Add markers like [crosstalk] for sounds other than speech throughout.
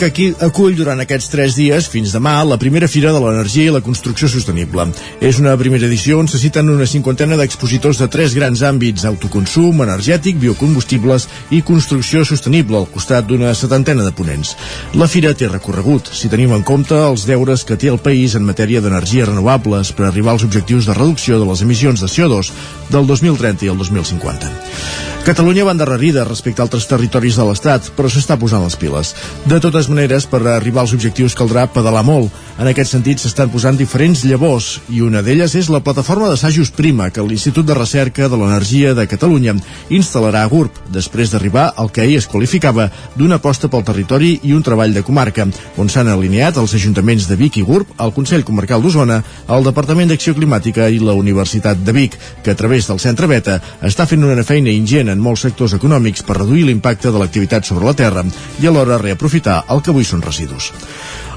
Vic aquí acull durant aquests tres dies, fins demà, la primera Fira de l'Energia i la Construcció Sostenible. És una primera edició on se citen una cinquantena d'expositors de tres grans àmbits, autoconsum, energètic, biocombustibles i construcció sostenible, al costat d'una setantena de ponents. La Fira té recorregut, si tenim en compte els deures que té el país en matèria d'energies renovables per arribar als objectius de reducció de les emissions de CO2 del 2030 i el 2050. Catalunya va endarrerida respecte a altres territoris de l'Estat, però s'està posant les piles. De totes maneres, per arribar als objectius caldrà pedalar molt. En aquest sentit, s'estan posant diferents llavors, i una d'elles és la plataforma d'assajos Prima, que l'Institut de Recerca de l'Energia de Catalunya instal·larà a GURB, després d'arribar al que ahir es qualificava d'una aposta pel territori i un treball de comarca, on s'han alineat els ajuntaments de Vic i GURB, el Consell Comarcal d'Osona, el Departament d'Acció Climàtica i la Universitat de Vic, que a través del Centre Beta està fent una feina ingent en molts sectors econòmics per reduir l'impacte de l'activitat sobre la terra i alhora reaprofitar el que avui són residus.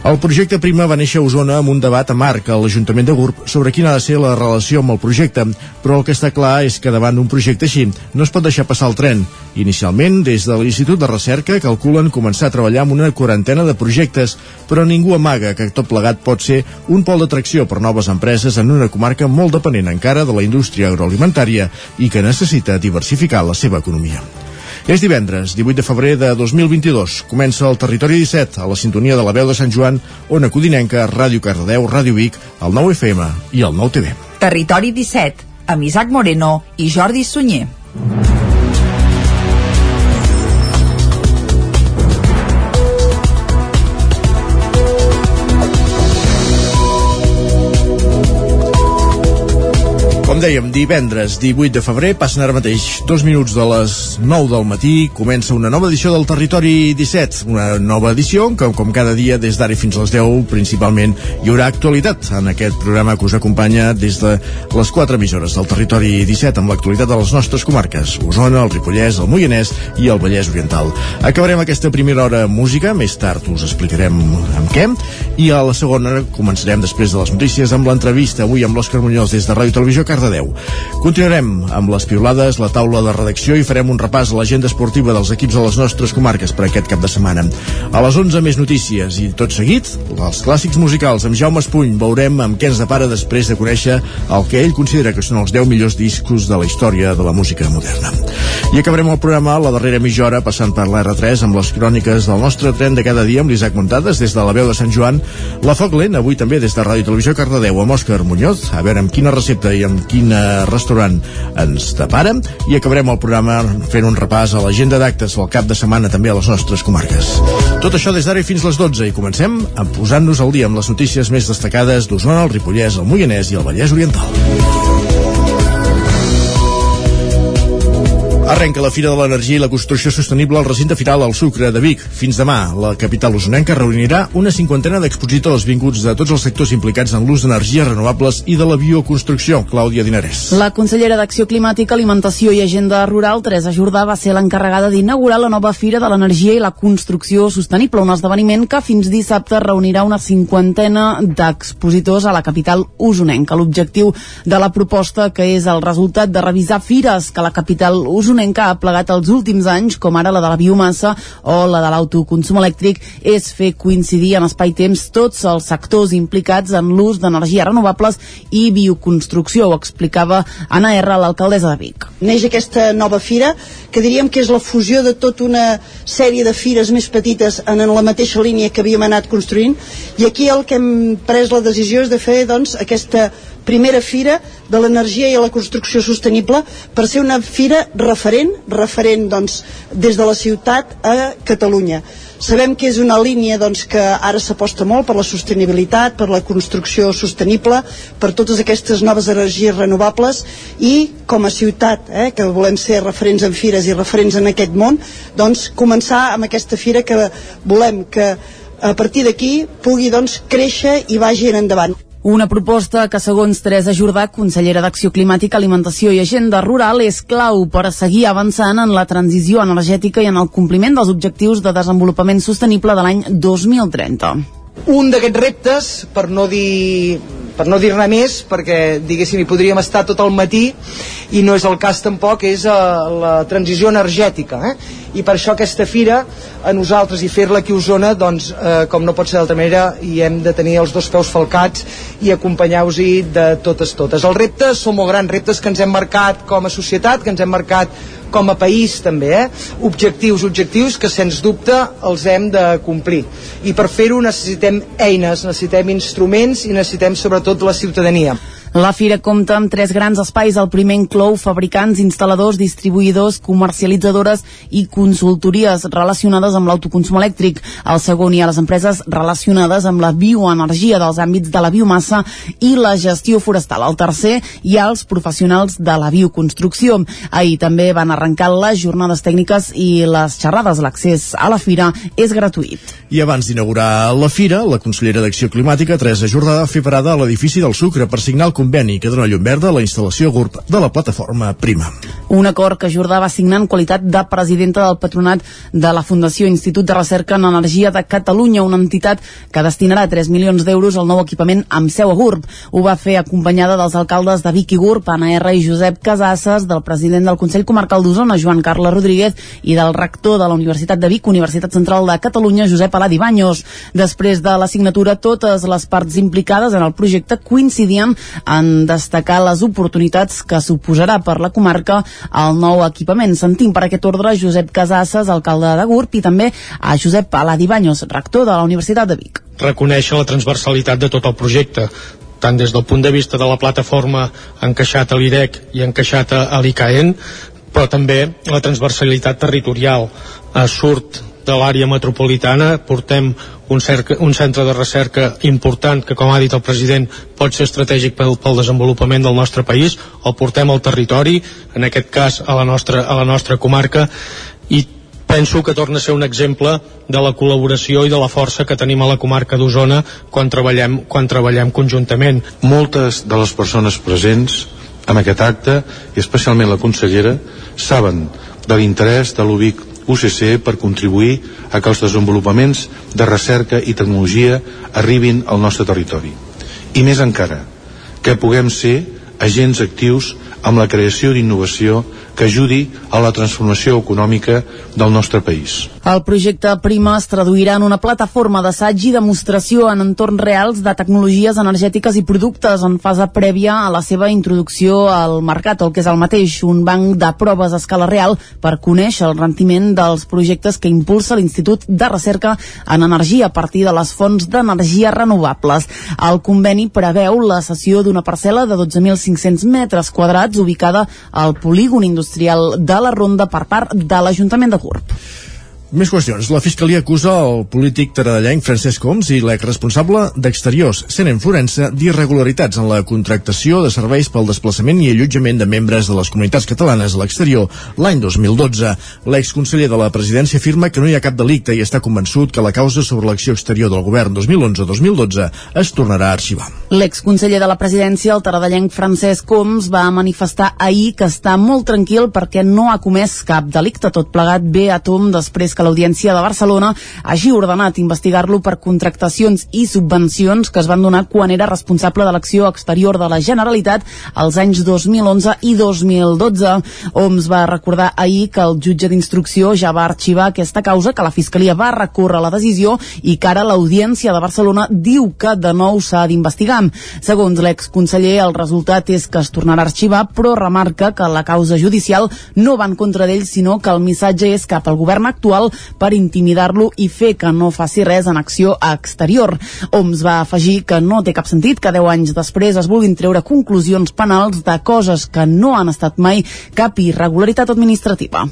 El projecte Prima va néixer a Osona amb un debat amarg a l'Ajuntament de Gurb sobre quina ha de ser la relació amb el projecte, però el que està clar és que davant d'un projecte així no es pot deixar passar el tren. Inicialment, des de l'Institut de Recerca calculen començar a treballar amb una quarantena de projectes, però ningú amaga que tot plegat pot ser un pol d'atracció per noves empreses en una comarca molt dependent encara de la indústria agroalimentària i que necessita diversificar la seva economia. És divendres, 18 de febrer de 2022. Comença el Territori 17, a la sintonia de la veu de Sant Joan, Ona Codinenca, Ràdio Cardedeu, Ràdio Vic, el 9 FM i el 9 TV. Territori 17, amb Isaac Moreno i Jordi Sunyer. Dèiem, divendres 18 de febrer, passen ara mateix dos minuts de les 9 del matí, comença una nova edició del Territori 17, una nova edició que, com cada dia, des d'ara fins a les 10, principalment, hi haurà actualitat en aquest programa que us acompanya des de les quatre emissores del Territori 17, amb l'actualitat de les nostres comarques, Osona, el Ripollès, el Moianès i el Vallès Oriental. Acabarem aquesta primera hora música, més tard us explicarem amb què, i a la segona començarem després de les notícies amb l'entrevista avui amb l'Òscar Muñoz des de Ràdio Televisió Cardedeu Cardedeu. Continuarem amb les piulades, la taula de redacció i farem un repàs a l'agenda esportiva dels equips de les nostres comarques per aquest cap de setmana. A les 11 més notícies i tot seguit, els clàssics musicals amb Jaume Espuny veurem amb què ens depara després de conèixer el que ell considera que són els 10 millors discos de la història de la música moderna. I acabarem el programa la darrera mitja hora passant per l'R3 amb les cròniques del nostre tren de cada dia amb l'Isaac Montades des de la veu de Sant Joan, la Foc Lent avui també des de Ràdio Televisió Cardedeu amb Òscar Muñoz, a veure amb quina recepta i amb quin eh, restaurant ens depara i acabarem el programa fent un repàs a l'agenda d'actes del cap de setmana també a les nostres comarques. Tot això des d'ara i fins les 12 i comencem a posant-nos al dia amb les notícies més destacades d'Osona, el Ripollès, el Moianès i el Vallès Oriental. Arrenca la Fira de l'Energia i la Construcció Sostenible al recinte firal al Sucre de Vic. Fins demà, la capital usonenca reunirà una cinquantena d'expositors vinguts de tots els sectors implicats en l'ús d'energies renovables i de la bioconstrucció. Clàudia Dinarès. La consellera d'Acció Climàtica, Alimentació i Agenda Rural, Teresa Jordà, va ser l'encarregada d'inaugurar la nova Fira de l'Energia i la Construcció Sostenible, un esdeveniment que fins dissabte reunirà una cinquantena d'expositors a la capital usonenca. L'objectiu de la proposta, que és el resultat de revisar fires que la capital usonenca usonenca ha plegat els últims anys, com ara la de la biomassa o la de l'autoconsum elèctric, és fer coincidir en espai-temps tots els sectors implicats en l'ús d'energies renovables i bioconstrucció, ho explicava Anna R, l'alcaldessa de Vic. Neix aquesta nova fira, que diríem que és la fusió de tota una sèrie de fires més petites en la mateixa línia que havíem anat construint, i aquí el que hem pres la decisió és de fer doncs, aquesta primera fira de l'energia i la construcció sostenible per ser una fira referent, referent doncs, des de la ciutat a Catalunya. Sabem que és una línia doncs, que ara s'aposta molt per la sostenibilitat, per la construcció sostenible, per totes aquestes noves energies renovables i com a ciutat, eh, que volem ser referents en fires i referents en aquest món, doncs començar amb aquesta fira que volem que a partir d'aquí pugui doncs, créixer i vagi endavant. Una proposta que, segons Teresa Jordà, consellera d'Acció Climàtica, Alimentació i Agenda Rural, és clau per a seguir avançant en la transició energètica i en el compliment dels objectius de desenvolupament sostenible de l'any 2030. Un d'aquests reptes, per no dir per no dir-ne més, perquè diguéssim hi podríem estar tot el matí i no és el cas tampoc, és uh, la transició energètica. Eh? I per això aquesta fira, a nosaltres i fer-la aquí a Osona, doncs, eh, com no pot ser d'altra manera, hi hem de tenir els dos peus falcats i acompanyar-vos-hi de totes totes. Els reptes són molt grans, reptes que ens hem marcat com a societat, que ens hem marcat com a país també, eh? objectius, objectius que sens dubte els hem de complir. I per fer-ho necessitem eines, necessitem instruments i necessitem sobretot la ciutadania. La fira compta amb tres grans espais. El primer inclou fabricants, instal·ladors, distribuïdors, comercialitzadores i consultories relacionades amb l'autoconsum elèctric. El segon hi ha les empreses relacionades amb la bioenergia dels àmbits de la biomassa i la gestió forestal. El tercer hi ha els professionals de la bioconstrucció. Ahir també van arrencar les jornades tècniques i les xerrades. L'accés a la fira és gratuït. I abans d'inaugurar la fira, la consellera d'Acció Climàtica, Teresa Jordà, va fer parada a l'edifici del Sucre per signar el conveni que dona llum verda a la instal·lació GURB de la plataforma Prima. Un acord que Jordà va signar en qualitat de presidenta del patronat de la Fundació Institut de Recerca en Energia de Catalunya, una entitat que destinarà 3 milions d'euros al nou equipament amb seu a GURB. Ho va fer acompanyada dels alcaldes de Vic i GURB, Anna R. i Josep Casasses, del president del Consell Comarcal d'Osona, Joan Carles Rodríguez, i del rector de la Universitat de Vic, Universitat Central de Catalunya, Josep Aladi Baños. Després de la signatura, totes les parts implicades en el projecte coincidien en destacar les oportunitats que suposarà per la comarca el nou equipament. Sentim per aquest ordre Josep Casasses, alcalde de Gurb, i també a Josep Paladi Baños, rector de la Universitat de Vic. Reconèixer la transversalitat de tot el projecte, tant des del punt de vista de la plataforma encaixat a l'IDEC i encaixat a l'ICAEN, però també la transversalitat territorial. Eh, surt de l'àrea metropolitana, portem un, cerca, un centre de recerca important que, com ha dit el president, pot ser estratègic pel, pel desenvolupament del nostre país, el portem al territori, en aquest cas a la nostra, a la nostra comarca, i penso que torna a ser un exemple de la col·laboració i de la força que tenim a la comarca d'Osona quan treballem, quan treballem conjuntament. Moltes de les persones presents en aquest acte, i especialment la consellera, saben de l'interès de l'UBIC UCC per contribuir a que els desenvolupaments de recerca i tecnologia arribin al nostre territori. I més encara, que puguem ser agents actius amb la creació d'innovació que ajudi a la transformació econòmica del nostre país. El projecte Prima es traduirà en una plataforma d'assaig i demostració en entorns reals de tecnologies energètiques i productes en fase prèvia a la seva introducció al mercat, el que és el mateix, un banc de proves a escala real per conèixer el rendiment dels projectes que impulsa l'Institut de Recerca en Energia a partir de les fonts d'energia renovables. El conveni preveu la cessió d'una parcel·la de 12.500 metres quadrats ubicada al polígon industrial de la Ronda per part de l'Ajuntament de Gurb. Més qüestions. La Fiscalia acusa el polític taradellenc Francesc Homs i l'exresponsable d'Exteriors, Senen Florença, d'irregularitats en la contractació de serveis pel desplaçament i allotjament de membres de les comunitats catalanes a l'exterior l'any 2012. L'exconseller de la presidència afirma que no hi ha cap delicte i està convençut que la causa sobre l'acció exterior del govern 2011-2012 es tornarà a arxivar. L'exconseller de la presidència, el taradellenc Francesc Homs, va manifestar ahir que està molt tranquil perquè no ha comès cap delicte. Tot plegat ve a tom després l'Audiència de Barcelona hagi ordenat investigar-lo per contractacions i subvencions que es van donar quan era responsable de l'acció exterior de la Generalitat als anys 2011 i 2012. Oms va recordar ahir que el jutge d'instrucció ja va arxivar aquesta causa, que la Fiscalia va recórrer la decisió i que ara l'Audiència de Barcelona diu que de nou s'ha d'investigar. Segons l'exconseller, el resultat és que es tornarà a arxivar, però remarca que la causa judicial no va en contra d'ell, sinó que el missatge és cap al govern actual per intimidar-lo i fer que no faci res en acció exterior. Oms va afegir que no té cap sentit que 10 anys després es vulguin treure conclusions penals de coses que no han estat mai cap irregularitat administrativa.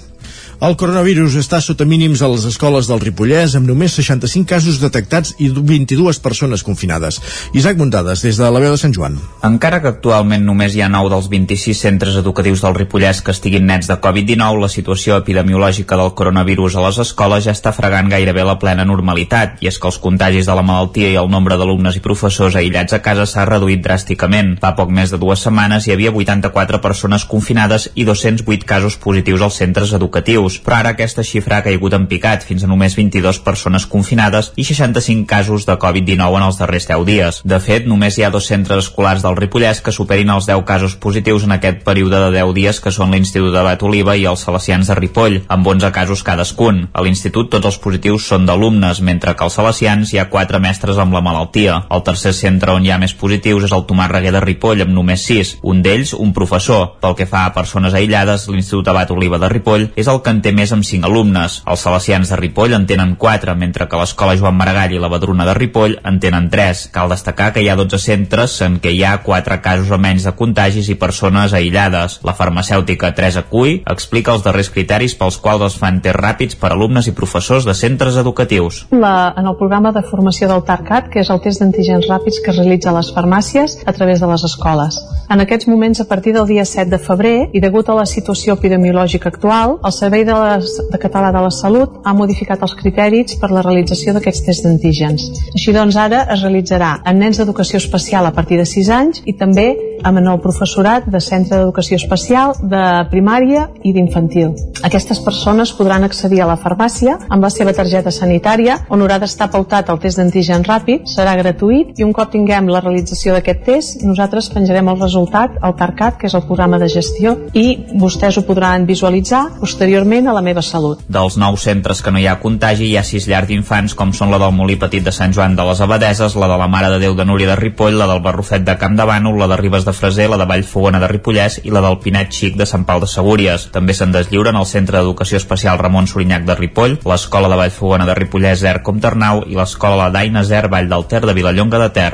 El coronavirus està sota mínims a les escoles del Ripollès amb només 65 casos detectats i 22 persones confinades. Isaac Muntades, des de la veu de Sant Joan. Encara que actualment només hi ha 9 dels 26 centres educatius del Ripollès que estiguin nets de Covid-19, la situació epidemiològica del coronavirus a les escoles ja està fregant gairebé la plena normalitat, i és que els contagis de la malaltia i el nombre d'alumnes i professors aïllats a casa s'ha reduït dràsticament. Fa poc més de dues setmanes hi havia 84 persones confinades i 208 casos positius als centres educatius positius, però ara aquesta xifra ha caigut en picat fins a només 22 persones confinades i 65 casos de Covid-19 en els darrers 10 dies. De fet, només hi ha dos centres escolars del Ripollès que superin els 10 casos positius en aquest període de 10 dies que són l'Institut de Bat Oliva i els Salesians de Ripoll, amb 11 casos cadascun. A l'institut tots els positius són d'alumnes, mentre que als Salesians hi ha 4 mestres amb la malaltia. El tercer centre on hi ha més positius és el Tomàs Reguer de Ripoll, amb només 6, un d'ells un professor. Pel que fa a persones aïllades, l'Institut Abat Oliva de Ripoll és el que en té més amb 5 alumnes. Els salesians de Ripoll en tenen 4, mentre que l'Escola Joan Maragall i la Badruna de Ripoll en tenen 3. Cal destacar que hi ha 12 centres en què hi ha 4 casos o menys de contagis i persones aïllades. La farmacèutica Teresa Cui explica els darrers criteris pels quals es fan tests ràpids per alumnes i professors de centres educatius. La, en el programa de formació del TARCAT, que és el test d'antígens ràpids que es realitza a les farmàcies a través de les escoles. En aquests moments, a partir del dia 7 de febrer, i degut a la situació epidemiològica actual, el Servei de, les, de Català de la Salut ha modificat els criteris per la realització d'aquests tests d'antígens. Així doncs, ara es realitzarà en nens d'educació especial a partir de 6 anys i també amb el professorat de centre d'educació especial, de primària i d'infantil. Aquestes persones podran accedir a la farmàcia amb la seva targeta sanitària on haurà d'estar pautat el test d'antigen ràpid, serà gratuït i un cop tinguem la realització d'aquest test, nosaltres penjarem el resultat al TARCAT, que és el programa de gestió, i vostès ho podran visualitzar posteriorment a la meva salut. Dels nou centres que no hi ha contagi, hi ha sis llars d'infants, com són la del Molí Petit de Sant Joan de les Abadeses, la de la Mare de Déu de Núria de Ripoll, la del Barrufet de Camp de Bànol, la de Ribes de Freser, la de Vallfogona de Ripollès i la del Pinet Xic de Sant Pau de Segúries. També se'n deslliuren el Centre d'Educació Especial Ramon Sorinyac de Ripoll, l'Escola de Vallfogona de Ripollès Zer Comternau i l'Escola La Daina Zer Vall del Ter de Vilallonga de Ter.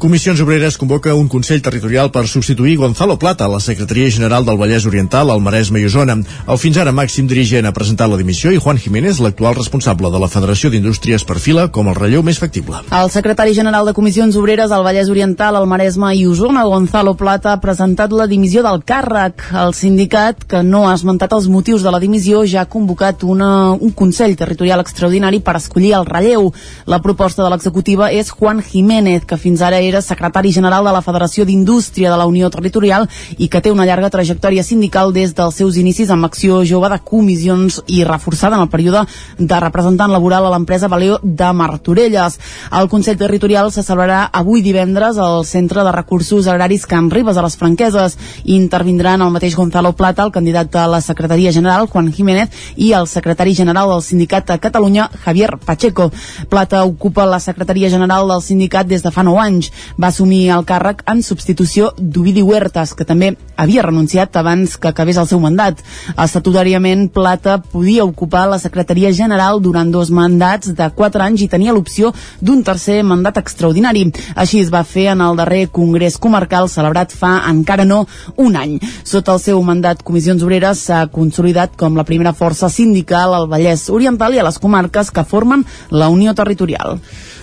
Comissions Obreres convoca un Consell Territorial per substituir Gonzalo Plata a la Secretaria General del Vallès Oriental al Maresme i Osona. El fins ara màxim dirigent ha presentat la dimissió i Juan Jiménez, l'actual responsable de la Federació d'Indústries, perfila com el relleu més factible. El secretari general de Comissions Obreres al Vallès Oriental, al Maresme i Osona, Gonzalo Plata, ha presentat la dimissió del càrrec. El sindicat, que no ha esmentat els motius de la dimissió, ja ha convocat una, un Consell Territorial extraordinari per escollir el relleu. La proposta de l'executiva és Juan Jiménez, que fins ara era secretari general de la Federació d'Indústria de la Unió Territorial i que té una llarga trajectòria sindical des dels seus inicis amb acció jove de comissions i reforçada en el període de representant laboral a l'empresa Valeo de Martorelles. El Consell Territorial se celebrarà avui divendres al Centre de Recursos Agraris Can Ribes a les Franqueses intervindran el mateix Gonzalo Plata, el candidat a la Secretaria General, Juan Jiménez, i el secretari general del sindicat de Catalunya, Javier Pacheco. Plata ocupa la Secretaria General del sindicat des de fa 9 anys. Va assumir el càrrec en substitució d'Ovidi Huertas, que també havia renunciat abans que acabés el seu mandat. Estatutàriament, Plata podia ocupar la Secretaria General durant dos mandats de 4 anys i tenia l'opció d'un tercer mandat extraordinari. Així es va fer en el darrer Congrés Comarcal celebrat fa encara no un any. Sota el seu mandat, Comissions Obreres s'ha consolidat com la primera força sindical al Vallès Oriental i a les comarques que formen la Unió Territorial.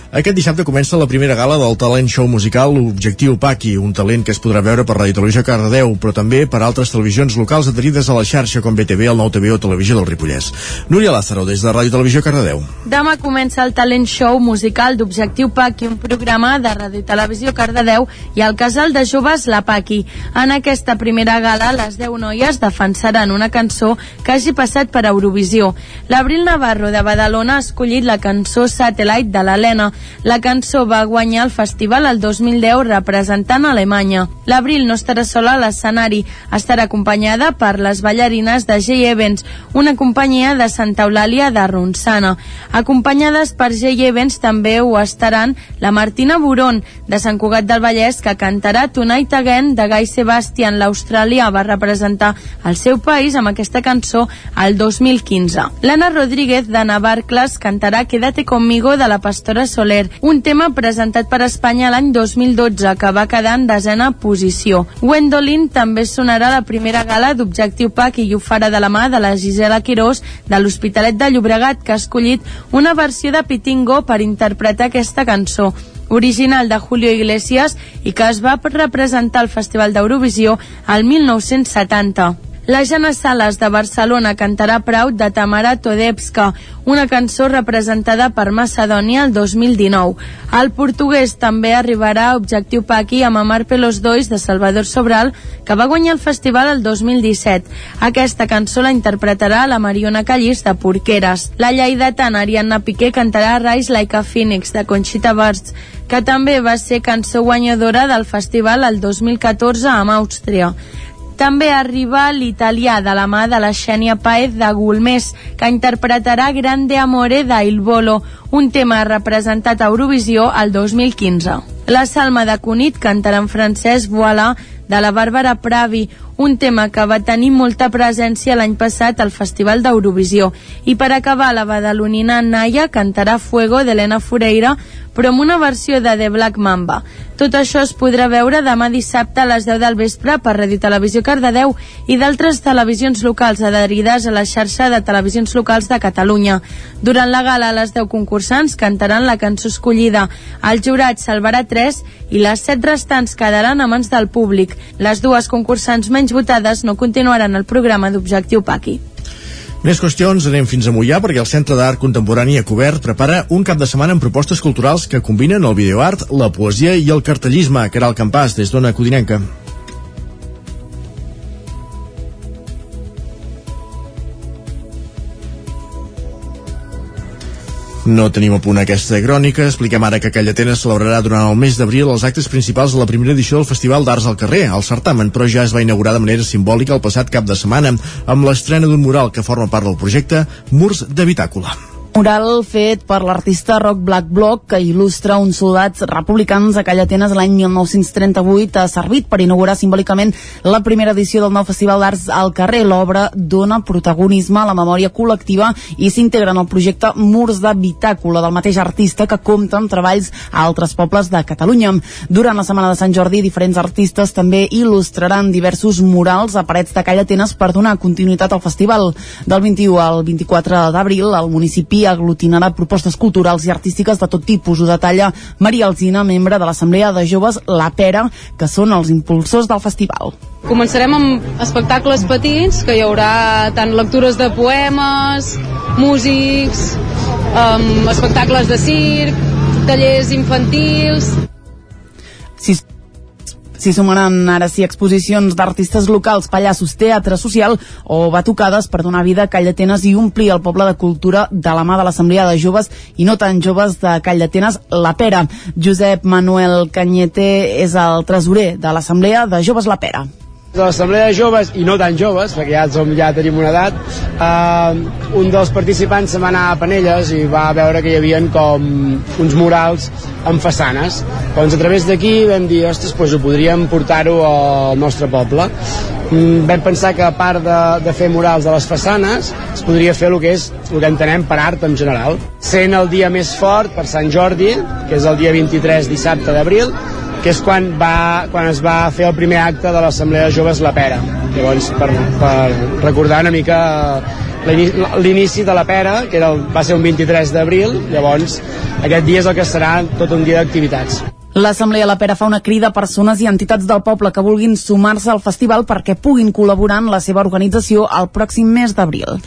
Aquest dissabte comença la primera gala del talent show musical Objectiu Paqui, un talent que es podrà veure per Ràdio Televisió Cardedeu, però també per altres televisions locals adherides a la xarxa com BTV, el Nou TV o Televisió del Ripollès. Núria Lázaro, des de Ràdio Televisió Cardedeu. Demà comença el talent show musical d'Objectiu Paqui, un programa de Ràdio Televisió Cardedeu i el casal de joves La Paqui. En aquesta primera gala, les 10 noies defensaran una cançó que hagi passat per Eurovisió. L'Abril Navarro de Badalona ha escollit la cançó Satellite de l'Helena, la cançó va guanyar el festival el 2010 representant Alemanya. L'Abril no estarà sola a l'escenari, estarà acompanyada per les ballarines de J Evans, una companyia de Santa Eulàlia de Ronçana. Acompanyades per J Evans també ho estaran la Martina Buron, de Sant Cugat del Vallès, que cantarà Tonight Again de Guy Sebastian. L'Australià va representar el seu país amb aquesta cançó el 2015. L'Anna Rodríguez de Navarcles cantarà Quédate conmigo de la Pastora Soler, un tema presentat per Espanya l'any 2012 que va quedar en desena posició. Gwendolyn també sonarà la primera gala d'Objectiu PAC i ho farà de la mà de la Gisela Quirós de l'Hospitalet de Llobregat que ha escollit una versió de Pitingo per interpretar aquesta cançó original de Julio Iglesias i que es va representar al Festival d'Eurovisió al 1970. La Jana Sales de Barcelona cantarà Proud de Tamara Todepska, una cançó representada per Macedònia el 2019. El portuguès també arribarà a Objectiu Paqui amb Amar Pelos Dois de Salvador Sobral, que va guanyar el festival el 2017. Aquesta cançó la interpretarà la Mariona Callís de Porqueres. La lleidatana Ariadna Piqué cantarà Rise Like a Phoenix de Conchita Wurst, que també va ser cançó guanyadora del festival el 2014 amb Àustria. També arriba l'italià de la mà de la Xènia Paez de Gulmés, que interpretarà Grande Amore da Il Volo, un tema representat a Eurovisió el 2015. La Salma de Cunit cantarà en francès Voilà de la Bàrbara Pravi, un tema que va tenir molta presència l'any passat al Festival d'Eurovisió. I per acabar, la badalonina Naya cantarà Fuego d'Helena Fureira, però amb una versió de The Black Mamba. Tot això es podrà veure demà dissabte a les 10 del vespre per Radio Televisió Cardedeu i d'altres televisions locals adherides a la xarxa de televisions locals de Catalunya. Durant la gala, les 10 concursants cantaran la cançó escollida. El jurat salvarà 3 i les 7 restants quedaran a mans del públic. Les dues concursants menys votades no continuaran el programa d'Objectiu Paqui. Més qüestions, anem fins a Mollà perquè el Centre d'Art Contemporani a Cobert prepara un cap de setmana amb propostes culturals que combinen el videoart, la poesia i el cartellisme. Caral Campàs, des d'Ona Codinenca. No tenim a punt aquesta crònica. Expliquem ara que Calla Atenes celebrarà durant el mes d'abril els actes principals de la primera edició del Festival d'Arts al Carrer. El certamen, però, ja es va inaugurar de manera simbòlica el passat cap de setmana amb l'estrena d'un mural que forma part del projecte Murs de Bitàcula mural fet per l'artista Rock Black Block que il·lustra uns soldats republicans a Calla Atenes l'any 1938 ha servit per inaugurar simbòlicament la primera edició del nou Festival d'Arts al carrer. L'obra dona protagonisme a la memòria col·lectiva i s'integra en el projecte Murs de Bitàcula del mateix artista que compta amb treballs a altres pobles de Catalunya. Durant la Setmana de Sant Jordi, diferents artistes també il·lustraran diversos murals a parets de Calla Atenes per donar continuïtat al festival. Del 21 al 24 d'abril, el municipi aglutinarà propostes culturals i artístiques de tot tipus. Ho detalla Maria Alzina, membre de l'Assemblea de Joves La Pera, que són els impulsors del festival. Començarem amb espectacles petits, que hi haurà tant lectures de poemes, músics, um, espectacles de circ, tallers infantils... S'hi sumaran ara sí exposicions d'artistes locals, pallassos, teatre social o batucades per donar vida a Call d'Atenes i omplir el poble de cultura de la mà de l'Assemblea de Joves i no tan joves de Call d'Atenes, La Pera. Josep Manuel Canyete és el tresorer de l'Assemblea de Joves La Pera de l'Assemblea de Joves, i no tan joves, perquè ja, som, ja tenim una edat, eh, un dels participants se va anar a Panelles i va veure que hi havia com uns murals amb façanes. Doncs a través d'aquí vam dir, ostres, doncs ho podríem portar-ho al nostre poble. Mm, vam pensar que a part de, de fer murals de les façanes, es podria fer el que és el que entenem per art en general. Sent el dia més fort per Sant Jordi, que és el dia 23 dissabte d'abril, que és quan, va, quan es va fer el primer acte de l'Assemblea de Joves La Pera. Llavors, per, per recordar una mica l'inici de la Pera, que era el, va ser un 23 d'abril, llavors aquest dia és el que serà tot un dia d'activitats. L'Assemblea La Pera fa una crida a persones i entitats del poble que vulguin sumar-se al festival perquè puguin col·laborar en la seva organització el pròxim mes d'abril.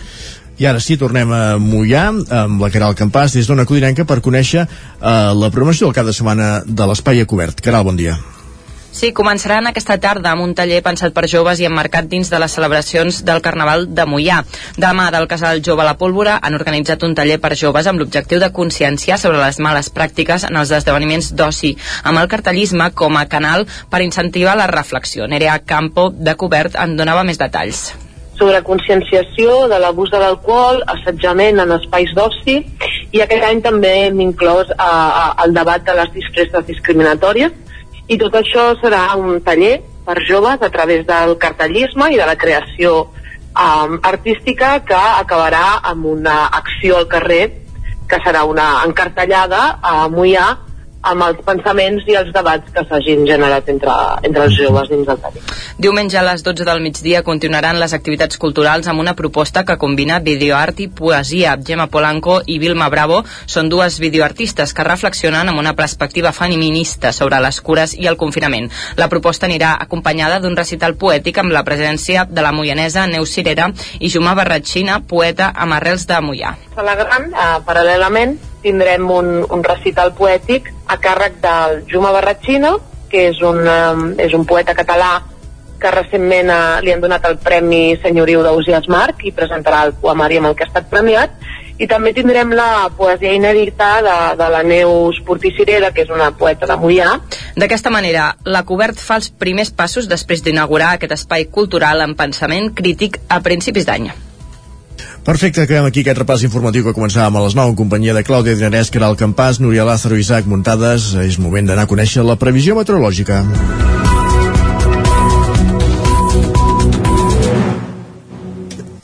I ara sí, tornem a Mollà amb la Caral Campàs des d'Ona Codinenca per conèixer eh, la promoció del cap de setmana de l'Espai a Cobert. Caral, bon dia. Sí, començaran aquesta tarda amb un taller pensat per joves i emmarcat dins de les celebracions del Carnaval de Mollà. Demà del Casal Jove La Pólvora han organitzat un taller per joves amb l'objectiu de conscienciar sobre les males pràctiques en els esdeveniments d'oci, amb el cartellisme com a canal per incentivar la reflexió. Nerea Campo, de Cobert, en donava més detalls sobre conscienciació de l'abús de l'alcohol, assetjament en espais d'oci i aquest any també hem inclòs a, a, el debat de les disfresses discriminatòries i tot això serà un taller per joves a través del cartellisme i de la creació um, artística que acabarà amb una acció al carrer que serà una encartellada a Mollà amb els pensaments i els debats que s'hagin generat entre, entre els joves dins del Tàtic. Diumenge a les 12 del migdia continuaran les activitats culturals amb una proposta que combina videoart i poesia. Gemma Polanco i Vilma Bravo són dues videoartistes que reflexionen amb una perspectiva feminista sobre les cures i el confinament. La proposta anirà acompanyada d'un recital poètic amb la presència de la moianesa Neus Cirera i Jumà Barratxina, poeta amb arrels de la Gran, eh, paral·lelament, tindrem un, un recital poètic a càrrec del Juma Barratxina, que és un, um, és un poeta català que recentment uh, li han donat el Premi Senyoriu d'Ausias Marc i presentarà el poemari amb el que ha estat premiat i també tindrem la poesia inèdita de, de la Neus Porticirera, que és una poeta de Mollà. D'aquesta manera, la Cobert fa els primers passos després d'inaugurar aquest espai cultural en pensament crític a principis d'any. Perfecte, acabem aquí aquest repàs informatiu que començàvem a les 9 en companyia de Clàudia Dinarès, Caral Campàs, Núria Lázaro i Isaac Muntades. És moment d'anar a conèixer la previsió meteorològica.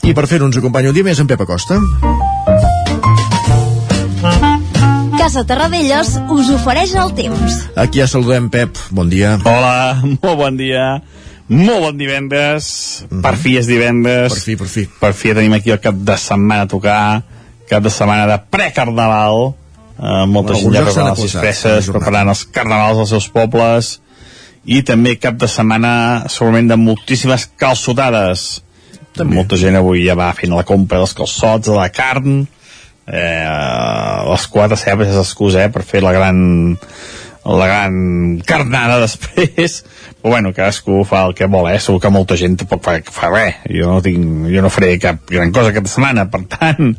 I per fer-ho ens acompanya un dia més en Pep Acosta. Casa Terradellos us ofereix el temps. Aquí ja saludem, Pep. Bon dia. Hola, [laughs] molt bon dia. Molt bon divendres, mm -hmm. per fi és divendres. Per fi, per fi. Per fi tenim aquí el cap de setmana a tocar, cap de setmana de precarnaval, eh, molta gent ja preparant les disfresses, preparant els carnavals als seus pobles, i també cap de setmana segurament de moltíssimes calçotades. També. Molta gent avui ja va fent la compra dels calçots, de la carn, eh, les quatre cebes és l'excusa eh, per fer la gran la gran carnada després però bueno, cadascú fa el que vol eh? segur que molta gent tampoc fa, fa res jo no, tinc, jo no faré cap gran cosa aquesta setmana per tant,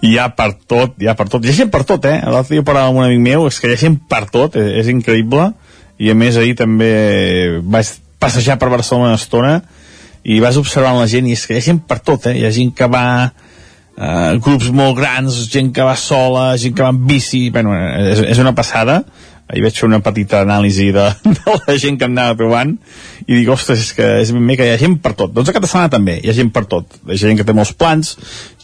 hi ha per tot hi ha per tot, hi ha gent per tot eh? l'altre dia parlava amb un amic meu, és que hi ha gent per tot és, és increïble, i a més ahir també vaig passejar per Barcelona una estona i vas observant la gent i és que hi ha gent per tot, eh? hi ha gent que va eh, grups molt grans, gent que va sola gent que va amb bici, bueno, és, és una passada ahir vaig fer una petita anàlisi de, [laughs] de la gent que em anava trobant i dic, ostres, és que és ben bé que hi ha gent per tot. Doncs a cada setmana també, hi ha gent per tot. Hi ha gent que té molts plans,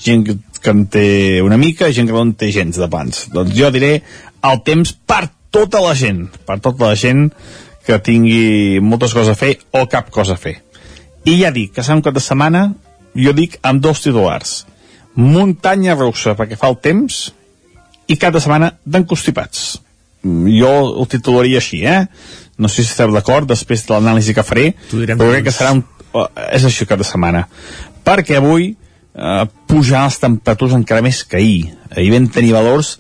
gent que, en té una mica, gent que no en té gens de plans. Doncs jo diré el temps per tota la gent, per tota la gent que tingui moltes coses a fer o cap cosa a fer. I ja dic que serà un cap de setmana, jo dic amb dos titulars. Muntanya russa perquè fa el temps i cap de setmana d'encostipats jo el titularia així, eh? No sé si esteu d'acord després de l'anàlisi que faré, però crec que serà un... Eh, és això cap de setmana. Perquè avui eh, pujaran les temperatures encara més que ahir. Ahir vam tenir valors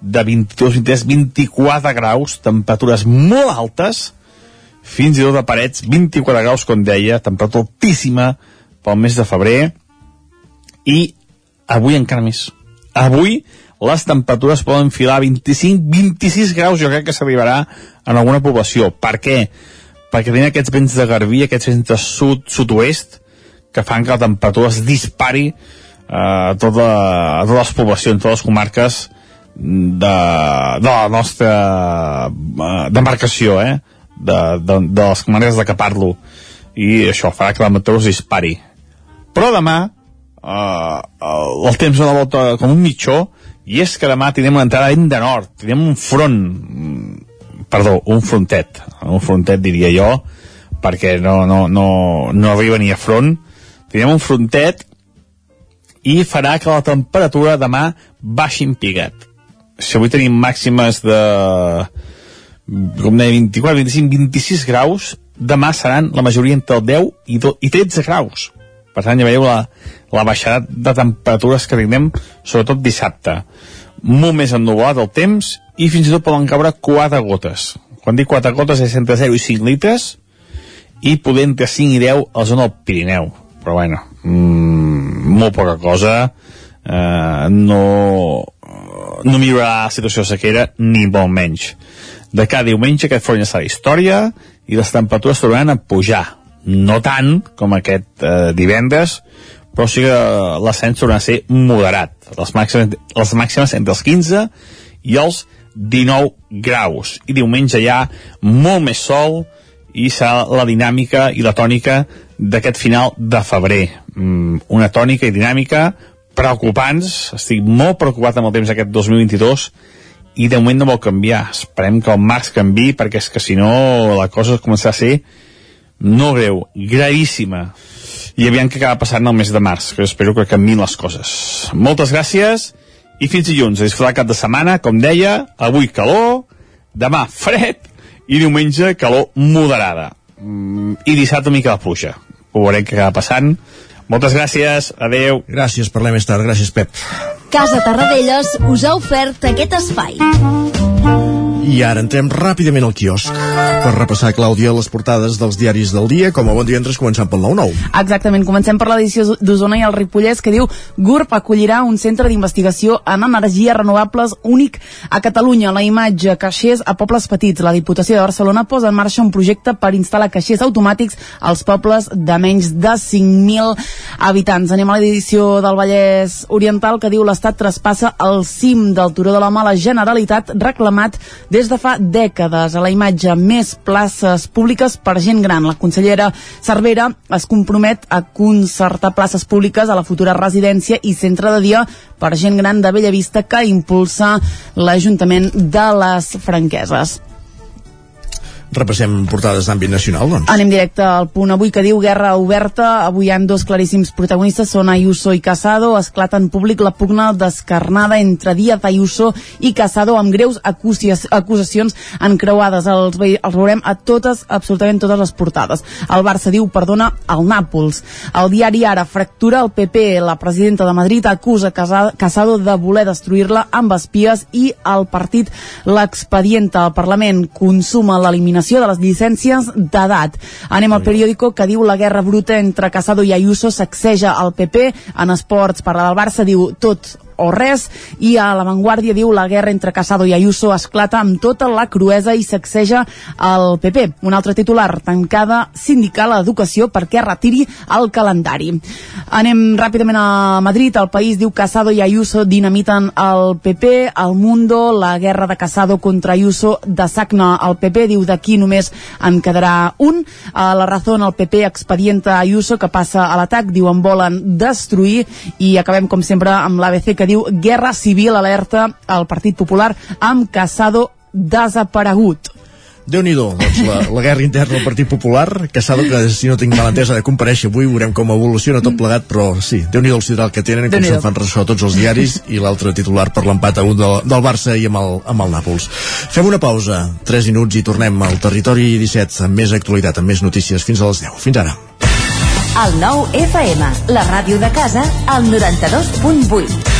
de 22, 23, 24 graus, temperatures molt altes, fins i tot a parets, 24 graus, com deia, temperatura altíssima pel mes de febrer, i avui encara més. Avui les temperatures poden filar 25-26 graus, jo crec que s'arribarà en alguna població. Per què? Perquè tenim aquests vents de garbí, aquests vents de sud, sud-oest, que fan que la temperatura es dispari eh, a, tota, a totes les poblacions, totes les comarques de, de la nostra eh, demarcació, eh? De, de, de les comarques de què parlo. I això farà que la temperatura es dispari. Però demà eh, el temps dona volta com un mitjó i és que demà tindrem una entrada ben de nord, tindrem un front, mm, perdó, un frontet, un frontet diria jo, perquè no, no, no, no arriba ni a front, tindrem un frontet i farà que la temperatura demà baixi en pigat. Si avui tenim màximes de com deia, 24, 25, 26 graus, demà seran la majoria entre el 10 i, 2, i 13 graus. Per tant, ja veieu la, la baixada de temperatures que tindrem, sobretot dissabte. Molt més ennubulat el temps i fins i tot poden caure 4 gotes. Quan dic 4 gotes és entre 0 i 5 litres i poder entre 5 i 10 a la zona del Pirineu. Però bueno, mmm, molt poca cosa. Eh, no, no millorarà la situació de sequera ni molt menys. De cada diumenge aquest front ja serà història i les temperatures tornaran a pujar. No tant com aquest eh, divendres, però sí que l'ascens torna a ser moderat. Les màximes, les màximes entre els 15 i els 19 graus. I diumenge hi ha molt més sol i serà la dinàmica i la tònica d'aquest final de febrer. Mm, una tònica i dinàmica preocupants. Estic molt preocupat amb el temps aquest 2022 i de moment no vol canviar. Esperem que el març canvi perquè és que si no la cosa començarà a ser no greu, gravíssima. I aviam què acaba passant el mes de març, que espero que canvin les coses. Moltes gràcies i fins dilluns. A disfrutar cap de setmana, com deia, avui calor, demà fred i diumenge calor moderada. Mm, I dissabte mica de pluja. Ho veurem què acaba passant. Moltes gràcies, adeu. Gràcies, parlem més tard. Gràcies, Pep. Casa Tarradellas us ha ofert aquest espai. I ara entrem ràpidament al quiosc per repassar, Clàudia, les portades dels diaris del dia, com a bon divendres començant pel 9-9. Exactament, comencem per l'edició d'Osona i el Ripollès que diu GURB acollirà un centre d'investigació en energies renovables únic a Catalunya. La imatge caixers a pobles petits. La Diputació de Barcelona posa en marxa un projecte per instal·lar caixers automàtics als pobles de menys de 5.000 habitants. Anem a l'edició del Vallès Oriental que diu l'Estat traspassa el cim del Turó de la Mala Generalitat reclamat des de fa dècades a la imatge més places públiques per gent gran. La consellera Cervera es compromet a concertar places públiques a la futura residència i centre de dia per gent gran de Bellavista que impulsa l'Ajuntament de les Franqueses. Repassem portades d'àmbit nacional, doncs. Anem directe al punt avui que diu Guerra oberta. Avui hi ha dos claríssims protagonistes, són Ayuso i Casado. Esclata en públic la pugna descarnada entre Díaz Ayuso i Casado amb greus acusacions encreuades. Els, els veurem a totes, absolutament totes les portades. El Barça diu perdona al Nàpols. El diari Ara fractura el PP. La presidenta de Madrid acusa Casado de voler destruir-la amb espies i el partit l'expedienta. El Parlament consuma l'eliminació eliminació de les llicències d'edat. Anem al periòdico que diu la guerra bruta entre Casado i Ayuso sacseja el PP. En esports, parla del Barça, diu tot o res i a l'avantguàrdia diu la guerra entre Casado i Ayuso esclata amb tota la cruesa i sacseja el PP. Un altre titular, tancada sindical a educació perquè retiri el calendari. Anem ràpidament a Madrid. El país diu Casado i Ayuso dinamiten el PP. El Mundo, la guerra de Casado contra Ayuso desagna el PP. Diu d'aquí només en quedarà un. A la raó el PP expedienta Ayuso que passa a l'atac. Diu en volen destruir i acabem com sempre amb l'ABC que diu Guerra Civil alerta al Partit Popular amb Casado desaparegut déu nhi doncs la, la guerra interna del Partit Popular que si no tinc mal entesa de compareixer avui, veurem com evoluciona tot plegat però sí, déu nhi el sideral que tenen com se'n fan ressò tots els diaris i l'altre titular per l'empat a un del, del Barça i amb el, amb el Nàpols. Fem una pausa, 3 minuts i tornem al territori 17 amb més actualitat, amb més notícies fins a les 10, fins ara. El nou FM, la ràdio de casa, al 92.8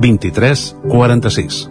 23 46.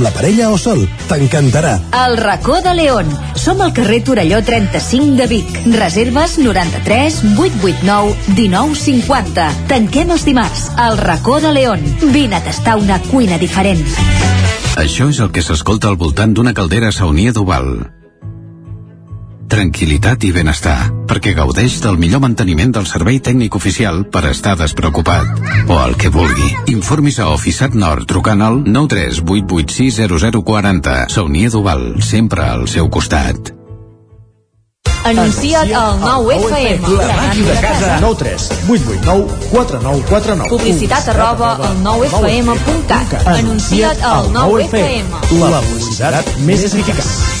la parella o sol. T'encantarà. El racó de León. Som al carrer Torelló 35 de Vic. Reserves 93 889 1950. Tanquem els dimarts. El racó de León. Vine a tastar una cuina diferent. Això és el que s'escolta al voltant d'una caldera saunia d'Oval tranquil·litat i benestar, perquè gaudeix del millor manteniment del servei tècnic oficial per estar despreocupat. O el que vulgui. Informis a Oficiat Nord trucant al 938860040. Saunia Duval, sempre al seu costat. Anuncia't al 9FM. La màquina de casa. 9 3 8 8 9 4 9 4 9. Publicitat arroba al 9FM.cat. Anuncia't al 9FM. La publicitat més eficaç.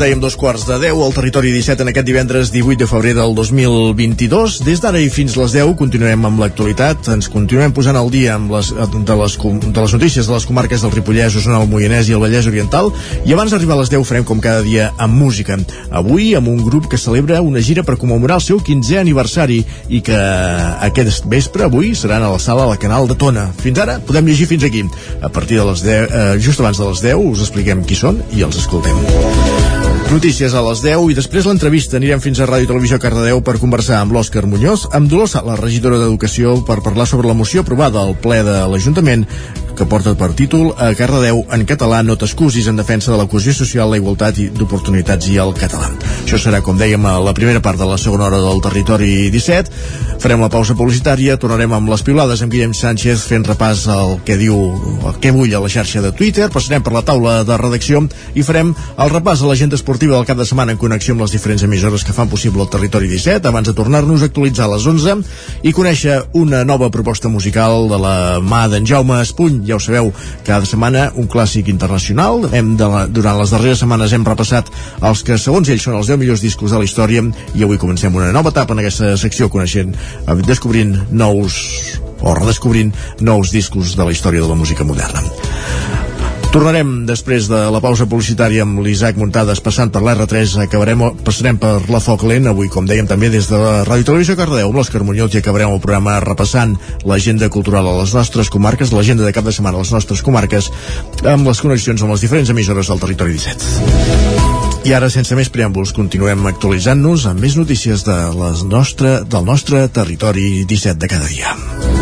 Dèiem, dos quarts de 10 al territori 17 en aquest divendres 18 de febrer del 2022. Des d'ara i fins les 10 continuem amb l'actualitat. Ens continuem posant al dia amb les, de, les, de les notícies de les comarques del Ripollès, Osona, el Moianès i el Vallès Oriental. I abans d'arribar a les 10 farem com cada dia amb música. Avui amb un grup que celebra una gira per commemorar el seu 15è aniversari i que aquest vespre, avui, seran a la sala del Canal de Tona. Fins ara podem llegir fins aquí. A partir de les 10, eh, just abans de les 10 us expliquem qui són i els escoltem. Notícies a les 10 i després l'entrevista. Anirem fins a Ràdio Televisió Cardedeu per conversar amb l'Òscar Muñoz, amb Dolors la regidora d'Educació, per parlar sobre la moció aprovada al ple de l'Ajuntament que porta per títol a Cardedeu en català no t'excusis en defensa de la cohesió social, la igualtat d'oportunitats i el català. Això serà, com dèiem, a la primera part de la segona hora del territori 17. Farem la pausa publicitària, tornarem amb les piulades amb Guillem Sánchez fent repàs al que diu el que bull a la xarxa de Twitter, passarem per la taula de redacció i farem el repàs a l'agenda esportiva del cap de setmana en connexió amb les diferents emissores que fan possible el territori 17 abans de tornar-nos a actualitzar a les 11 i conèixer una nova proposta musical de la mà d'en Jaume Espuny ja ho sabeu, cada setmana un clàssic internacional. Hem de la, durant les darreres setmanes hem repassat els que segons ells són els 10 millors discos de la història i avui comencem una nova etapa en aquesta secció coneixent, eh, descobrint nous o redescobrint nous discos de la història de la música moderna. Tornarem després de la pausa publicitària amb l'Isaac Muntades passant per l'R3 acabarem, passarem per la Foc Lent avui com dèiem també des de la Ràdio Televisió Cardedeu amb l'Òscar Muñoz i acabarem el programa repassant l'agenda cultural a les nostres comarques l'agenda de cap de setmana a les nostres comarques amb les connexions amb les diferents emissores del territori 17 i ara, sense més preàmbuls, continuem actualitzant-nos amb més notícies de les nostre, del nostre territori 17 de cada dia.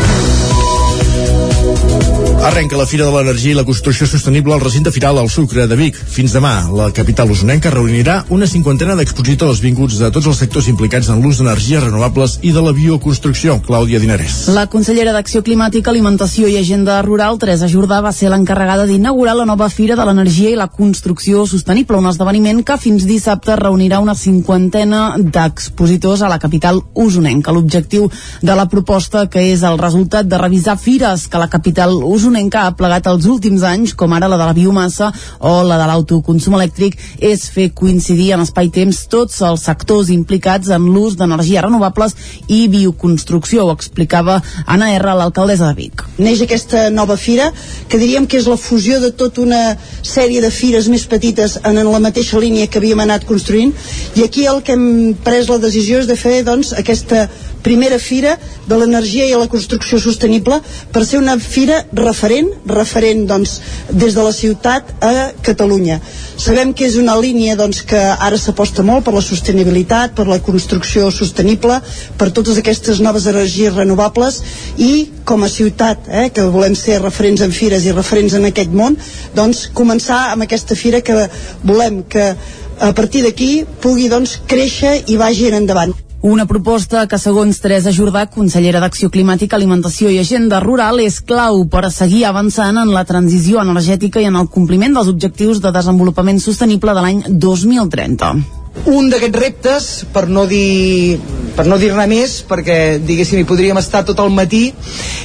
Arrenca la Fira de l'Energia i la Construcció Sostenible al recinte firal al Sucre de Vic. Fins demà, la capital usonenca reunirà una cinquantena d'expositors vinguts de tots els sectors implicats en l'ús d'energies renovables i de la bioconstrucció. Clàudia Dinarès. La consellera d'Acció Climàtica, Alimentació i Agenda Rural, Teresa Jordà, va ser l'encarregada d'inaugurar la nova Fira de l'Energia i la Construcció Sostenible, un esdeveniment que fins dissabte reunirà una cinquantena d'expositors a la capital usonenca. L'objectiu de la proposta, que és el resultat de revisar fires que la capital usonenca usonenca ha plegat els últims anys, com ara la de la biomassa o la de l'autoconsum elèctric, és fer coincidir en espai-temps tots els sectors implicats en l'ús d'energies renovables i bioconstrucció, ho explicava Anna R, l'alcaldessa de Vic. Neix aquesta nova fira, que diríem que és la fusió de tota una sèrie de fires més petites en la mateixa línia que havíem anat construint, i aquí el que hem pres la decisió és de fer doncs, aquesta primera fira de l'energia i la construcció sostenible per ser una fira referent, referent doncs, des de la ciutat a Catalunya. Sabem que és una línia doncs, que ara s'aposta molt per la sostenibilitat, per la construcció sostenible, per totes aquestes noves energies renovables i com a ciutat, eh, que volem ser referents en fires i referents en aquest món, doncs començar amb aquesta fira que volem que a partir d'aquí pugui doncs, créixer i vagi endavant. Una proposta que, segons Teresa Jordà, consellera d'Acció Climàtica, Alimentació i Agenda Rural, és clau per a seguir avançant en la transició energètica i en el compliment dels objectius de desenvolupament sostenible de l'any 2030. Un d'aquests reptes, per no dir per no dir res més, perquè diguéssim hi podríem estar tot el matí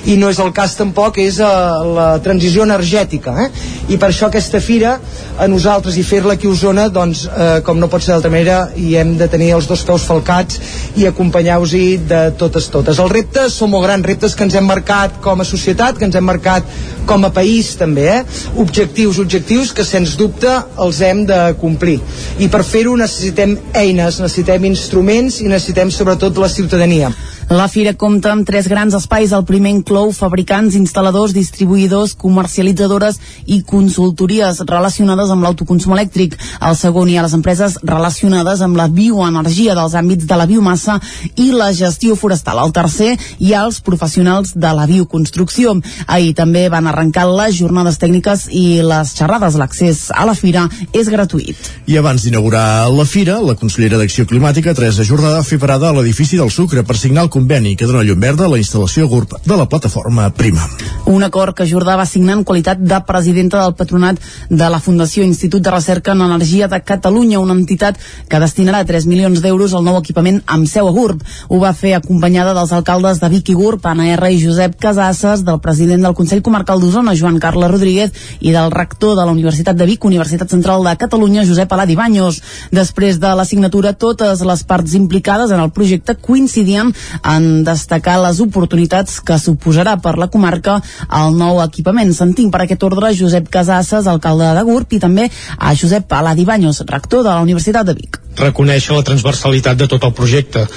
i no és el cas tampoc, és uh, la transició energètica eh? I per això aquesta fira a nosaltres i fer-la aquí a Osona doncs eh, com no pot ser d'altra manera i hem de tenir els dos peus falcats i acompanyar-vos-hi de totes totes. Els reptes són molt grans reptes que ens hem marcat com a societat, que ens hem marcat com a país també, eh? objectius, objectius que sens dubte els hem de complir i per fer-ho necessitem eines, necessitem instruments i necessitem sobretot la ciutadania. La fira compta amb tres grans espais. El primer inclou fabricants, instal·ladors, distribuïdors, comercialitzadores i consultories relacionades amb l'autoconsum elèctric. El segon hi ha les empreses relacionades amb la bioenergia dels àmbits de la biomassa i la gestió forestal. El tercer hi ha els professionals de la bioconstrucció. Ahir també van arrencar les jornades tècniques i les xerrades. L'accés a la fira és gratuït. I abans d'inaugurar la fira, la consellera d'Acció Climàtica, Teresa Jordà, va fer parada a l'edifici del Sucre per signar el conveni que dona llum verda a la instal·lació GURB de la plataforma Prima. Un acord que Jordà va signar en qualitat de presidenta del patronat de la Fundació Institut de Recerca en Energia de Catalunya, una entitat que destinarà 3 milions d'euros al nou equipament amb seu a GURB. Ho va fer acompanyada dels alcaldes de Vic i GURB, Anna R. i Josep Casasses, del president del Consell Comarcal d'Osona, Joan Carles Rodríguez, i del rector de la Universitat de Vic, Universitat Central de Catalunya, Josep Aladi Baños. Després de la signatura, totes les parts implicades en el projecte coincidien en destacar les oportunitats que suposarà per la comarca el nou equipament. Sentim per aquest ordre Josep Casasses, alcalde de Gurb, i també a Josep Aladi Baños, rector de la Universitat de Vic. Reconèixer la transversalitat de tot el projecte,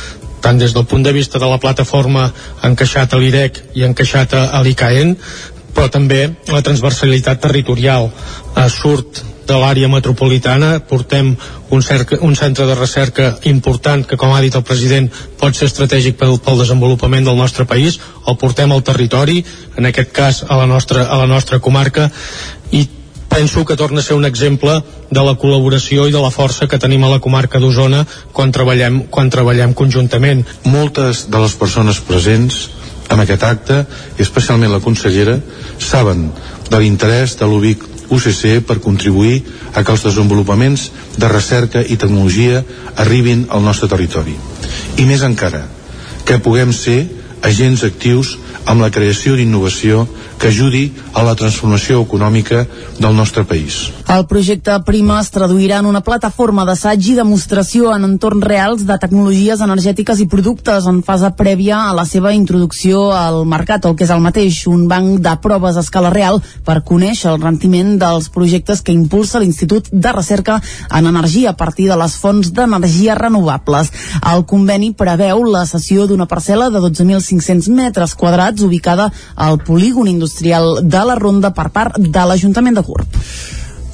tant des del punt de vista de la plataforma encaixat a l'IREC i encaixat a l'ICAEN, però també la transversalitat territorial. Eh, surt de l'àrea metropolitana. Portem un, cerca, un centre de recerca important que com ha dit el president pot ser estratègic pel, pel desenvolupament del nostre país. El portem al territori en aquest cas a la nostra, a la nostra comarca. I penso que torna a ser un exemple de la col·laboració i de la força que tenim a la comarca d'Osona quan treballem, quan treballem conjuntament. Moltes de les persones presents en aquest acte, i especialment la consellera, saben de l'interès de l'UBIC UCC per contribuir a que els desenvolupaments de recerca i tecnologia arribin al nostre territori. I més encara, que puguem ser agents actius amb la creació d'innovació que ajudi a la transformació econòmica del nostre país. El projecte Prima es traduirà en una plataforma d'assaig i demostració en entorns reals de tecnologies energètiques i productes en fase prèvia a la seva introducció al mercat, el que és el mateix, un banc de proves a escala real per conèixer el rendiment dels projectes que impulsa l'Institut de Recerca en Energia a partir de les fonts d'energia renovables. El conveni preveu la cessió d'una parcel·la de 12.500 metres quadrats ubicada al polígon industrial de la Ronda per part de l'Ajuntament de Gurb.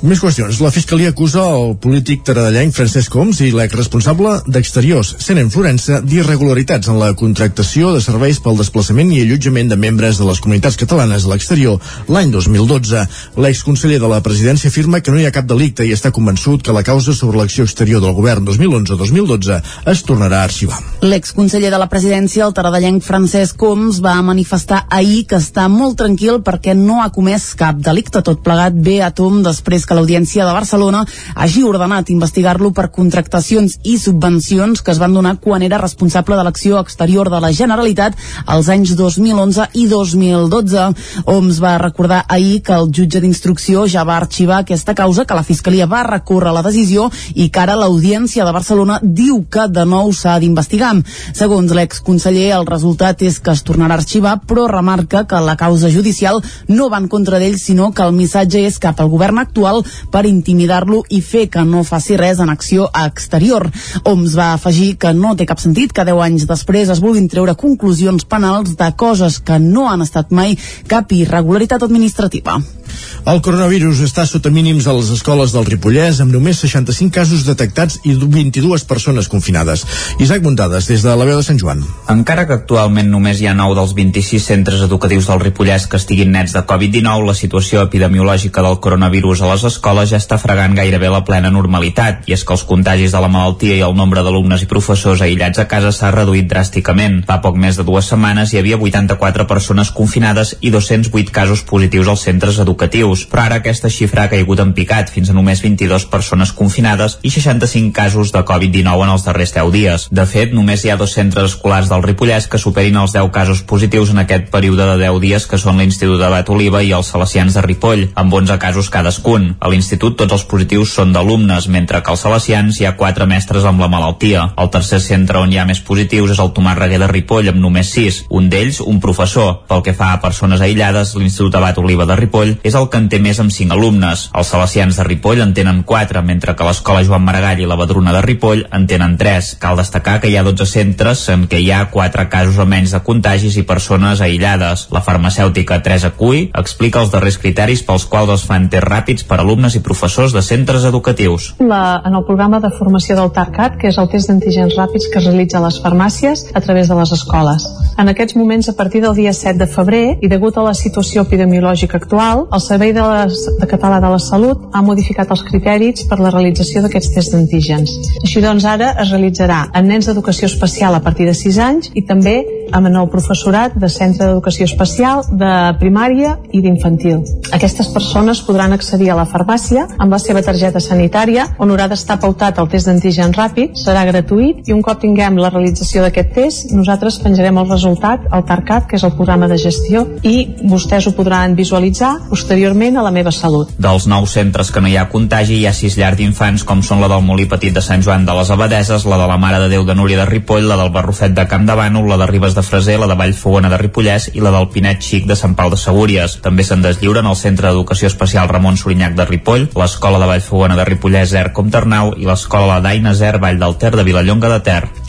Més qüestions. La Fiscalia acusa el polític taradellenc Francesc Homs i l'exresponsable d'Exteriors, Senen Florença, d'irregularitats en la contractació de serveis pel desplaçament i allotjament de membres de les comunitats catalanes a l'exterior l'any 2012. L'exconseller de la presidència afirma que no hi ha cap delicte i està convençut que la causa sobre l'acció exterior del govern 2011-2012 es tornarà a arxivar. L'exconseller de la presidència, el taradellenc Francesc Homs, va manifestar ahir que està molt tranquil perquè no ha comès cap delicte. Tot plegat ve a tom després que que l'Audiència de Barcelona hagi ordenat investigar-lo per contractacions i subvencions que es van donar quan era responsable de l'acció exterior de la Generalitat als anys 2011 i 2012. Oms va recordar ahir que el jutge d'instrucció ja va arxivar aquesta causa, que la Fiscalia va recórrer la decisió i que ara l'Audiència de Barcelona diu que de nou s'ha d'investigar. Segons l'exconseller, el resultat és que es tornarà a arxivar, però remarca que la causa judicial no va en contra d'ell, sinó que el missatge és cap al govern actual per intimidar-lo i fer que no faci res en acció exterior. Oms va afegir que no té cap sentit que 10 anys després es vulguin treure conclusions penals de coses que no han estat mai cap irregularitat administrativa. El coronavirus està sota mínims a les escoles del Ripollès amb només 65 casos detectats i 22 persones confinades. Isaac Muntades, des de la veu de Sant Joan. Encara que actualment només hi ha 9 dels 26 centres educatius del Ripollès que estiguin nets de Covid-19, la situació epidemiològica del coronavirus a les escoles ja està fregant gairebé la plena normalitat i és que els contagis de la malaltia i el nombre d'alumnes i professors aïllats a casa s'ha reduït dràsticament. Fa poc més de dues setmanes hi havia 84 persones confinades i 208 casos positius als centres educatius, però ara aquesta xifra ha caigut en picat fins a només 22 persones confinades i 65 casos de Covid-19 en els darrers 10 dies. De fet, només hi ha dos centres escolars del Ripollès que superin els 10 casos positius en aquest període de 10 dies que són l'Institut de Bat Oliva i els Salesians de Ripoll, amb 11 casos cadascun. A l'institut tots els positius són d'alumnes, mentre que als Salesians hi ha 4 mestres amb la malaltia. El tercer centre on hi ha més positius és el Tomàs Reguer de Ripoll, amb només 6, un d'ells un professor. Pel que fa a persones aïllades, l'Institut Abat Oliva de Ripoll és el que en té més amb 5 alumnes. Els Salesians de Ripoll en tenen 4, mentre que l'Escola Joan Maragall i la Badruna de Ripoll en tenen 3. Cal destacar que hi ha 12 centres en què hi ha 4 casos o menys de contagis i persones aïllades. La farmacèutica Teresa Cui explica els darrers criteris pels quals es fan tests ràpids per alumnes i professors de centres educatius. La, en el programa de formació del TARCAT, que és el test d'antígens ràpids que es realitza a les farmàcies a través de les escoles. En aquests moments, a partir del dia 7 de febrer, i degut a la situació epidemiològica actual, el Servei de, les, de Català de la Salut ha modificat els criteris per la realització d'aquests tests d'antígens. Així doncs, ara es realitzarà en nens d'educació especial a partir de 6 anys i també amb el professorat de centre d'educació especial, de primària i d'infantil. Aquestes persones podran accedir a la farmàcia amb la seva targeta sanitària on haurà d'estar pautat el test d'antigen ràpid, serà gratuït i un cop tinguem la realització d'aquest test, nosaltres penjarem el resultat al TARCAT, que és el programa de gestió, i vostès ho podran visualitzar posteriorment a la meva salut. Dels nou centres que no hi ha contagi, hi ha sis llars d'infants, com són la del Molí Petit de Sant Joan de les Abadeses, la de la Mare de Déu de Núria de Ripoll, la del Barrufet de Camp de Bànol, la de Ribes de Freser, la de Vallfogona de Ripollès i la del Pinet Xic de Sant Pau de Segúries. També se'n deslliuren el Centre d'Educació Especial Ramon Sorinyac de Ripoll, l'Escola de Vallfogona de Ripollès Er Comternau i l'Escola La Daina Zer Vall del Ter de Vilallonga de Ter.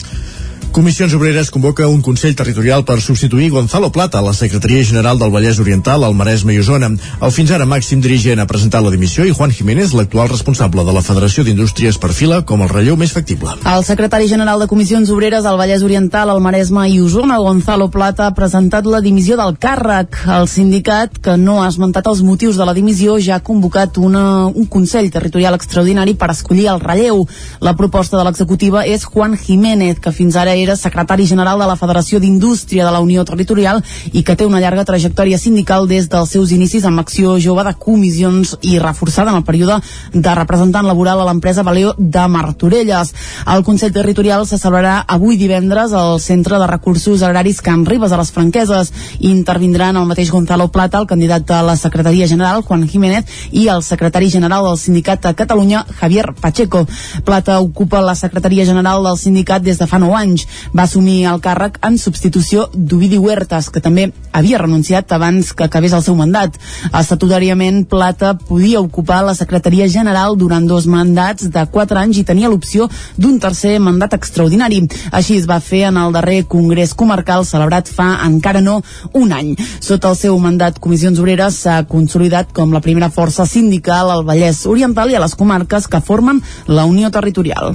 Comissions Obreres convoca un Consell Territorial per substituir Gonzalo Plata a la Secretaria General del Vallès Oriental al Maresme i Osona. El fins ara màxim dirigent ha presentat la dimissió i Juan Jiménez, l'actual responsable de la Federació d'Indústries, perfila com el relleu més factible. El secretari general de Comissions Obreres al Vallès Oriental, al Maresme i Osona, Gonzalo Plata, ha presentat la dimissió del càrrec. El sindicat, que no ha esmentat els motius de la dimissió, ja ha convocat una, un Consell Territorial extraordinari per escollir el relleu. La proposta de l'executiva és Juan Jiménez, que fins ara era secretari general de la Federació d'Indústria de la Unió Territorial i que té una llarga trajectòria sindical des dels seus inicis amb acció jove de comissions i reforçada en el període de representant laboral a l'empresa Valeo de Martorelles. El Consell Territorial se celebrarà avui divendres al Centre de Recursos Agraris Can Ribes a les Franqueses intervindran el mateix Gonzalo Plata, el candidat a la Secretaria General, Juan Jiménez, i el secretari general del Sindicat de Catalunya, Javier Pacheco. Plata ocupa la Secretaria General del sindicat des de fa 9 anys. Va assumir el càrrec en substitució d'Ovidi Huertas, que també havia renunciat abans que acabés el seu mandat. Estatutàriament, Plata podia ocupar la Secretaria General durant dos mandats de 4 anys i tenia l'opció d'un tercer mandat extraordinari. Així es va fer en el darrer Congrés Comarcal celebrat fa encara no un any. Sota el seu mandat, Comissions Obreres s'ha consolidat com la primera força sindical al Vallès Oriental i a les comarques que formen la Unió Territorial.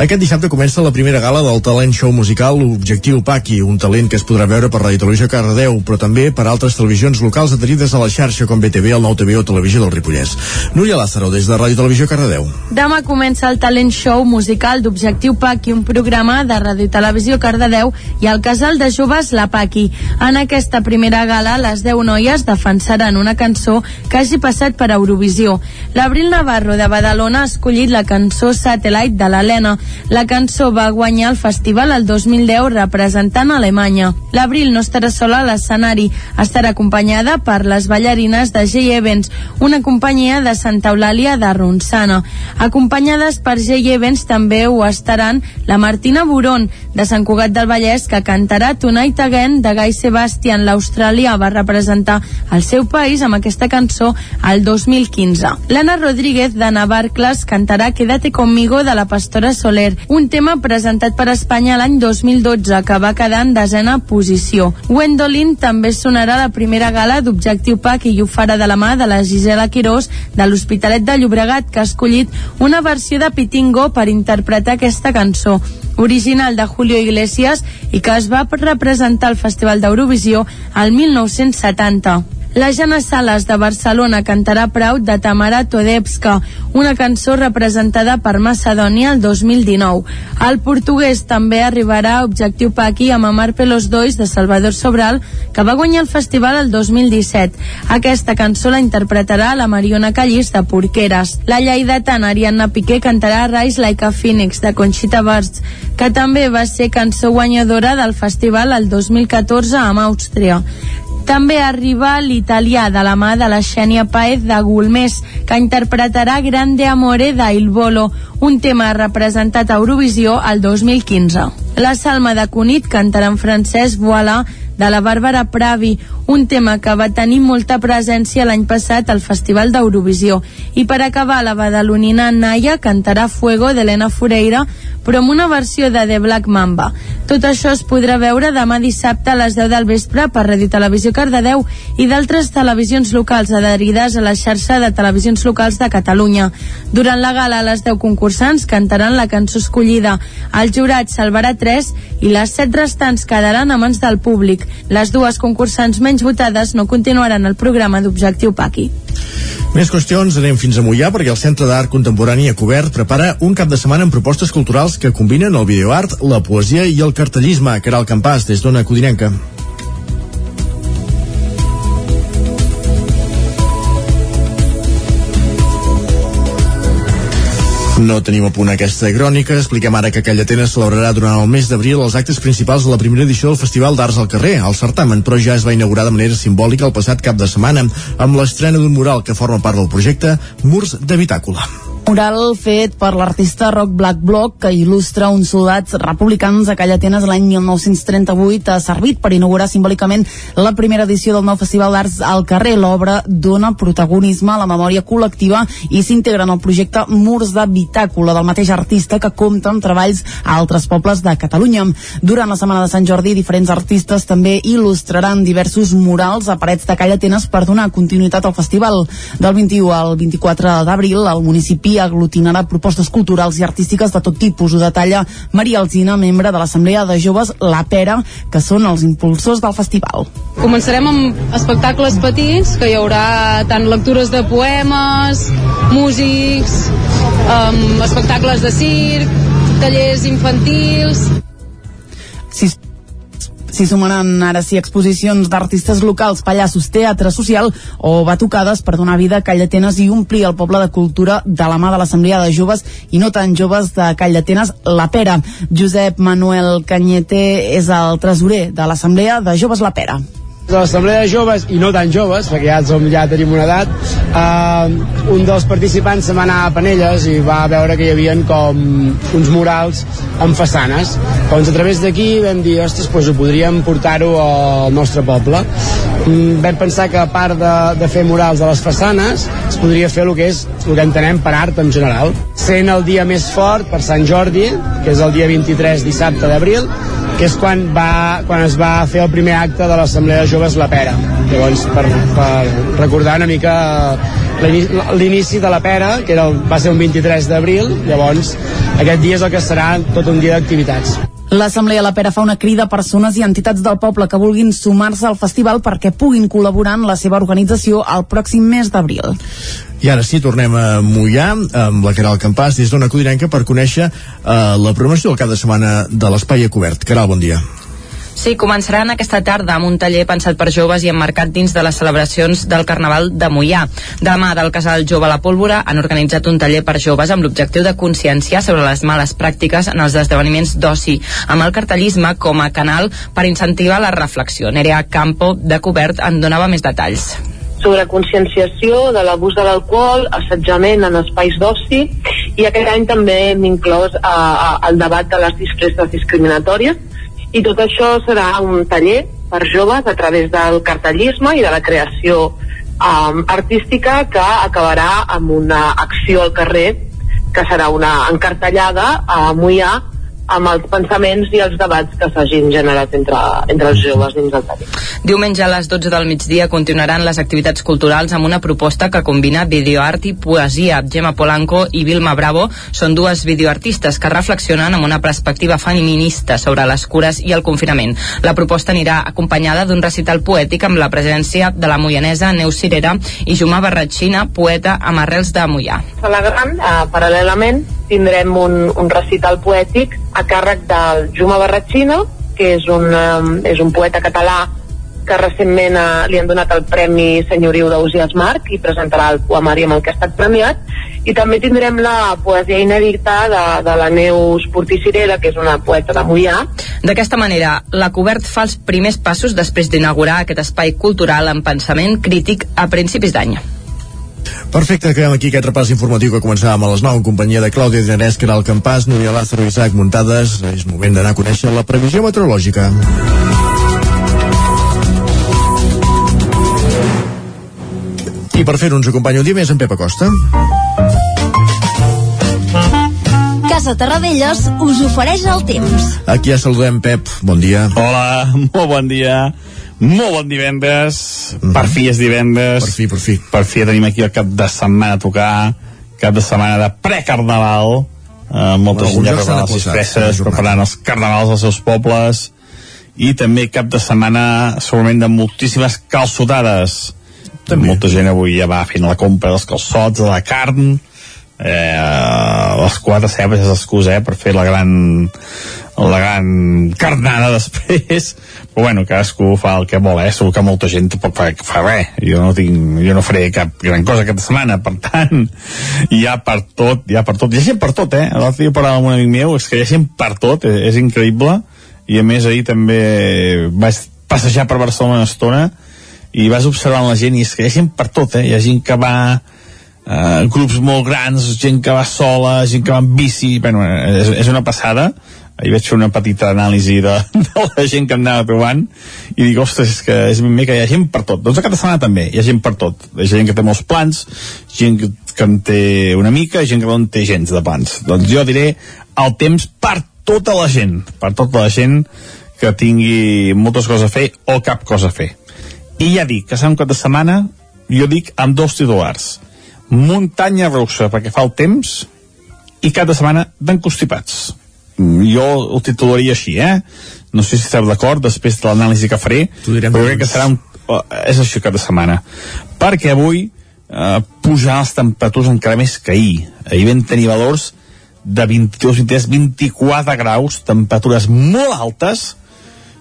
Aquest dissabte comença la primera gala del talent show musical Objectiu Paqui, un talent que es podrà veure per Ràdio Televisió Cardedeu, però també per altres televisions locals adherides a la xarxa com BTV, el Nou TV o Televisió del Ripollès. Núria Lázaro, des de Ràdio Televisió Cardedeu. Demà comença el talent show musical d'Objectiu Paqui, un programa de Ràdio Televisió Cardedeu i el casal de joves La Paqui. En aquesta primera gala, les 10 noies defensaran una cançó que hagi passat per Eurovisió. L'Abril Navarro de Badalona ha escollit la cançó Satellite de l'Helena. La cançó va guanyar el festival el 2010 representant Alemanya. L'Abril no estarà sola a l'escenari, estarà acompanyada per les ballarines de J Evans, una companyia de Santa Eulàlia de Ronçana. Acompanyades per J Evans també ho estaran la Martina Buron, de Sant Cugat del Vallès, que cantarà Tonight Again de Guy Sebastian. L'Austràlia va representar el seu país amb aquesta cançó el 2015. L'Anna Rodríguez de Navarcles cantarà Quédate conmigo de la Pastora Soler, un tema presentat per Espanya l'any 2012 que va quedar en desena posició. Gwendolyn també sonarà la primera gala d'Objectiu PAC i ho farà de la mà de la Gisela Quirós de l'Hospitalet de Llobregat que ha escollit una versió de Pitingo per interpretar aquesta cançó original de Julio Iglesias i que es va representar al Festival d'Eurovisió al 1970. La Jana Sales de Barcelona cantarà Proud de Tamara Todepska, una cançó representada per Macedònia el 2019. El portuguès també arribarà a Objectiu Paqui amb Amar Pelos Dois de Salvador Sobral, que va guanyar el festival el 2017. Aquesta cançó la interpretarà la Mariona Callís de Porqueres. La lleidatana Ariadna Piqué cantarà Rise Like a Phoenix de Conxita Wurst, que també va ser cançó guanyadora del festival el 2014 amb Àustria. També arriba l'italià de la mà de la Xènia Paez de Gulmés, que interpretarà Grande Amore d'Il Bolo, un tema representat a Eurovisió el 2015. La Salma de Cunit cantarà en francès Voilà de la Bàrbara Pravi, un tema que va tenir molta presència l'any passat al Festival d'Eurovisió. I per acabar, la badalonina Naya cantarà Fuego d'Helena Fureira, però amb una versió de The Black Mamba. Tot això es podrà veure demà dissabte a les 10 del vespre per Radio Televisió Cardedeu i d'altres televisions locals adherides a la xarxa de televisions locals de Catalunya. Durant la gala, les 10 concursants cantaran la cançó escollida. El jurat salvarà 3 i les 7 restants quedaran a mans del públic. Les dues concursants menys votades no continuaran el programa d'Objectiu Paqui. Més qüestions, anem fins a Mollà perquè el Centre d'Art Contemporani a Cobert prepara un cap de setmana amb propostes culturals que combinen el videoart, la poesia i el cartellisme. Caral Campàs, des d'Ona Codinenca. No tenim a punt aquesta crònica. Expliquem ara que Callatenes celebrarà durant el mes d'abril els actes principals de la primera edició del Festival d'Arts al carrer. El certamen, però, ja es va inaugurar de manera simbòlica el passat cap de setmana amb l'estrena d'un mural que forma part del projecte Murs de Bitàcula mural fet per l'artista Rock Black Block que il·lustra uns soldats republicans a Calla Atenes l'any 1938 ha servit per inaugurar simbòlicament la primera edició del nou Festival d'Arts al carrer. L'obra dona protagonisme a la memòria col·lectiva i s'integra en el projecte Murs de Bitàcula del mateix artista que compta amb treballs a altres pobles de Catalunya. Durant la Setmana de Sant Jordi, diferents artistes també il·lustraran diversos murals a parets de Calla Atenes per donar continuïtat al festival. Del 21 al 24 d'abril, el municipi aglutinarà propostes culturals i artístiques de tot tipus. Ho detalla Maria Alzina, membre de l'Assemblea de Joves La Pera, que són els impulsors del festival. Començarem amb espectacles petits, que hi haurà tant lectures de poemes, músics, um, espectacles de circ, tallers infantils... s'hi sumaran ara sí exposicions d'artistes locals, pallassos, teatre social o batucades per donar vida a Call d'Atenes i omplir el poble de cultura de la mà de l'Assemblea de Joves i no tan joves de Call d'Atenes, La Pera. Josep Manuel Canyete és el tresorer de l'Assemblea de Joves La Pera de l'Assemblea de Joves, i no tan joves, perquè ja, som, ja tenim una edat, eh, un dels participants se va anar a Panelles i va veure que hi havia com uns murals amb façanes. Doncs a través d'aquí vam dir, ostres, doncs ho podríem portar-ho al nostre poble. Mm, vam pensar que a part de, de fer murals a les façanes, es podria fer el que és el que entenem per art en general. Sent el dia més fort per Sant Jordi, que és el dia 23 dissabte d'abril, que és quan, va, quan es va fer el primer acte de l'Assemblea de Joves La Pera. Llavors, per, per recordar una mica l'inici de la Pera, que era va ser un 23 d'abril, llavors aquest dia és el que serà tot un dia d'activitats. L'Assemblea La Pera fa una crida a persones i entitats del poble que vulguin sumar-se al festival perquè puguin col·laborar en la seva organització el pròxim mes d'abril. I ara sí, tornem a Mollà amb la Caral Campàs des d'Ona Codinenca per conèixer eh, la programació de setmana de l'Espai a Cobert. Caral, bon dia. Sí, començaran aquesta tarda amb un taller pensat per joves i emmarcat dins de les celebracions del Carnaval de Mollà. Demà del Casal Jove a la Pólvora han organitzat un taller per joves amb l'objectiu de conscienciar sobre les males pràctiques en els esdeveniments d'oci, amb el cartellisme com a canal per incentivar la reflexió. Nerea Campo, de Cobert, en donava més detalls sobre conscienciació de l'abús de l'alcohol, assetjament en espais d'oci i aquest any també hem inclòs a, a, el debat de les disfresses discriminatòries i tot això serà un taller per joves a través del cartellisme i de la creació um, artística que acabarà amb una acció al carrer que serà una encartellada a Mollà amb els pensaments i els debats que s'hagin generat entre, entre els joves dins del taller. Diumenge a les 12 del migdia continuaran les activitats culturals amb una proposta que combina videoart i poesia. Gemma Polanco i Vilma Bravo són dues videoartistes que reflexionen amb una perspectiva feminista sobre les cures i el confinament. La proposta anirà acompanyada d'un recital poètic amb la presència de la moianesa Neus Cirera i Jumà Barratxina, poeta amb arrels de Moià. Celebrant, eh, paral·lelament, tindrem un, un recital poètic a càrrec del Juma Barratxina, que és un, um, és un poeta català que recentment uh, li han donat el Premi Senyoriu d'Ausias Marc i presentarà el poemari amb el que ha estat premiat i també tindrem la poesia inèdita de, de la Neus Porticirera que és una poeta de Mollà D'aquesta manera, la Cobert fa els primers passos després d'inaugurar aquest espai cultural amb pensament crític a principis d'any. Perfecte, acabem aquí aquest repàs informatiu que començàvem a les 9 en companyia de Clàudia Dinarès, que era el Campàs, Núria Lázaro i Isaac Muntades. És moment d'anar a conèixer la previsió meteorològica. I per fer-ho ens acompanya un dia més en Pep Acosta. Casa Terradellos us ofereix el temps. Aquí ja saludem, Pep. Bon dia. Hola, [laughs] molt bon dia. Molt bon divendres. Mm -hmm. Per fi és divendres. Per fi, per fi. Per fi tenim aquí el cap de setmana a tocar. Cap de setmana de precarnaval. Molta Alguns gent ja preparant les festes, jornada. preparant els carnavals als seus pobles i també cap de setmana segurament de moltíssimes calçotades també. molta gent avui ja va fent la compra dels calçots, de la carn eh, les quatre cebes és l'excusa eh, per fer la gran la gran carnada després però bueno, cadascú fa el que vol eh? segur que molta gent tampoc fa, fa res jo no, tinc, jo no faré cap gran cosa aquesta setmana per tant, hi ha per tot hi ha per tot, hi ha gent per tot eh? l'altre dia parlava amb un amic meu, és que hi ha gent per tot és, és increïble i a més ahir també vaig passejar per Barcelona una estona i vas observant la gent i és que hi ha gent per tot eh? hi ha gent que va eh, grups molt grans, gent que va sola gent que va amb bici, bueno, és, és una passada. Ahir vaig fer una petita anàlisi de, [laughs] de la gent que em anava trobant i dic, ostres, és que és ben bé que hi ha gent per tot. Doncs a cada setmana també, hi ha gent per tot. Hi ha gent que té molts plans, gent que, que en té una mica, gent que no en té gens de plans. Doncs jo diré el temps per tota la gent per tota la gent que tingui moltes coses a fer o cap cosa a fer. I ja dic que serà un cap de setmana jo dic amb dos titulars muntanya russa perquè fa el temps i cap de setmana d'encostipats jo ho titularia així eh? no sé si esteu d'acord després de l'anàlisi que faré però crec que serà un, oh, és això cap de setmana. Perquè avui eh, pujaran les temperatures encara més que ahir. Ahir vam tenir valors de 22, 23, 24 graus temperatures molt altes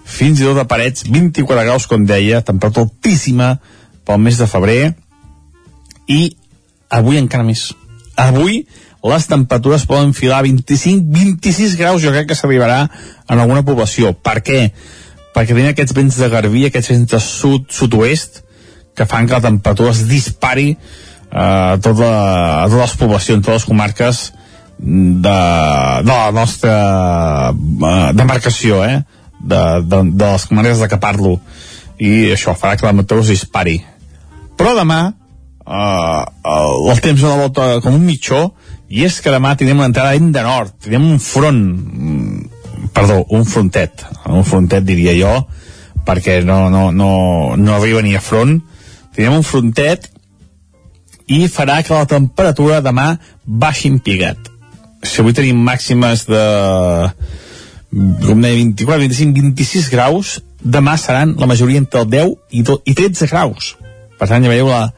fins i tot a parets 24 graus com deia, temperatura altíssima pel mes de febrer. I avui encara més avui les temperatures poden filar 25-26 graus jo crec que s'arribarà en alguna població per què? perquè tenim aquests vents de garbí aquests vents de sud, sud-oest que fan que la temperatura es dispari eh, a, tota, a totes les poblacions, totes les comarques de, de la nostra eh, demarcació eh? de, de, de les comarques de què parlo i això farà que la temperatura es dispari però demà uh, el temps dona la volta com un mitjó i és que demà tindrem una entrada de nord. Tindrem un front mm, perdó, un frontet un frontet diria jo perquè no, no, no, no arriba ni a front. Tindrem un frontet i farà que la temperatura demà baixi en pigat si avui tenim màximes de com deia, 24, 25, 26 graus demà seran la majoria entre el 10 i, 12, i 13 graus per tant ja veieu la,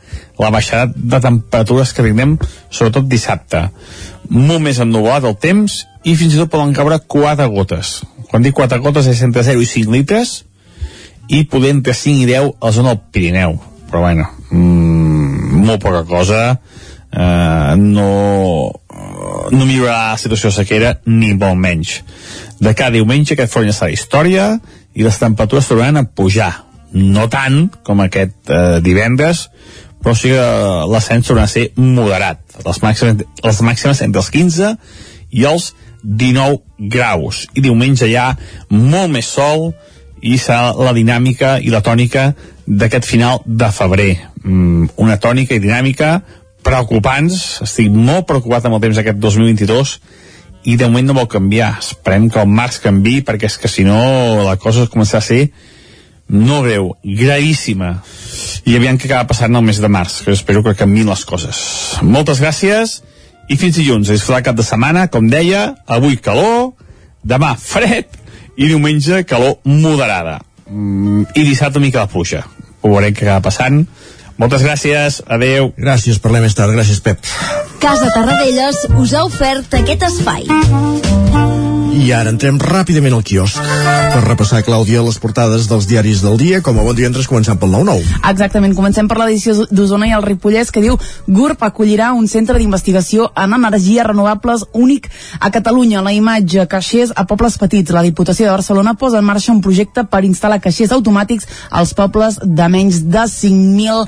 la baixada de temperatures que tindrem sobretot dissabte. Molt més ennubulat el temps i fins i tot poden caure 4 gotes. Quan dic 4 gotes és entre 0 i 5 litres i poder entre 5 i 10 a la zona del Pirineu. Però bueno mmm, molt poca cosa. Eh, no no millorarà la situació de sequera ni molt menys. De cada diumenge aquest front ja serà història i les temperatures tornaran a pujar no tant com aquest eh, divendres però sí que l'ascens tornarà a ser moderat. Les màximes, les màximes entre els 15 i els 19 graus. I diumenge hi ha molt més sol i serà la dinàmica i la tònica d'aquest final de febrer. Mm, una tònica i dinàmica preocupants. Estic molt preocupat amb el temps d'aquest 2022 i de moment no vol canviar. Esperem que el març canvi perquè és que si no la cosa començarà a ser no greu, gravíssima. I aviam què acaba passant el mes de març, que espero que canviïn les coses. Moltes gràcies i fins dilluns. A disfrutar cap de setmana, com deia, avui calor, demà fred i diumenge calor moderada. Mm, I dissabte mica de pluja. Ho veurem què acaba passant. Moltes gràcies, adeu. Gràcies, parlem més tard. Gràcies, Pep. Casa Tarradellas us ha ofert aquest espai. I ara entrem ràpidament al quiosc per repassar, Clàudia, les portades dels diaris del dia, com a bon divendres començant pel 9-9. Exactament, comencem per l'edició d'Osona i el Ripollès que diu GURB acollirà un centre d'investigació en energies renovables únic a Catalunya. La imatge caixers a pobles petits. La Diputació de Barcelona posa en marxa un projecte per instal·lar caixers automàtics als pobles de menys de 5.000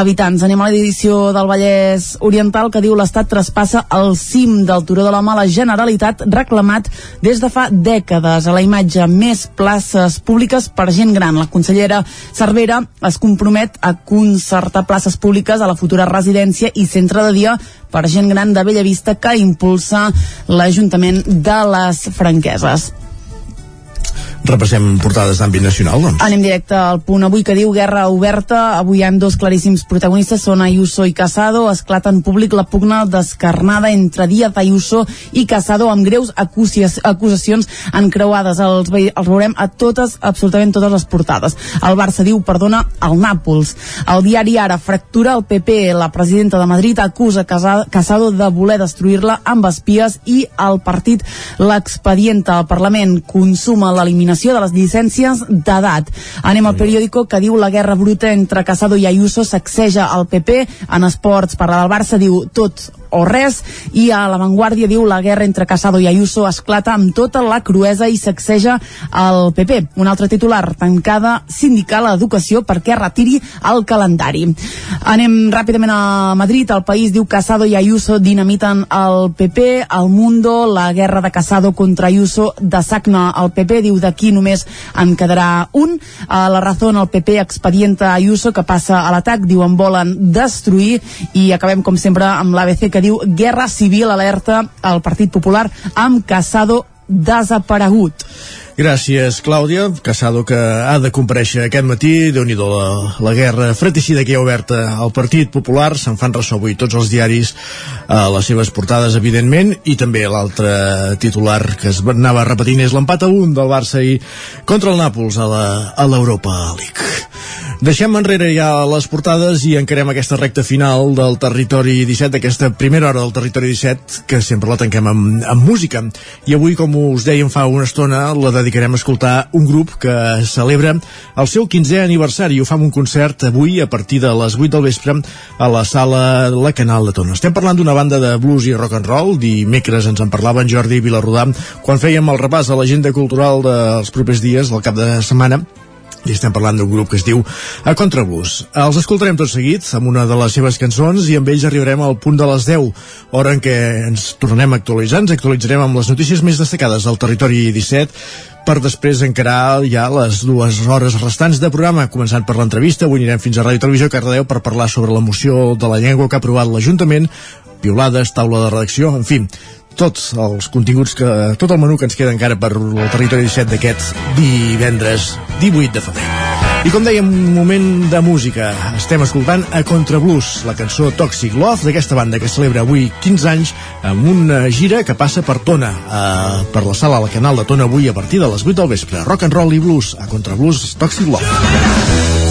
habitants. Anem a l'edició del Vallès Oriental que diu l'Estat traspassa el cim del Turó de la Mala Generalitat reclamat des de fa dècades a la imatge més places públiques per gent gran. La consellera Cervera es compromet a concertar places públiques a la futura residència i centre de dia per gent gran de Bellavista que impulsa l'Ajuntament de les Franqueses. Repassem portades d'àmbit nacional, doncs. Anem directe al punt avui que diu Guerra oberta. Avui hi ha dos claríssims protagonistes, són Ayuso i Casado. Esclata en públic la pugna descarnada entre Díaz Ayuso i Casado amb greus acusacions encreuades. Els, els veurem a totes, absolutament totes les portades. El Barça diu perdona al Nàpols. El diari Ara fractura el PP. La presidenta de Madrid acusa Casado de voler destruir-la amb espies i el partit l'expedienta. El Parlament consuma l'eliminació eliminació de les llicències d'edat. Anem al periòdico que diu la guerra bruta entre Casado i Ayuso sacseja el PP. En esports, parla del Barça, diu tot o res i a l'avantguàrdia diu la guerra entre Casado i Ayuso esclata amb tota la cruesa i sacseja el PP. Un altre titular, tancada sindical a educació perquè retiri el calendari. Anem ràpidament a Madrid. El país diu Casado i Ayuso dinamiten el PP. El Mundo, la guerra de Casado contra Ayuso desagna el PP. Diu d'aquí només en quedarà un. A la raó el PP expedienta Ayuso que passa a l'atac. Diuen volen destruir i acabem com sempre amb l'ABC que diu Guerra Civil alerta al Partit Popular amb Casado desaparegut. Gràcies, Clàudia. Casado que ha de compareixer aquest matí. déu nhi la, la guerra fratricida que hi ha oberta al Partit Popular. Se'n fan ressò avui tots els diaris a les seves portades, evidentment, i també l'altre titular que es anava repetint és l'empat a un del Barça i contra el Nàpols a l'Europa League. Deixem enrere ja les portades i encarem aquesta recta final del Territori 17, d'aquesta primera hora del Territori 17, que sempre la tanquem amb, amb música. I avui, com us dèiem fa una estona, la dedicarem a escoltar un grup que celebra el seu 15è aniversari. Ho fa un concert avui a partir de les 8 del vespre a la sala La Canal de Tona. Estem parlant d'una banda de blues i rock and roll. Dimecres ens en parlava en Jordi Vilarrodà quan fèiem el repàs a l'agenda cultural dels propers dies, del cap de setmana i estem parlant d'un grup que es diu A Contrabús. Els escoltarem tot seguit amb una de les seves cançons i amb ells arribarem al punt de les 10, hora en què ens tornem a actualitzar, ens actualitzarem amb les notícies més destacades del territori 17 per després encarar ja les dues hores restants de programa, començant per l'entrevista. Avui anirem fins a Ràdio Televisió Cardedeu per parlar sobre la moció de la llengua que ha aprovat l'Ajuntament, piulades, taula de redacció, en fi, tots els continguts que, tot el menú que ens queda encara per el territori 17 d'aquest divendres 18 de febrer. I com dèiem, un moment de música. Estem escoltant a Contrablues, la cançó Toxic Love d'aquesta banda que celebra avui 15 anys amb una gira que passa per Tona, eh, per la sala al canal de Tona avui a partir de les 8 del vespre. Rock and roll i blues, a Contrablues Toxic Love.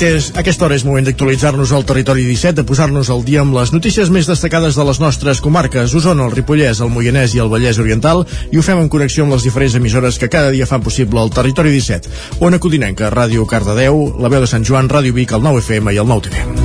Aquest és, aquesta hora és moment d'actualitzar-nos al territori 17, de posar-nos al dia amb les notícies més destacades de les nostres comarques, Osona, el Ripollès, el Moianès i el Vallès Oriental, i ho fem en connexió amb les diferents emissores que cada dia fan possible el territori 17. Ona Codinenca, Ràdio Cardedeu, la veu de Sant Joan, Ràdio Vic, el 9 FM i el 9 TV.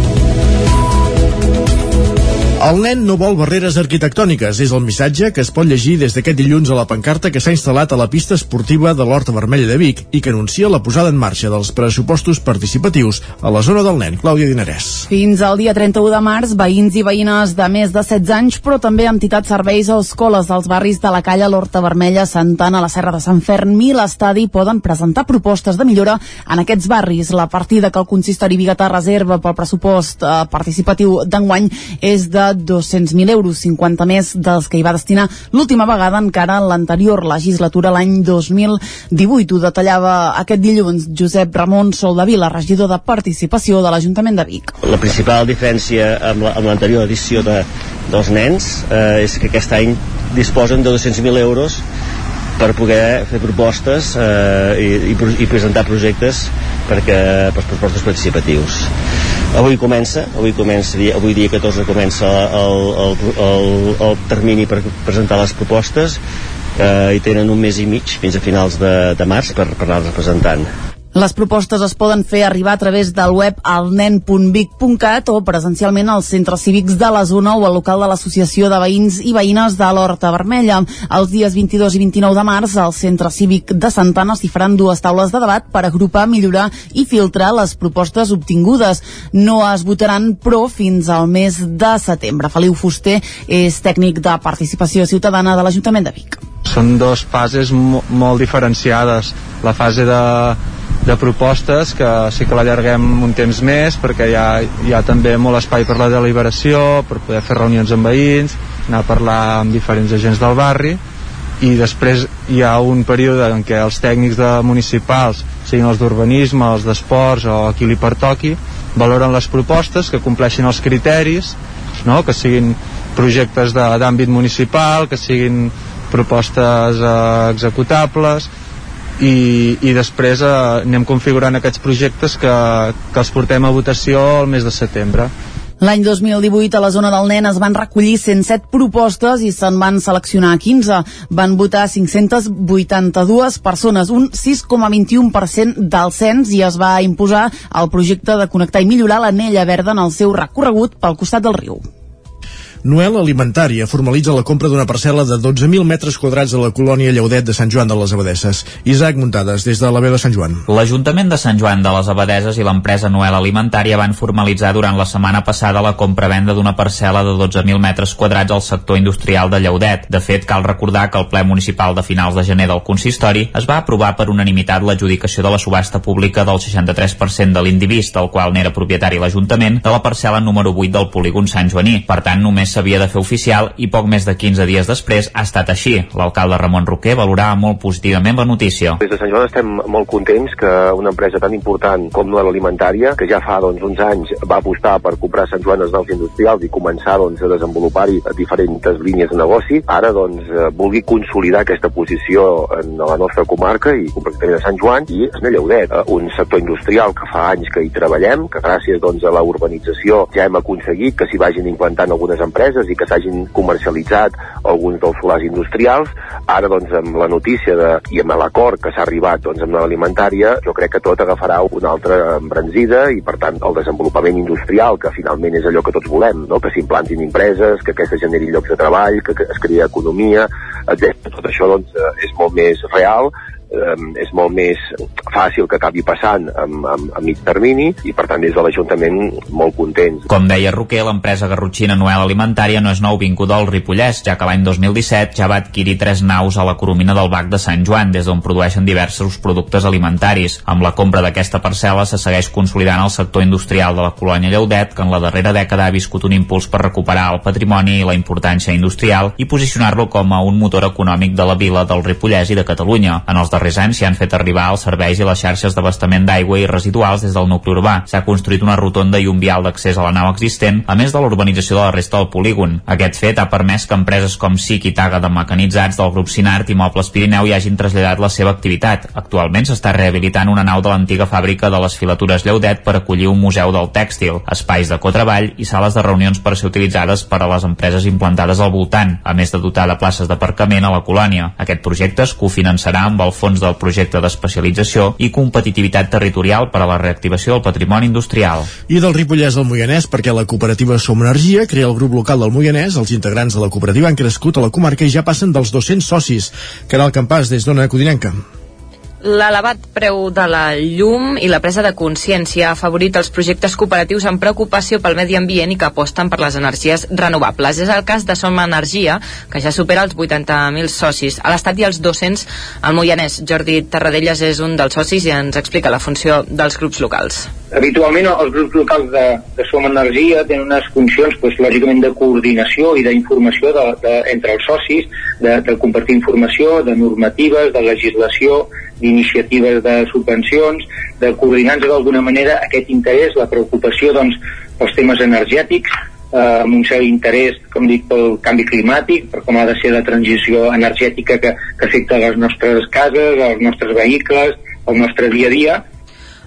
El nen no vol barreres arquitectòniques, és el missatge que es pot llegir des d'aquest dilluns a la pancarta que s'ha instal·lat a la pista esportiva de l'Horta Vermella de Vic i que anuncia la posada en marxa dels pressupostos participatius a la zona del nen, Clàudia Dinarès. Fins al dia 31 de març, veïns i veïnes de més de 16 anys, però també entitats serveis o escoles dels barris de la Calla, l'Horta Vermella, Santana, la Serra de Sant Ferm i l'Estadi poden presentar propostes de millora en aquests barris. La partida que el consistori Bigatà reserva pel pressupost eh, participatiu d'enguany és de 200.000 euros, 50 més dels que hi va destinar l'última vegada encara en l'anterior legislatura l'any 2018. Ho detallava aquest dilluns Josep Ramon Soldavila, regidor de Participació de l'Ajuntament de Vic. La principal diferència amb l'anterior la, edició de, dels nens eh, és que aquest any disposen de 200.000 euros per poder fer propostes eh, i, i, i presentar projectes perquè, per propostes participatius avui comença avui, comença, avui dia 14 comença el, el, el, el termini per presentar les propostes eh, i tenen un mes i mig fins a finals de, de març per, per anar representant les propostes es poden fer arribar a través del web alnen.vic.cat o presencialment als centres cívics de la zona o al local de l'Associació de Veïns i Veïnes de l'Horta Vermella. Els dies 22 i 29 de març, al Centre Cívic de Santana s'hi faran dues taules de debat per agrupar, millorar i filtrar les propostes obtingudes. No es votaran, però, fins al mes de setembre. Feliu Fuster és tècnic de participació ciutadana de l'Ajuntament de Vic. Són dues fases molt diferenciades. La fase de de propostes que sí que l'allarguem un temps més perquè hi ha, hi ha també molt espai per la deliberació, per poder fer reunions amb veïns, anar a parlar amb diferents agents del barri i després hi ha un període en què els tècnics de municipals, siguin els d'urbanisme, els d'esports o qui li pertoqui, valoren les propostes que compleixin els criteris, no? que siguin projectes d'àmbit municipal, que siguin propostes eh, executables, i, i després eh, anem configurant aquests projectes que, que els portem a votació el mes de setembre. L'any 2018 a la zona del nen es van recollir 107 propostes i se'n van seleccionar 15. Van votar 582 persones, un 6,21% del cens i es va imposar el projecte de connectar i millorar l'anella verda en el seu recorregut pel costat del riu. Noel Alimentària formalitza la compra d'una parcel·la de 12.000 metres quadrats a la colònia Lleudet de Sant Joan de les Abadesses. Isaac Muntades, des de la veu de Sant Joan. L'Ajuntament de Sant Joan de les Abadeses i l'empresa Noel Alimentària van formalitzar durant la setmana passada la compra-venda d'una parcel·la de 12.000 metres quadrats al sector industrial de Lleudet. De fet, cal recordar que el ple municipal de finals de gener del consistori es va aprovar per unanimitat l'adjudicació de la subhasta pública del 63% de l'indivist, del qual n'era propietari l'Ajuntament, de la parcel·la número 8 del polígon Sant Joaní. Per tant, només s'havia de fer oficial i poc més de 15 dies després ha estat així. L'alcalde Ramon Roquer valorava molt positivament la notícia. Des de Sant Joan estem molt contents que una empresa tan important com Noel Alimentària, que ja fa doncs, uns anys va apostar per comprar Sant Joan els nous industrials i començar doncs, a desenvolupar-hi diferents línies de negoci, ara doncs, eh, vulgui consolidar aquesta posició en la nostra comarca i concretament a Sant Joan i es Lleudet, eh, un sector industrial que fa anys que hi treballem, que gràcies doncs, a la urbanització ja hem aconseguit que s'hi vagin implantant algunes empreses empreses i que s'hagin comercialitzat alguns dels solars industrials. Ara, doncs, amb la notícia de, i amb l'acord que s'ha arribat doncs, amb l'alimentària, jo crec que tot agafarà una altra embranzida i, per tant, el desenvolupament industrial, que finalment és allò que tots volem, no? que s'implantin empreses, que aquestes generin llocs de treball, que, que es creï economia, etc. Tot això doncs, eh, és molt més real eh, és molt més fàcil que acabi passant a, a, a mig termini i per tant des de l'Ajuntament molt contents. Com deia Roquer, l'empresa garrotxina Noel Alimentària no és nou vinguda al Ripollès, ja que l'any 2017 ja va adquirir tres naus a la Coromina del Bac de Sant Joan, des d'on produeixen diversos productes alimentaris. Amb la compra d'aquesta parcel·la se segueix consolidant el sector industrial de la colònia Lleudet, que en la darrera dècada ha viscut un impuls per recuperar el patrimoni i la importància industrial i posicionar-lo com a un motor econòmic de la vila del Ripollès i de Catalunya. En els darrers darrers anys s'hi han fet arribar els serveis i les xarxes d'abastament d'aigua i residuals des del nucli urbà. S'ha construït una rotonda i un vial d'accés a la nau existent, a més de l'urbanització de la resta del polígon. Aquest fet ha permès que empreses com SIC i Taga de Mecanitzats del grup Sinart i Mobles Pirineu hi hagin traslladat la seva activitat. Actualment s'està rehabilitant una nau de l'antiga fàbrica de les filatures Lleudet per acollir un museu del tèxtil, espais de cotreball i sales de reunions per ser utilitzades per a les empreses implantades al voltant, a més de dotar de places d'aparcament a la colònia. Aquest projecte es cofinançarà amb el Fons del Projecte d'Especialització i Competitivitat Territorial per a la reactivació del patrimoni industrial. I del Ripollès al Moianès, perquè la cooperativa Som Energia crea el grup local del Moianès, els integrants de la cooperativa han crescut a la comarca i ja passen dels 200 socis. Caral Campàs, des d'Ona Codinenca. L'elevat preu de la llum i la presa de consciència ha afavorit els projectes cooperatius amb preocupació pel medi ambient i que aposten per les energies renovables. És el cas de Som Energia, que ja supera els 80.000 socis. A l'Estat ha els 200 al Moianès. Jordi Tarradellas és un dels socis i ens explica la funció dels grups locals. Habitualment els grups locals de, de Som Energia tenen unes funcions pues, lògicament de coordinació i d'informació de, entre els socis, de, de compartir informació, de normatives, de legislació, d'iniciatives de subvencions, de coordinar-nos d'alguna manera aquest interès, la preocupació doncs, pels temes energètics, eh, amb un cert interès, com dic, pel canvi climàtic, per com ha de ser la transició energètica que, que afecta les nostres cases, els nostres vehicles, el nostre dia a dia,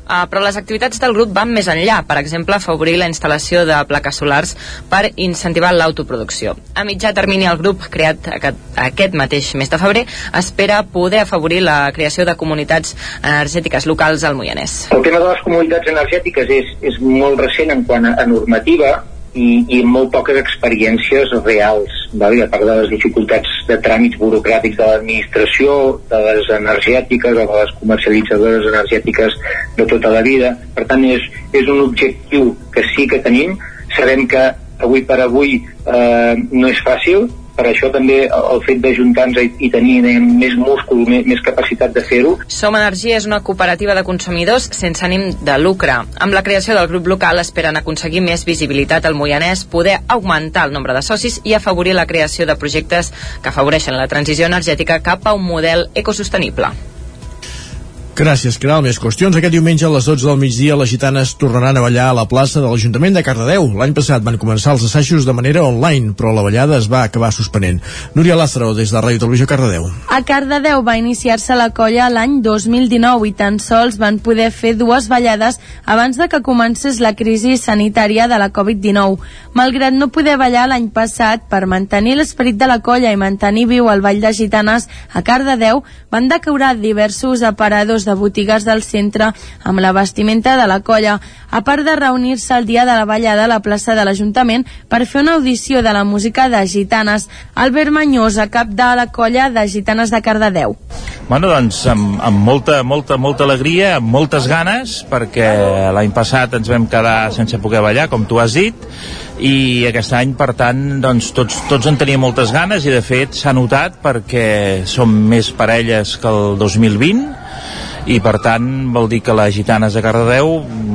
Uh, però les activitats del grup van més enllà, per exemple, afavorir la instal·lació de plaques solars per incentivar l'autoproducció. A mitjà termini el grup, creat aquest, aquest mateix mes de febrer, espera poder afavorir la creació de comunitats energètiques locals al Moianès. El tema de les comunitats energètiques és, és molt recent en quant a, a normativa, i, i amb molt poques experiències reals, val? a part de les dificultats de tràmits burocràtics de l'administració, de les energètiques o de les comercialitzadores energètiques de tota la vida. Per tant, és, és un objectiu que sí que tenim. Sabem que avui per avui eh, no és fàcil, per això també el fet d'ajuntar-nos i, i tenir més múscul, més, més capacitat de fer-ho. Som Energia és una cooperativa de consumidors sense ànim de lucre. Amb la creació del grup local esperen aconseguir més visibilitat al Moianès, poder augmentar el nombre de socis i afavorir la creació de projectes que afavoreixen la transició energètica cap a un model ecosostenible. Gràcies, Caral. Més qüestions. Aquest diumenge a les 12 del migdia les gitanes tornaran a ballar a la plaça de l'Ajuntament de Cardedeu. L'any passat van començar els assajos de manera online, però la ballada es va acabar suspenent. Núria Lázaro, des de Ràdio Televisió Cardedeu. A Cardedeu va iniciar-se la colla l'any 2019 i tan sols van poder fer dues ballades abans de que comencés la crisi sanitària de la Covid-19. Malgrat no poder ballar l'any passat, per mantenir l'esperit de la colla i mantenir viu el ball de gitanes a Cardedeu, van decaure diversos aparadors de botigues del centre amb la vestimenta de la colla, a part de reunir-se el dia de la ballada a la plaça de l'Ajuntament per fer una audició de la música de gitanes. Albert Manyós, a cap de la colla de gitanes de Cardedeu. Bueno, doncs amb, amb molta, molta, molta alegria, amb moltes ganes, perquè l'any passat ens vam quedar sense poder ballar, com tu has dit, i aquest any, per tant, doncs, tots, tots en teníem moltes ganes i de fet s'ha notat perquè som més parelles que el 2020 i per tant vol dir que les gitanes de Cardedeu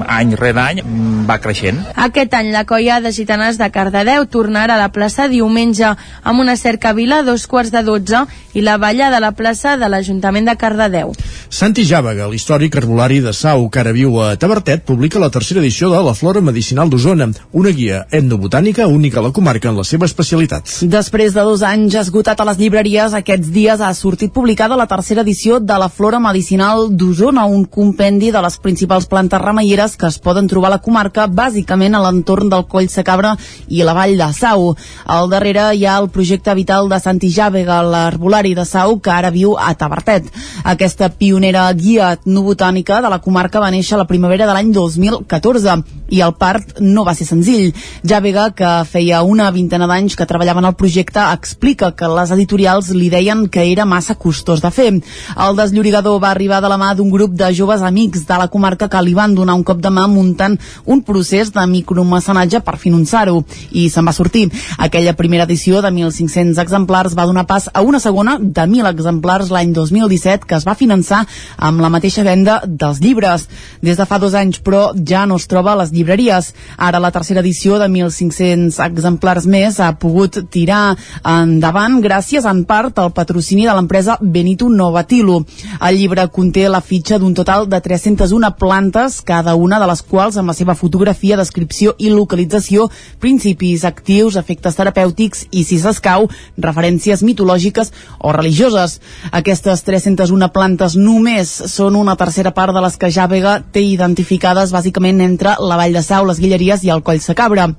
any rere any va creixent. Aquest any la colla de gitanes de Cardedeu tornarà a la plaça diumenge amb una cercavila a dos quarts de dotze i la balla de la plaça de l'Ajuntament de Cardedeu. Santi Jàvega, l'històric herbolari de Sau, que ara viu a Tabertet, publica la tercera edició de la Flora Medicinal d'Osona, una guia etnobotànica única a la comarca en la seva especialitat. Després de dos anys esgotat a les llibreries, aquests dies ha sortit publicada la tercera edició de la Flora Medicinal d'Osona, un compendi de les principals plantes remeieres que es poden trobar a la comarca, bàsicament a l'entorn del Coll Sacabra i la Vall de Sau. Al darrere hi ha el projecte vital de Santi Jàvega, l'herbolari de Sau, que ara viu a Tabertet. Aquesta pionera guia etnobotànica de la comarca va néixer la primavera de l'any 2014 i el part no va ser senzill. Jàvega, que feia una vintena d'anys que treballava en el projecte, explica que les editorials li deien que era massa costós de fer. El desllorigador va arribar de la mà d'un grup de joves amics de la comarca que li van donar un cop de mà muntant un procés de micromecenatge per finançar-ho i se'n va sortir. Aquella primera edició de 1.500 exemplars va donar pas a una segona de 1.000 exemplars l'any 2017 que es va finançar amb la mateixa venda dels llibres. Des de fa dos anys, però, ja no es troba a les llibreries. Ara la tercera edició de 1.500 exemplars més ha pogut tirar endavant gràcies en part al patrocini de l'empresa Benito Novatilo. El llibre conté la fitxa d'un total de 301 plantes, cada una de les quals amb la seva fotografia, descripció i localització, principis actius, efectes terapèutics i, si s'escau, referències mitològiques o religioses. Aquestes 301 plantes només són una tercera part de les que Jàvega té identificades bàsicament entre la Vall de Sau, les Guilleries i el Coll Sacabra.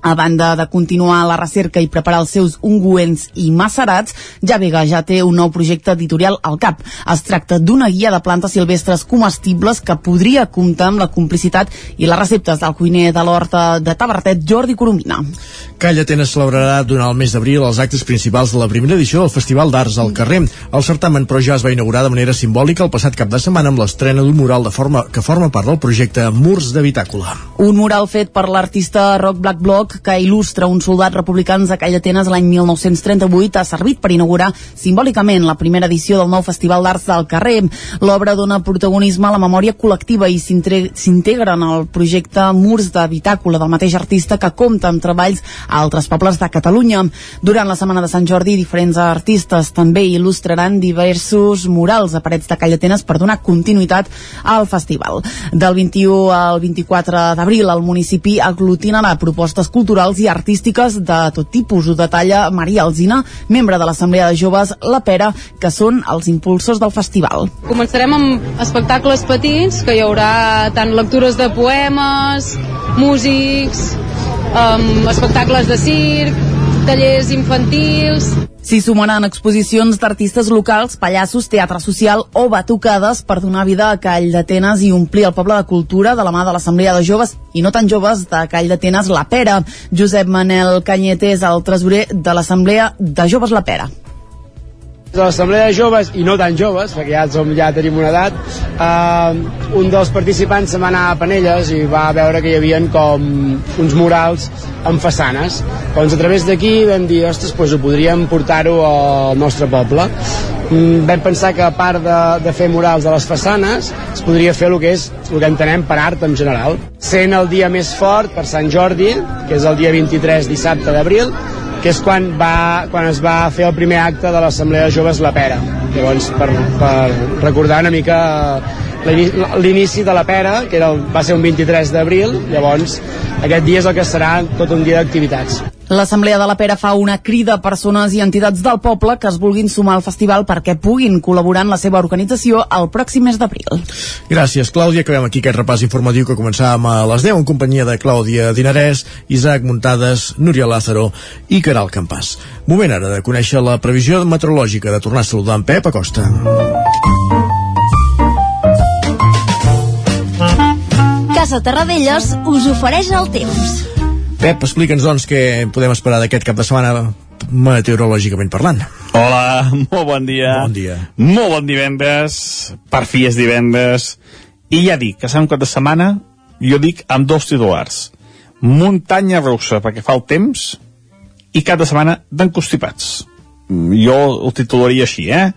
A banda de continuar la recerca i preparar els seus ungüents i macerats, Vega ja té un nou projecte editorial al cap. Es tracta d'una guia de plantes silvestres comestibles que podria comptar amb la complicitat i les receptes del cuiner de l'horta de Tabertet, Jordi Coromina. Calla Atenes celebrarà durant el mes d'abril els actes principals de la primera edició del Festival d'Arts al carrer. El certamen, però, ja es va inaugurar de manera simbòlica el passat cap de setmana amb l'estrena d'un mural de forma que forma part del projecte Murs de Bitàcula. Un mural fet per l'artista Rock Black Block que il·lustra un soldat republicans a Call Atenes l'any 1938 ha servit per inaugurar simbòlicament la primera edició del nou Festival d'Arts del carrer. L'obra dona protagonisme a la memòria col·lectiva i s'integra en el projecte Murs de Bitàcula del mateix artista que compta amb treballs a altres pobles de Catalunya. Durant la Setmana de Sant Jordi, diferents artistes també il·lustraran diversos murals a parets de Call Atenes per donar continuïtat al festival. Del 21 al 24 d'abril, el municipi aglutinarà propostes culturals i artístiques de tot tipus. Ho detalla Maria Alzina, membre de l'Assemblea de Joves La Pera, que són els impulsors del festival. Començarem amb espectacles petits, que hi haurà tant lectures de poemes, músics, um, espectacles de circ, tallers infantils... S'hi sumaran exposicions d'artistes locals, pallassos, teatre social o batucades per donar vida a Call d'Atenes i omplir el poble de cultura de la mà de l'Assemblea de Joves i no tan joves de Call d'Atenes La Pera. Josep Manel Canyete és el tresorer de l'Assemblea de Joves La Pera de l'Assemblea de Joves i no tan joves, perquè ja, som, ja tenim una edat, eh, un dels participants se'n va anar a Panelles i va veure que hi havia com uns murals amb façanes. Doncs a través d'aquí vam dir, ostres, doncs ho podríem portar-ho al nostre poble. Mm, vam pensar que a part de, de fer murals de les façanes, es podria fer el que és el que entenem per art en general. Sent el dia més fort per Sant Jordi, que és el dia 23 dissabte d'abril, que és quan, va, quan es va fer el primer acte de l'Assemblea de Joves La Pera. Llavors, per, per recordar una mica l'inici de la pera, que era va ser un 23 d'abril, llavors aquest dia és el que serà tot un dia d'activitats. L'Assemblea de la Pera fa una crida a persones i entitats del poble que es vulguin sumar al festival perquè puguin col·laborar en la seva organització el pròxim mes d'abril. Gràcies, Clàudia. Acabem aquí aquest repàs informatiu que començàvem a les 10 en companyia de Clàudia Dinarès, Isaac Muntades, Núria Lázaro i Caral Campàs. Moment ara de conèixer la previsió meteorològica de tornar a saludar en Pep Acosta. Casa Terradellos us ofereix el temps. Pep, explica'ns doncs què podem esperar d'aquest cap de setmana meteorològicament parlant. Hola, molt bon dia. Bon dia. Molt bon divendres, per fi és divendres, i ja dic que serà un cap de setmana, jo dic amb dos titulars. Muntanya russa, perquè fa el temps, i cap de setmana d'encostipats. Jo ho titularia així, eh?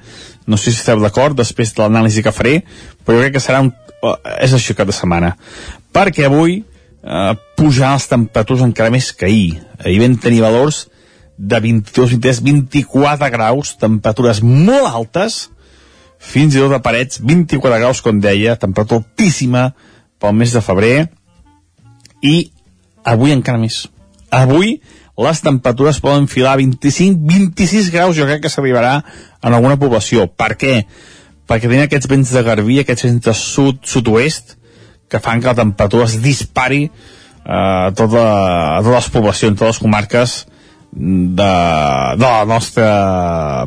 No sé si esteu d'acord després de l'anàlisi que faré, però jo crec que serà un... és això cap de setmana. Perquè avui pujar les temperatures encara més que ahir. Ahir vam tenir valors de 22, 23, 24 graus, temperatures molt altes, fins i tot a parets, 24 graus, com deia, temperatura altíssima pel mes de febrer, i avui encara més. Avui les temperatures poden filar 25, 26 graus, jo crec que s'arribarà en alguna població. Per què? Perquè tenen aquests vents de garbí, aquests vents de sud, sud-oest, que fan que la temperatura es dispari eh, a, tota, a totes les poblacions, totes les comarques de, de la nostra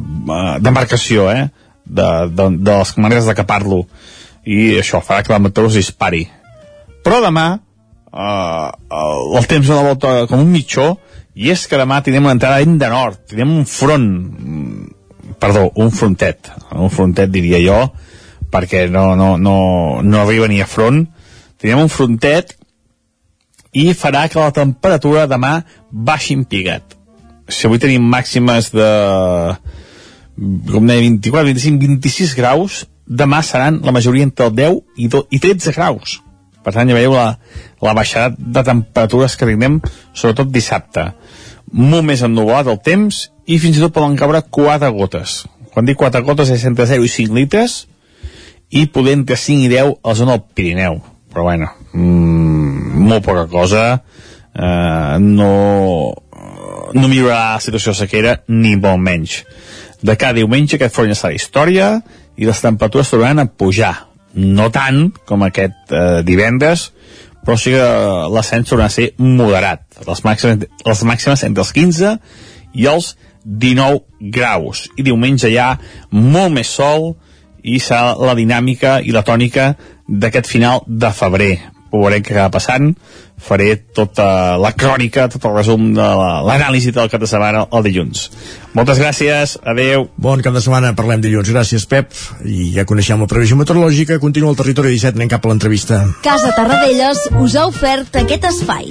eh, demarcació, eh? De, de, de les comarques de què parlo. I això farà que la temperatura es dispari. Però demà eh, el temps dona volta com un mitjó i és que demà tindrem una entrada de nord, tindrem un front, perdó, un frontet, un frontet diria jo, perquè no, no, no, no arriba ni a front tenim un frontet i farà que la temperatura demà baixi en pigat si avui tenim màximes de com deia 24, 25, 26 graus demà seran la majoria entre el 10 i, 2, i 13 graus. Per tant ja veieu la, la baixada de temperatures que tindrem sobretot dissabte. Molt més ennubulat el temps i fins i tot poden caure 4 gotes. Quan dic 4 gotes és entre 0 i 5 litres i poder entre 5 i 10 a la zona del Pirineu però bueno mmm, molt poca cosa. Eh, no no millorarà la situació de sequera ni molt menys. De cada diumenge aquest front serà història i les temperatures tornaran a pujar. No tant com aquest eh, divendres però sí que l'ascens tornarà a ser moderat. Les màximes, les màximes entre els 15 i els 19 graus. I diumenge hi ha molt més sol i serà la dinàmica i la tònica d'aquest final de febrer ho veurem què acaba passant faré tota la crònica, tot el resum de l'anàlisi del cap de setmana el dilluns. Moltes gràcies, adeu. Bon cap de setmana, parlem dilluns. Gràcies, Pep. I ja coneixem la previsió meteorològica. Continua el territori 17, anem cap a l'entrevista. Casa Tarradellas us ha ofert aquest espai.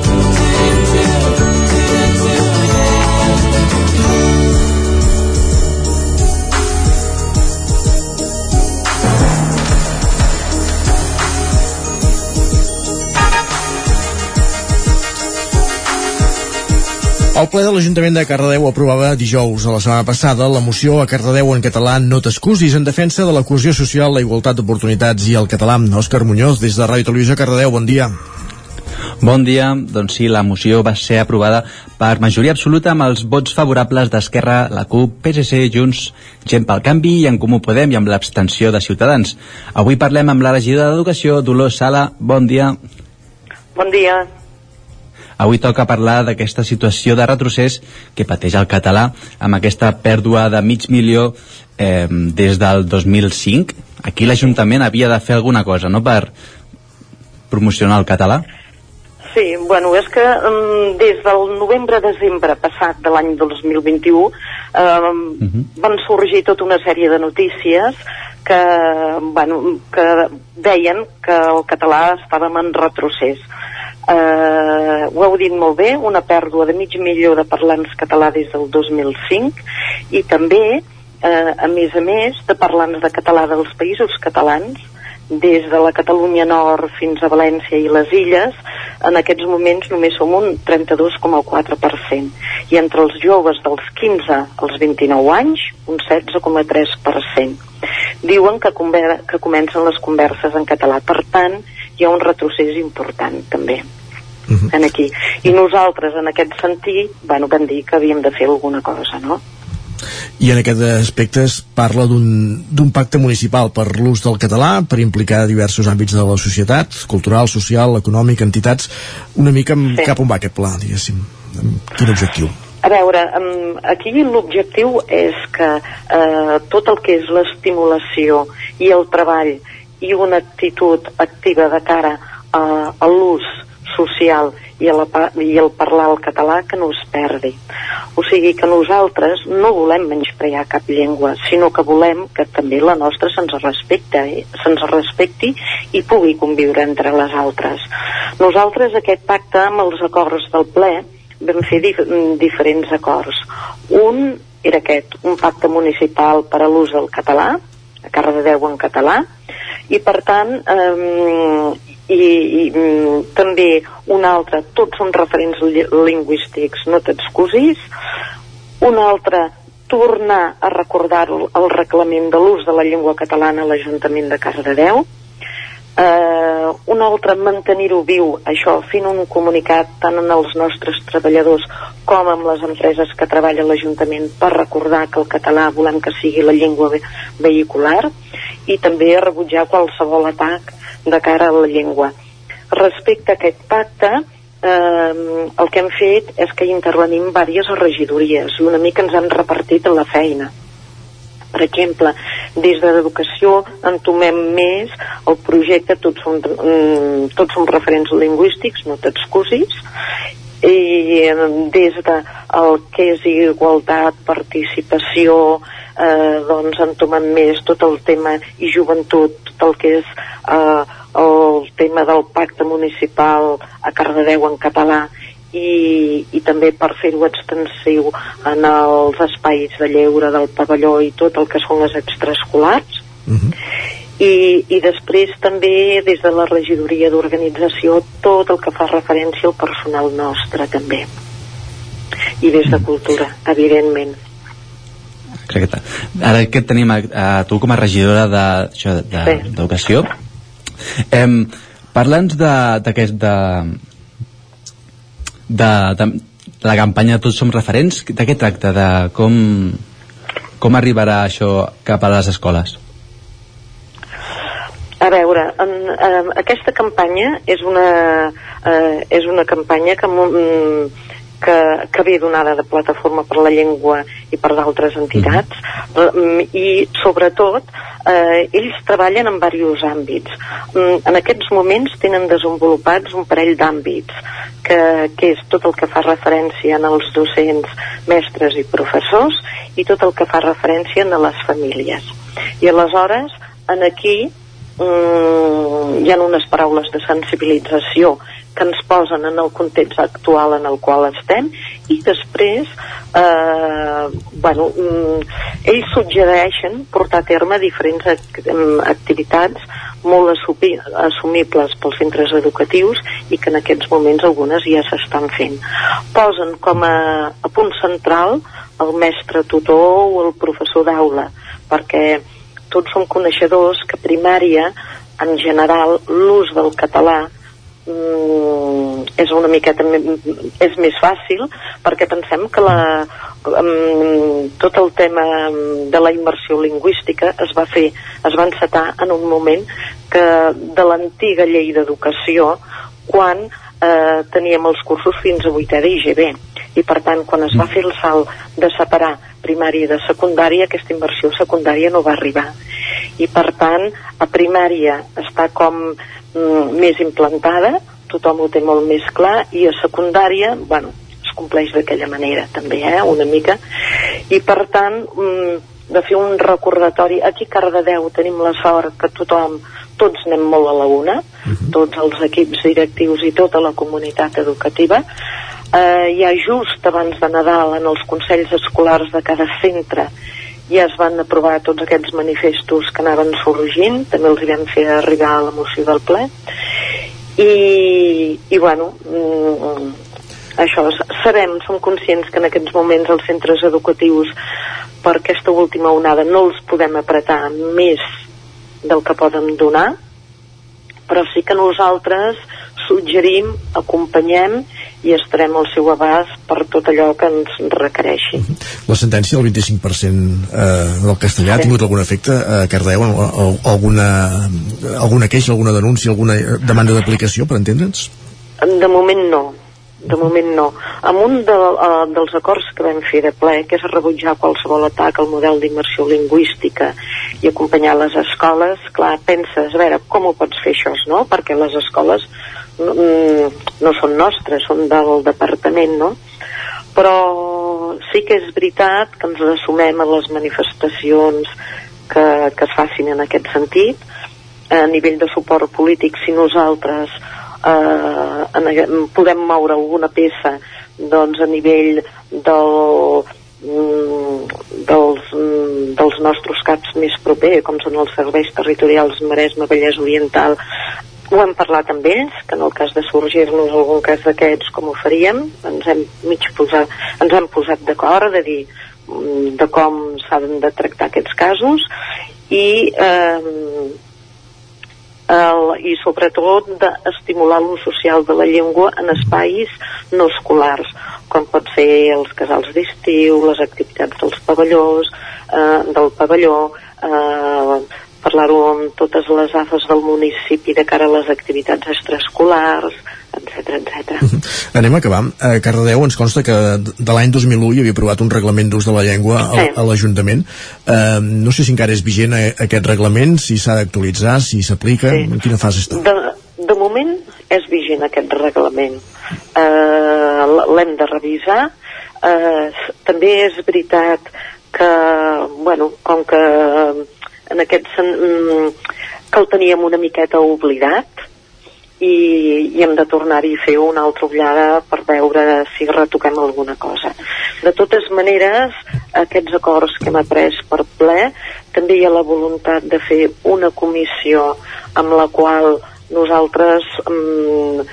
El ple de l'Ajuntament de Cardedeu aprovava dijous a la setmana passada la moció a Cardedeu en català No t'excusis en defensa de la cohesió social, la igualtat d'oportunitats i el català. Òscar Muñoz, des de Ràdio Televisió Cardedeu, bon dia. Bon dia, doncs sí, la moció va ser aprovada per majoria absoluta amb els vots favorables d'Esquerra, la CUP, PSC, Junts, Gent pel Canvi i en Comú Podem i amb l'abstenció de Ciutadans. Avui parlem amb la regidora d'Educació, Dolors Sala. Bon dia. Bon dia. Avui toca parlar d'aquesta situació de retrocés que pateix el català amb aquesta pèrdua de mig milió eh, des del 2005. Aquí l'Ajuntament havia de fer alguna cosa, no?, per promocionar el català. Sí, bueno, és que um, des del novembre-desembre passat de l'any 2021 um, uh -huh. van sorgir tota una sèrie de notícies que, bueno, que deien que el català estàvem en retrocés. Uh, ho heu dit molt bé, una pèrdua de mig milió de parlants català des del 2005 i també, uh, a més a més, de parlants de català dels països catalans des de la Catalunya Nord fins a València i les Illes, en aquests moments només som un 32,4%. I entre els joves dels 15 als 29 anys, un 16,3%. Diuen que, que comencen les converses en català. Per tant, hi ha un retrocés important, també. Uh -huh. en aquí. I nosaltres, en aquest sentit, bueno, vam dir que havíem de fer alguna cosa, no? I en aquest aspecte es parla d'un pacte municipal per l'ús del català, per implicar diversos àmbits de la societat, cultural, social, econòmic, entitats, una mica sí. cap on va aquest pla, diguéssim? Quin objectiu? A veure, aquí l'objectiu és que eh, tot el que és l'estimulació i el treball i una actitud activa de cara a, a l'ús social i, a la, i el parlar el català que no es perdi. O sigui que nosaltres no volem menysprear cap llengua, sinó que volem que també la nostra se'ns respecta, eh? se'ns respecti i pugui conviure entre les altres. Nosaltres aquest pacte amb els acords del ple vam fer dif diferents acords. Un era aquest, un pacte municipal per a l'ús del català, a Cardedeu en català, i per tant eh, i, i mm, també un altre, tots són referents lingüístics, no t'excusis, un altre, tornar a recordar el reglament de l'ús de la llengua catalana a l'Ajuntament de Cardedeu, eh, un altre mantenir-ho viu, això, fent un comunicat tant en els nostres treballadors com amb les empreses que treballen a l'Ajuntament per recordar que el català volem que sigui la llengua ve vehicular i també rebutjar qualsevol atac de cara a la llengua. Respecte a aquest pacte, eh, el que hem fet és que hi intervenim diverses regidories i una mica ens hem repartit la feina. Per exemple, des de l'educació entomem més el projecte Tots som, mm, tots som referents lingüístics, no t'excusis, i des de el que és igualtat, participació, eh, doncs entomem més tot el tema i joventut, tot el que és eh, el tema del pacte municipal a Cardedeu en català i, i també per fer-ho extensiu en els espais de lleure del pavelló i tot el que són les extraescolars. Uh -huh. I, i després també des de la regidoria d'organització tot el que fa referència al personal nostre també. I des de cultura, evidentment Exacte. Ara que tenim a, a tu com a regidora d'Educació, de, de, sí. eh, parla'ns d'aquest de, de, de, de la campanya Tots som referents, de què tracta? De com, com arribarà això cap a les escoles? A veure, en, en, aquesta campanya és una, eh, és una campanya que, que, que ve donada de Plataforma per la Llengua i per d'altres entitats mm. i sobretot eh, ells treballen en diversos àmbits. Mm, en aquests moments tenen desenvolupats un parell d'àmbits que, que és tot el que fa referència els docents, mestres i professors i tot el que fa referència en les famílies. I aleshores, en aquí mm, hi ha unes paraules de sensibilització que ens posen en el context actual en el qual estem i després eh, bueno, mm, ells suggereixen portar a terme diferents act activitats molt assumibles pels centres educatius i que en aquests moments algunes ja s'estan fent. Posen com a, a punt central el mestre tutor o el professor d'aula perquè tots som coneixedors que primària en general l'ús del català mm, és una miqueta és més fàcil perquè pensem que la, um, tot el tema de la immersió lingüística es va fer, es va encetar en un moment que de l'antiga llei d'educació quan eh, teníem els cursos fins a 8è d'IGB. I per tant quan es va fer el salt de separar primària de secundària aquesta inversió secundària no va arribar. I per tant a primària està com mm, més implantada, tothom ho té molt més clar, i a secundària, bueno, es compleix d'aquella manera també, eh, una mica, i per tant, mm, de fer un recordatori, aquí a Cardedeu tenim la sort que tothom, tots anem molt a la una, uh mhm. -huh. tots els equips directius i tota la comunitat educativa, eh, ja just abans de Nadal en els consells escolars de cada centre ja es van aprovar tots aquests manifestos que anaven sorgint, també els hi vam fer arribar a la moció del ple, i, i bueno, mm, això, sabem, som conscients que en aquests moments els centres educatius per aquesta última onada no els podem apretar més del que poden donar, però sí que nosaltres suggerim, acompanyem i estarem al seu abast per tot allò que ens requereixi. La sentència del 25% eh, del castellà sí. ha tingut algun efecte a Cardeu? Alguna, alguna queixa, alguna denúncia, alguna demanda d'aplicació, per entendre'ns? De moment no de moment no. Amb un de, uh, dels acords que vam fer de ple, que és rebutjar qualsevol atac al model d'immersió lingüística i acompanyar les escoles, clar, penses, a veure, com ho pots fer això, no? Perquè les escoles no, mm, no són nostres, són del departament, no? Però sí que és veritat que ens assumem a les manifestacions que, que es facin en aquest sentit, a nivell de suport polític, si nosaltres eh, en, podem moure alguna peça doncs a nivell del, mm, dels, mm, dels nostres caps més proper, com són els serveis territorials Maresme, Vallès Oriental, ho hem parlat amb ells, que en el cas de sorgir-nos algun cas d'aquests, com ho faríem, ens hem mig posat, ens hem posat d'acord de dir mm, de com s'han de tractar aquests casos. I eh, el, i sobretot d'estimular l'ús social de la llengua en espais no escolars, com pot ser els casals d'estiu, les activitats dels pavellós, eh, del pavelló, eh, parlar-ho amb totes les AFES del municipi de cara a les activitats extraescolars, etc etc. [laughs] Anem a acabar. A Cardedeu ens consta que de l'any 2001 hi havia aprovat un reglament d'ús de la llengua a, Sí. a l'Ajuntament. Eh, no sé si encara és vigent eh, aquest reglament, si s'ha d'actualitzar, si s'aplica, en quina fase està. De, de moment és vigent aquest reglament. Eh, l- L'hem de revisar. Eh, s- també és veritat que, bueno, com que en aquest sen, mm, que el teníem una miqueta oblidat i, i hem de tornar-hi a fer una altra ullada per veure si retoquem alguna cosa. De totes maneres, aquests acords que hem après per ple, també hi ha la voluntat de fer una comissió amb la qual nosaltres mm,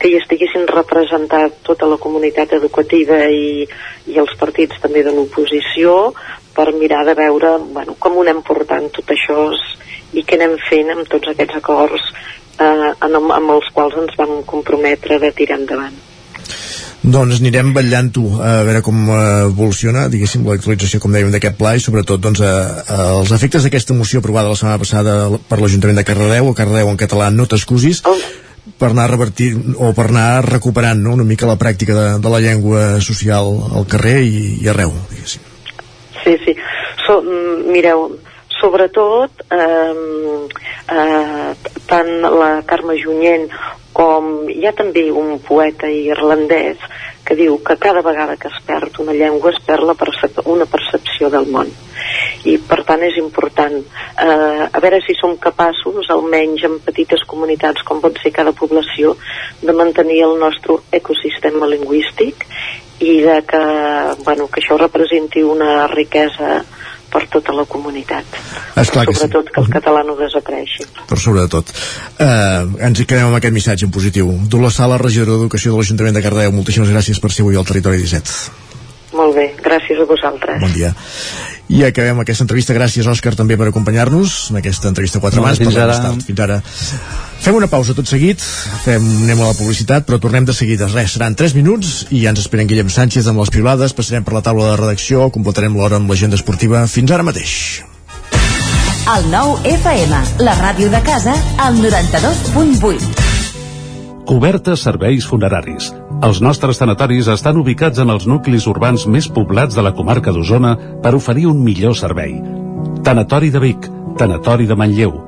que hi estiguessin representat tota la comunitat educativa i, i els partits també de l'oposició per mirar de veure bueno, com ho anem portant tot això i què anem fent amb tots aquests acords eh, en, amb els quals ens vam comprometre de tirar endavant. Doncs anirem vetllant-ho a veure com eh, evoluciona, diguéssim, l'actualització, com dèiem, d'aquest pla i sobretot doncs, a, a, els efectes d'aquesta moció aprovada la setmana passada per l'Ajuntament de Cardedeu, o Cardedeu en català no t'excusis, per anar revertint o per anar recuperant no, una mica la pràctica de, de la llengua social al carrer i, i arreu, diguéssim. Sí, sí. So, mm, mireu, sobretot eh, eh, tant la Carme Junyent com hi ha també un poeta irlandès que diu que cada vegada que es perd una llengua es perd la percep una percepció del món. I per tant és important eh, a veure si som capaços almenys en petites comunitats com pot ser cada població de mantenir el nostre ecosistema lingüístic i de que, bueno, que això representi una riquesa per tota la comunitat Esclar que sí. sobretot que el català no desapareixi per sobre de tot. Eh, ens hi quedem amb aquest missatge en positiu. Dolors Sala, regidora d'Educació de l'Ajuntament de Cardedeu, moltíssimes gràcies per ser avui al Territori 17. molt bé, gràcies a vosaltres Bon dia. I acabem aquesta entrevista. Gràcies, Òscar, també per acompanyar-nos en aquesta entrevista a quatre mans. fins ara. Fins ara. Fem una pausa tot seguit, fem, anem a la publicitat, però tornem de seguida. Res, seran 3 minuts i ja ens esperen Guillem Sánchez amb les piulades, passarem per la taula de redacció, completarem l'hora amb l'agenda esportiva. Fins ara mateix. El nou FM, la ràdio de casa, al 92.8. Cobertes serveis funeraris. Els nostres tanatoris estan ubicats en els nuclis urbans més poblats de la comarca d'Osona per oferir un millor servei. Tanatori de Vic, Tanatori de Manlleu,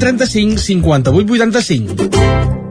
135 58 85.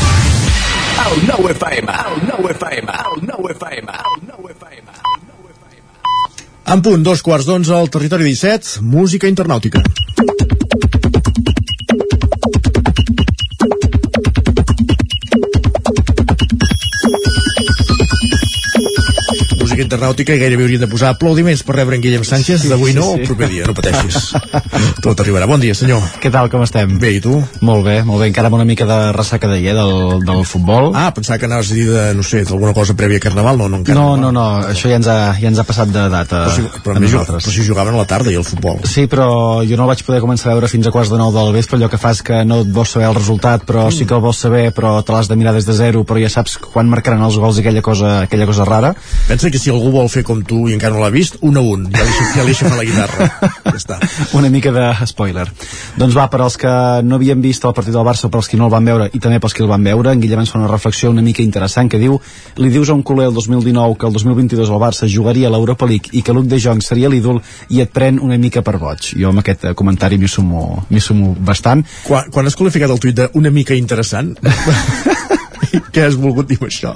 El 9 FM, el 9 FM, el 9 FM, el 9 FM. En punt, dos quarts d'onze al territori 17, música internàutica. Música internàutica i gairebé hauríem de posar aplaudiments per rebre en Guillem Sánchez, d'avui no, el proper dia, no pateixis. [laughs] Tot arribarà. Bon dia, senyor. Què tal, com estem? Bé, i tu? Molt bé, molt bé. Encara amb una mica de ressaca d'ahir, eh, del, del futbol. Ah, pensava que anaves a dir de, no sé, d'alguna cosa prèvia a Carnaval, no, no encara. No, no, no, això ja ens ha, ja ens ha passat de data Però si, però, a nosaltres. però si jugaven a la tarda i el futbol. Sí, però jo no el vaig poder començar a veure fins a quarts de nou del vespre, allò que fa és que no et vols saber el resultat, però sí que el vols saber, però te l'has de mirar des de zero, però ja saps quan marcaran els gols i aquella cosa, aquella cosa rara. Pensa que si algú vol fer com tu i encara no l'ha vist, un a un, ja li, ja li aixafa la guitarra. Ja està. [laughs] Una mica de spoiler. Doncs va, per als que no havien vist el partit del Barça, per als que no el van veure i també pels que el van veure, en Guillem ens fa una reflexió una mica interessant que diu li dius a un culer el 2019 que el 2022 el Barça jugaria a l'Europa League i que Luc de Jong seria l'ídol i et pren una mica per boig. Jo amb aquest eh, comentari m'hi sumo, sumo bastant. Quan, quan has qualificat el tuit d'una mica interessant, [laughs] què has volgut dir això?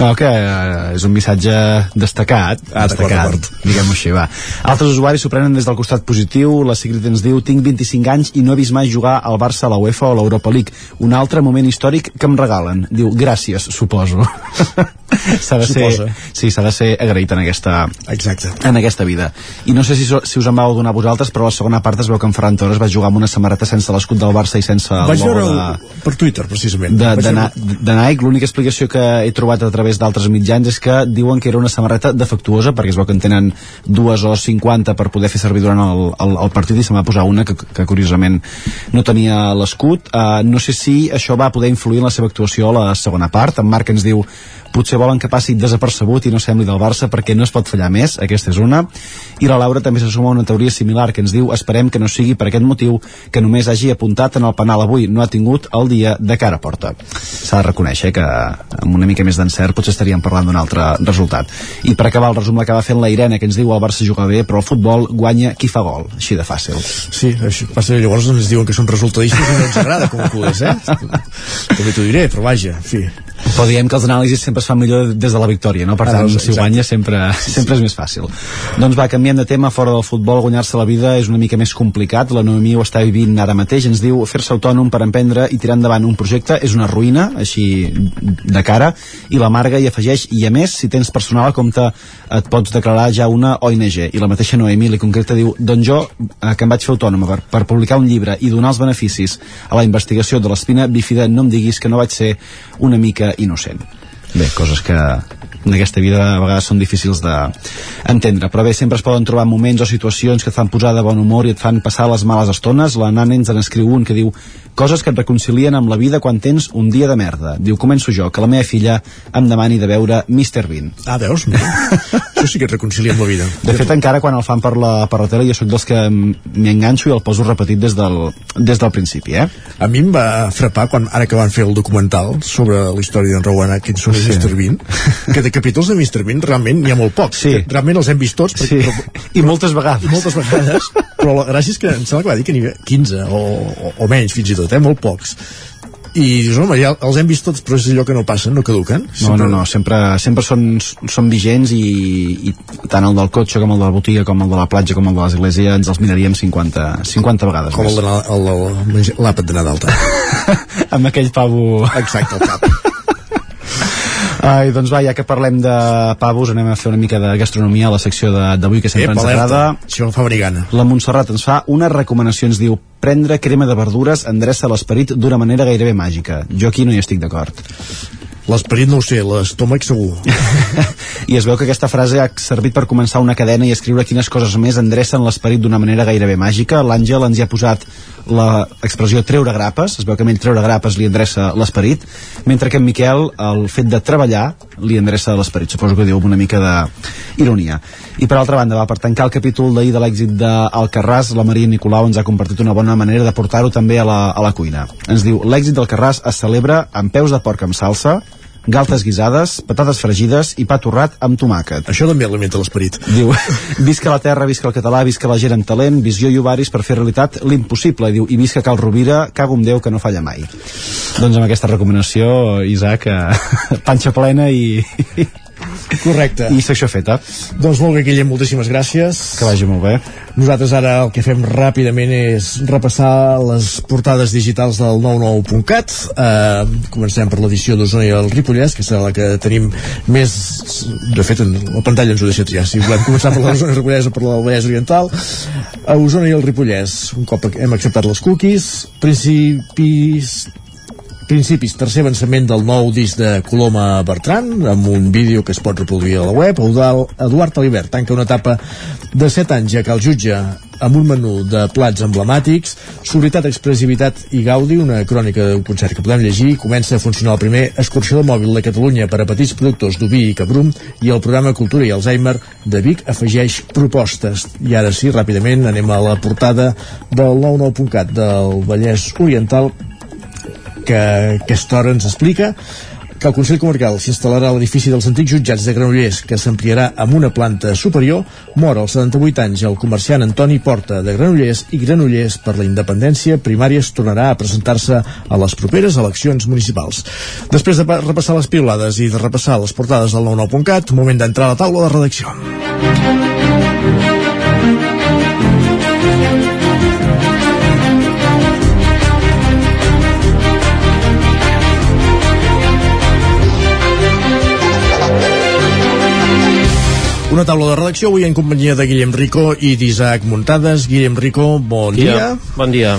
No, que eh, és un missatge destacat, Ah, destacat, diguem-ho així, va. Altres usuaris s'ho prenen des del costat positiu, la Sigrid ens diu, tinc 25 anys i no he vist mai jugar al Barça a la UEFA o a l'Europa League. Un altre moment històric que em regalen. Diu, gràcies, suposo. [laughs] s'ha de ser, Suposa. sí, s'ha de ser agraït en aquesta, Exacte. en aquesta vida. I no sé si, si us en vau donar vosaltres, però la segona part es veu que en Ferran Torres va jugar amb una samarreta sense l'escut del Barça i sense el Vaig logo veure de, per Twitter, precisament. de, de, Na- de Nike, l'única explicació que he trobat a través d'altres mitjans és que diuen que era una samarreta defectuosa perquè es veu que en tenen dues o 50 per poder fer servir durant el, el, el partit i se'n va posar una que, que curiosament no tenia l'escut. Uh, no sé si això va poder influir en la seva actuació a la segona part. En Marc ens diu potser volen que passi desapercebut i no sembli del Barça perquè no es pot fallar més, aquesta és una. I la Laura també se suma a una teoria similar que ens diu esperem que no sigui per aquest motiu que només hagi apuntat en el penal avui. No ha tingut el dia de cara a porta. S'ha de reconèixer que amb una mica més d'encert potser estaríem parlant d'un altre resultat. I per acabar el resum l'acaba fent la Irene que ens diu el Barça juga bé però el futbol guanya qui fa gol. Així de fàcil. Sí, això passa que llavors ens diuen que són resultadistes i no ens agrada com a culers, eh? [laughs] També t'ho diré, però vaja, en fi. Però diem que els anàlisis sempre es fan millor des de la victòria, no? Per Ah, tant, doncs, si guanya sempre, sempre és més fàcil. Doncs va, canviem de tema, fora del futbol, guanyar-se la vida és una mica més complicat, la Noemí ho està vivint ara mateix, ens diu fer-se autònom per emprendre i tirar endavant un projecte és una ruïna, així de cara, i la Marga hi afegeix, i a més, si tens personal a compte, et pots declarar ja una ONG, i la mateixa Noemí li concreta diu, doncs jo, eh, que em vaig fer autònoma per, per publicar un llibre i donar els beneficis a la investigació de l'espina bífida, no em diguis que no vaig ser una mica innocent. Bé, coses que en aquesta vida a vegades són difícils d'entendre, però bé, sempre es poden trobar moments o situacions que et fan posar de bon humor i et fan passar les males estones. La Nana ens en escriu un que diu coses que et reconcilien amb la vida quan tens un dia de merda. Diu, començo jo, que la meva filla em demani de veure Mr. Bean. Ah, veus? [laughs] Això sí que et reconcilia amb la vida. De fet, encara quan el fan per la, per la tele, jo sóc dels que m'hi enganxo i el poso repetit des del, des del principi, eh? A mi em va frapar quan, ara que van fer el documental sobre la història d'en Rowan Atkinson i Sí. Mr. Bean, que de capítols de Mr. Bean realment n'hi ha molt pocs. Sí. Realment els hem vist tots. Sí. Però, I moltes vegades. I moltes vegades. Però la gràcia és que em sembla que va dir que n'hi havia 15 o, o, o menys fins i tot, eh? Molt pocs. I dius, home, ja els hem vist tots, però és allò que no passen, no caduquen. No, no, no, sempre, sempre són, són vigents i, i tant el del cotxe com el de la botiga com el de la platja com el de l'església ens els miraríem 50, 50 vegades Com més. de el- el- l'àpat de Nadal. [laughs] amb aquell pavo Exacte, el cap. Ai, doncs va, ja que parlem de pavos anem a fer una mica de gastronomia a la secció de- d'avui que sempre Ep, ens agrada. Això fa venir gana. la Montserrat ens fa una recomanació ens diu prendre crema de verdures endreça l'esperit d'una manera gairebé màgica. Jo aquí no hi estic d'acord L'esperit no ho sé, l'estómac segur. [laughs] I es veu que aquesta frase ha servit per començar una cadena i escriure quines coses més endrecen l'esperit d'una manera gairebé màgica. L'Àngel ens hi ha posat l'expressió treure grapes, es veu que a ell treure grapes li endreça l'esperit, mentre que en Miquel el fet de treballar li endreça l'esperit. Suposo que diu una mica d'ironia. I per altra banda, va, per tancar el capítol d'ahir de l'èxit d'Alcarràs, la Maria Nicolau ens ha compartit una bona manera de portar-ho també a la, a la cuina. Ens diu, l'èxit del Carràs es celebra amb peus de porc amb salsa, galtes guisades, patates fregides i pa torrat amb tomàquet. Això també alimenta l'esperit. Diu, [laughs] visca la terra, visca el català, visca la gent amb talent, visió i ovaris per fer realitat l'impossible. I diu, i visca Cal Rovira, cago amb Déu que no falla mai. Doncs amb aquesta recomanació, Isaac, eh, [laughs] panxa plena i, Correcte. I secció feta. Doncs molt bé, Guillem, moltíssimes gràcies. Que vagi molt bé. Nosaltres ara el que fem ràpidament és repassar les portades digitals del 99.cat. Eh, comencem per l'edició d'Osona i el Ripollès, que serà la que tenim més... De fet, la pantalla ens ho deixa triar. Si volem començar per l'Osona i el Ripollès o per Vallès Oriental. A Osona i el Ripollès, un cop hem acceptat les cookies, principis principis, tercer avançament del nou disc de Coloma Bertran, amb un vídeo que es pot reproduir a la web. Eudal, Eduard Alibert tanca una etapa de 7 anys ja que el jutge amb un menú de plats emblemàtics, sobritat, expressivitat i gaudi, una crònica d'un concert que podem llegir, comença a funcionar el primer escorxador mòbil de Catalunya per a petits productors d'Ubí i Cabrum i el programa Cultura i Alzheimer de Vic afegeix propostes. I ara sí, ràpidament anem a la portada del 99.cat del Vallès Oriental que aquesta hora ens explica que el Consell Comarcal s'instal·larà a l'edifici dels antics jutjats de Granollers, que s'ampliarà amb una planta superior, mor als 78 anys el comerciant Antoni Porta de Granollers i Granollers per la independència primària es tornarà a presentar-se a les properes eleccions municipals. Després de repassar les piulades i de repassar les portades del 99.cat, moment d'entrar a la taula de redacció. Una taula de redacció avui en companyia de Guillem Rico i d'Isaac Muntades. Guillem Rico, bon dia. dia. Bon dia.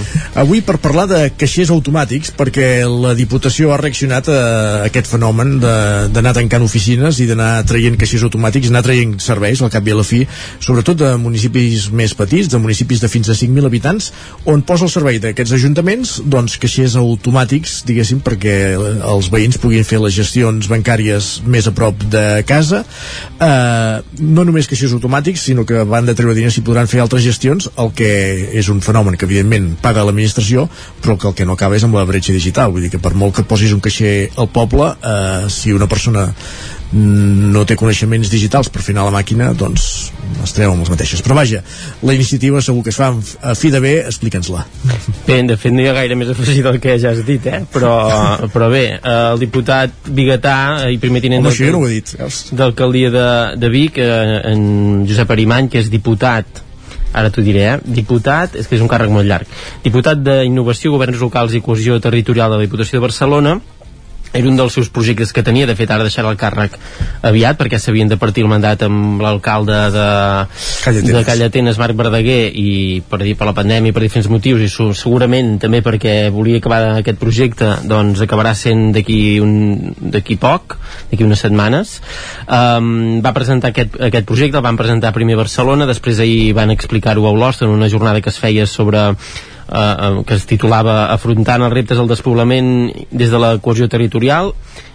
Avui per parlar de caixers automàtics, perquè la Diputació ha reaccionat a aquest fenomen d'anar tancant oficines i d'anar traient caixers automàtics, anar traient serveis al cap i a la fi, sobretot de municipis més petits, de municipis de fins a 5.000 habitants, on posa el servei d'aquests ajuntaments doncs caixers automàtics, diguéssim, perquè els veïns puguin fer les gestions bancàries més a prop de casa. Eh, no només caixers automàtics, sinó que van de treure diners i podran fer altres gestions, el que és un fenomen que evidentment paga l'administració, però que el que no acaba és amb la bretxa digital, vull dir que per molt que posis un caixer al poble, eh, si una persona no té coneixements digitals per anar la màquina, doncs es treu amb les mateixes. Però vaja, la iniciativa segur que es fa a fi de bé, explica'ns-la. Bé, de fet no hi ha gaire més a afegir del que ja has dit, eh? però, però bé, el diputat Bigatà i primer tinent Home, no d'alcaldia de, de Vic, eh, en Josep Arimany, que és diputat ara t'ho diré, eh? diputat, és que és un càrrec molt llarg, diputat d'Innovació, Governs Locals i Cohesió Territorial de la Diputació de Barcelona, era un dels seus projectes que tenia, de fet ara deixarà el càrrec aviat perquè s'havien de partir el mandat amb l'alcalde de, Callatenes. de Callatenes, Marc Verdaguer i per dir per la pandèmia per diferents motius i segurament també perquè volia acabar aquest projecte doncs acabarà sent d'aquí d'aquí poc d'aquí unes setmanes um, va presentar aquest, aquest projecte el van presentar primer a Barcelona després ahir van explicar-ho a Olost en una jornada que es feia sobre eh, que es titulava Afrontant els reptes del despoblament des de la cohesió territorial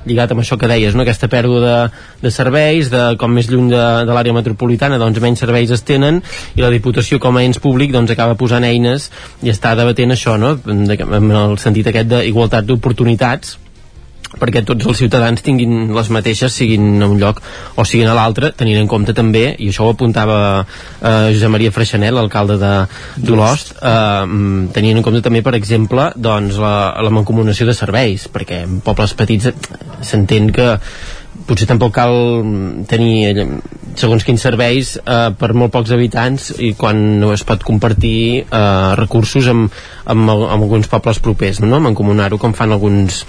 lligat amb això que deies, no? aquesta pèrdua de, de serveis, de com més lluny de, de l'àrea metropolitana, doncs menys serveis es tenen i la Diputació com a ens públic doncs acaba posant eines i està debatent això, no? en el sentit aquest d'igualtat d'oportunitats perquè tots els ciutadans tinguin les mateixes siguin a un lloc o siguin a l'altre tenint en compte també, i això ho apuntava eh, Josep Maria Freixanet, l'alcalde d'Olost eh, tenint en compte també per exemple doncs, la, la mancomunació de serveis perquè en pobles petits s'entén que potser tampoc cal tenir segons quins serveis eh, per molt pocs habitants i quan no es pot compartir eh, recursos amb, amb, amb alguns pobles propers, no? mancomunar-ho com fan alguns,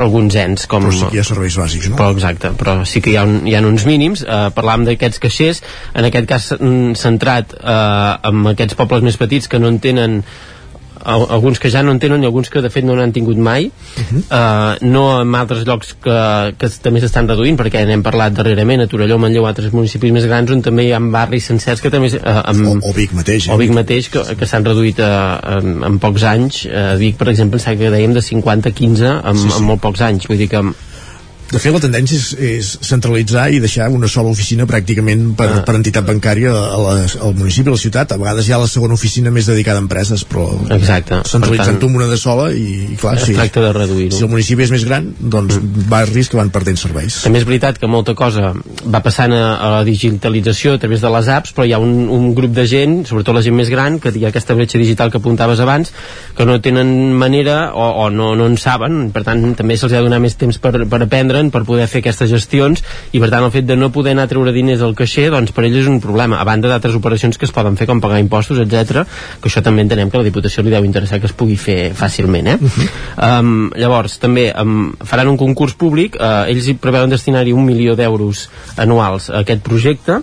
alguns ens com, però sí que hi ha serveis bàsics, no? Però, exacte, però sí que hi ha, un, hi ha uns mínims eh, parlàvem d'aquests caixers en aquest cas mm, centrat eh, en aquests pobles més petits que no en tenen alguns que ja no en tenen i alguns que de fet no n'han tingut mai uh -huh. uh, no en altres llocs que, que també s'estan reduint perquè n'hem parlat darrerament a Torelló, Manlleu, altres municipis més grans on també hi ha barris sencers que també uh, amb, o, o Vic mateix eh? o Vic mateix que, que s'han reduït uh, en, en pocs anys uh, Vic per exemple que dèiem de 50 a 15 en, sí, sí. en molt pocs anys vull dir que de fet, la tendència és, és centralitzar i deixar una sola oficina pràcticament per, ah. per entitat bancària a les, al municipi, a la ciutat. A vegades hi ha la segona oficina més dedicada a empreses, però Exacte. centralitzant-ho en una de sola i, i clar, es sí, tracta de reduir-ho. Si el municipi és més gran, doncs mm. barris que van perdent serveis. També és veritat que molta cosa va passant a, a la digitalització a través de les apps, però hi ha un, un grup de gent, sobretot la gent més gran, que hi ha aquesta bretxa digital que apuntaves abans, que no tenen manera o, o no, no en saben, per tant també se'ls ha de donar més temps per, per aprendre'n, per poder fer aquestes gestions i per tant el fet de no poder anar a treure diners al caixer doncs per ells és un problema, a banda d'altres operacions que es poden fer com pagar impostos, etc que això també entenem que la Diputació li deu interessar que es pugui fer fàcilment eh? Uh [laughs] -huh. um, llavors també um, faran un concurs públic uh, ells hi preveuen destinar-hi un milió d'euros anuals a aquest projecte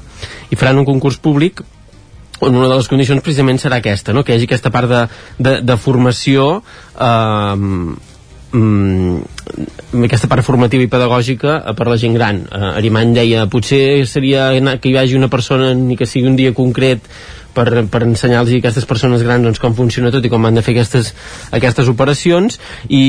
i faran un concurs públic on una de les condicions precisament serà aquesta, no? que hi hagi aquesta part de, de, de formació eh, mm, aquesta part formativa i pedagògica eh, per la gent gran. Eh, Arimany deia, potser seria que hi hagi una persona ni que sigui un dia concret per, per ensenyar-los a aquestes persones grans doncs, com funciona tot i com han de fer aquestes, aquestes operacions i,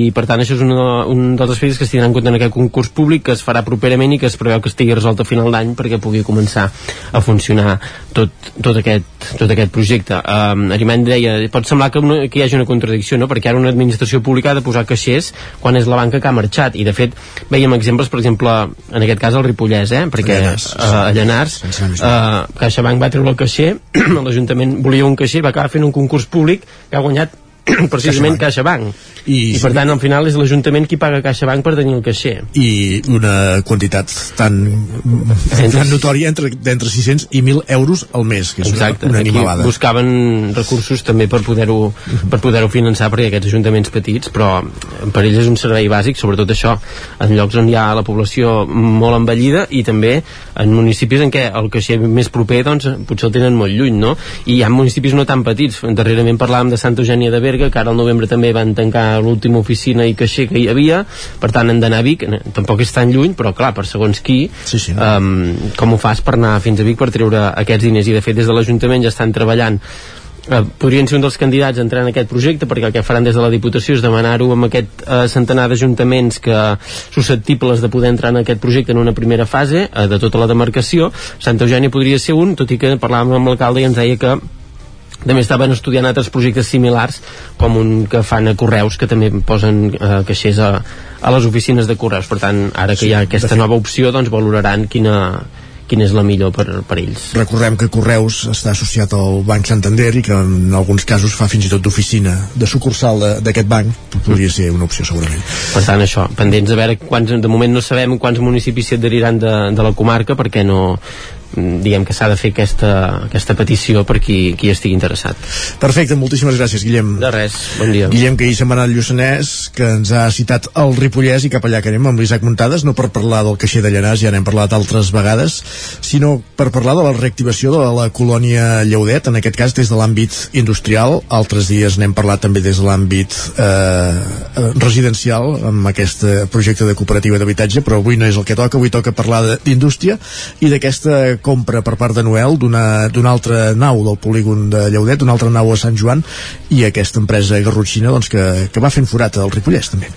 i per tant això és una, un dels aspectes que es tindran en compte en aquest concurs públic que es farà properament i que es preveu que estigui resolt a final d'any perquè pugui començar a funcionar tot, tot, aquest, tot aquest projecte. Um, Arimany deia, pot semblar que, una, que hi hagi una contradicció, no? perquè ara una administració pública ha de posar caixers quan és la banca que ha marxat i de fet veiem exemples, per exemple, en aquest cas el Ripollès, eh? perquè Llanars, uh, a Llanars uh, CaixaBank va treure el caixer [clears throat] l'Ajuntament volia un caixer va acabar fent un concurs públic que ha guanyat [coughs] precisament CaixaBank. CaixaBank. I, I per tant al final és l'Ajuntament qui paga CaixaBank per tenir el caixer. I una quantitat tan, tan notòria entre, d'entre 600 i 1.000 euros al mes, que és Exacte. una, una animalada. Aquí buscaven recursos també per poder-ho per poder finançar perquè aquests ajuntaments petits, però per ells és un servei bàsic, sobretot això, en llocs on hi ha la població molt envellida i també en municipis en què el caixer més proper doncs, potser el tenen molt lluny, no? I hi ha municipis no tan petits. Darrerament parlàvem de Santa Eugènia de Berga, que ara al novembre també van tancar l'última oficina i caixer que hi havia, per tant han d'anar a Vic, tampoc és tan lluny, però clar, per segons qui, sí, sí. Um, com ho fas per anar fins a Vic per treure aquests diners? I de fet des de l'Ajuntament ja estan treballant eh, podrien ser un dels candidats a entrar en aquest projecte perquè el que faran des de la Diputació és demanar-ho amb aquest eh, centenar d'ajuntaments que susceptibles de poder entrar en aquest projecte en una primera fase eh, de tota la demarcació Santa Eugènia podria ser un, tot i que parlàvem amb l'alcalde i ens deia que també estaven estudiant altres projectes similars com un que fan a Correus que també posen eh, caixers a, a les oficines de Correus per tant ara que sí, hi ha aquesta nova opció doncs valoraran quina, quina és la millor per, per ells. Recordem que Correus està associat al Banc Santander i que en alguns casos fa fins i tot d'oficina de sucursal d'aquest banc podria ser una opció segurament. Per tant això, pendents de veure quants, de moment no sabem quants municipis s'hi adheriran de, de la comarca perquè no, diguem que s'ha de fer aquesta, aquesta petició per qui, qui estigui interessat. Perfecte, moltíssimes gràcies, Guillem. De res, bon dia. Guillem, que ahir se'n va anar al Lluçanès, que ens ha citat el Ripollès i cap allà que anem amb l'Isaac Muntades, no per parlar del caixer de Llanàs, ja n'hem parlat altres vegades, sinó per parlar de la reactivació de la colònia Lleudet, en aquest cas des de l'àmbit industrial, altres dies n'hem parlat també des de l'àmbit eh, residencial, amb aquest projecte de cooperativa d'habitatge, però avui no és el que toca, avui toca parlar d'indústria i d'aquesta compra per part de Noel d'una altra nau del polígon de Lleudet, d'una altra nau a Sant Joan i aquesta empresa garrotxina doncs, que, que va fent forat al Ripollès també.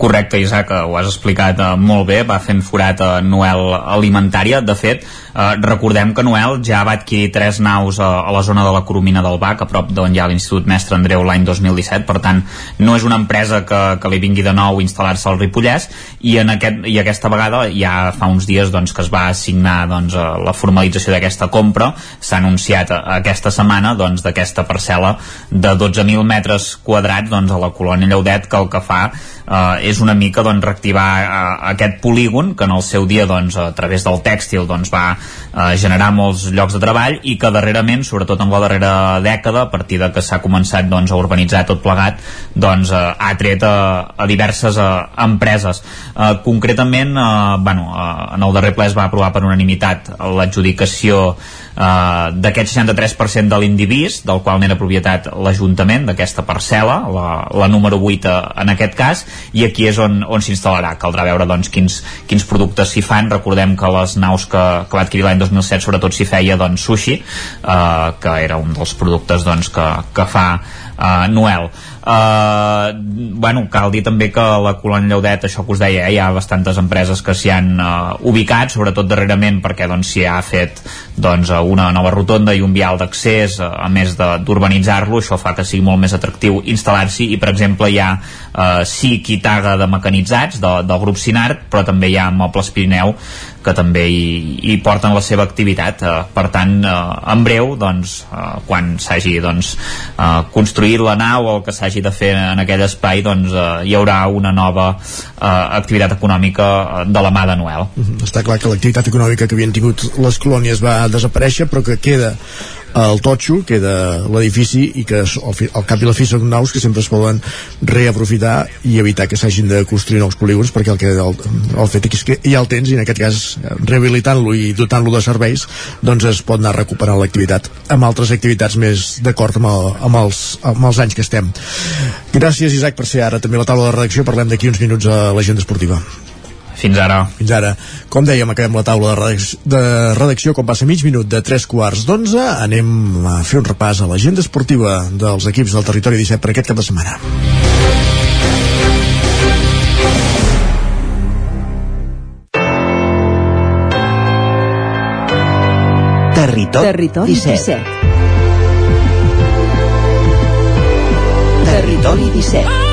Correcte, Isaac, ho has explicat uh, molt bé, va fent forat a Noel Alimentària. De fet, uh, recordem que Noel ja va adquirir tres naus a, a la zona de la Coromina del Bac, a prop d'on hi ha l'Institut Mestre Andreu l'any 2017, per tant, no és una empresa que, que li vingui de nou instal·lar-se al Ripollès, i, en aquest, i aquesta vegada ja fa uns dies doncs, que es va assignar doncs, la formalització d'aquesta compra, s'ha anunciat aquesta setmana doncs, d'aquesta doncs, parcel·la de 12.000 metres quadrats doncs, a la colònia Lleudet, que el que fa eh, és una mica doncs, reactivar eh, aquest polígon que en el seu dia doncs, a través del tèxtil doncs, va eh, generar molts llocs de treball i que darrerament, sobretot en la darrera dècada, a partir de que s'ha començat doncs, a urbanitzar tot plegat, doncs, eh, ha tret a, a diverses eh, empreses. Eh, concretament, eh, bueno, eh, en el darrer ple es va aprovar per unanimitat l'adjudicació Uh, d'aquest 63% de l'indivís, del qual n'era propietat l'Ajuntament d'aquesta parcel·la, la, la número 8 en aquest cas, i aquí és on, on s'instal·larà. Caldrà veure doncs, quins, quins productes s'hi fan. Recordem que les naus que, que va adquirir l'any 2007 sobretot s'hi feia doncs, sushi, uh, que era un dels productes doncs, que, que fa uh, Noel. Uh, bueno, cal dir també que la Colònia Lleudet, això que us deia, eh, hi ha bastantes empreses que s'hi han uh, ubicat, sobretot darrerament perquè doncs, s'hi ha fet doncs, una nova rotonda i un vial d'accés, uh, a més d'urbanitzar-lo, això fa que sigui molt més atractiu instal·lar-s'hi i, per exemple, hi ha uh, SIC i Taga de mecanitzats de, del grup Sinart, però també hi ha Mobles Pirineu que també hi, hi porten la seva activitat. Uh, per tant, uh, en breu, doncs, uh, quan s'hagi doncs, uh, construït la nau o el que s'hagi de fer en aquell espai, doncs, uh, hi haurà una nova uh, activitat econòmica de la mà de Noel. -hmm. Està clar que l'activitat econòmica que havien tingut les colònies va desaparèixer, però que queda el totxo, queda l'edifici i que al, al cap i la fi són naus que sempre es poden reaprofitar i evitar que s'hagin de construir nous polígons perquè el, que, el, el fet és que ja el tens i en aquest cas rehabilitant-lo i dotant-lo de serveis doncs es pot anar recuperant l'activitat amb altres activitats més d'acord amb, el, amb, els, amb els anys que estem. Gràcies Isaac per ser ara també a la taula de redacció. Parlem d'aquí uns minuts a l'agenda esportiva fins ara. Fins ara. Com dèiem, acabem la taula de redacció, de redacció quan passa mig minut de 3 quarts d'11. Anem a fer un repàs a l'agenda esportiva dels equips del territori 17 per aquest cap de setmana. Territori, Territori 17. 17. Territori 17.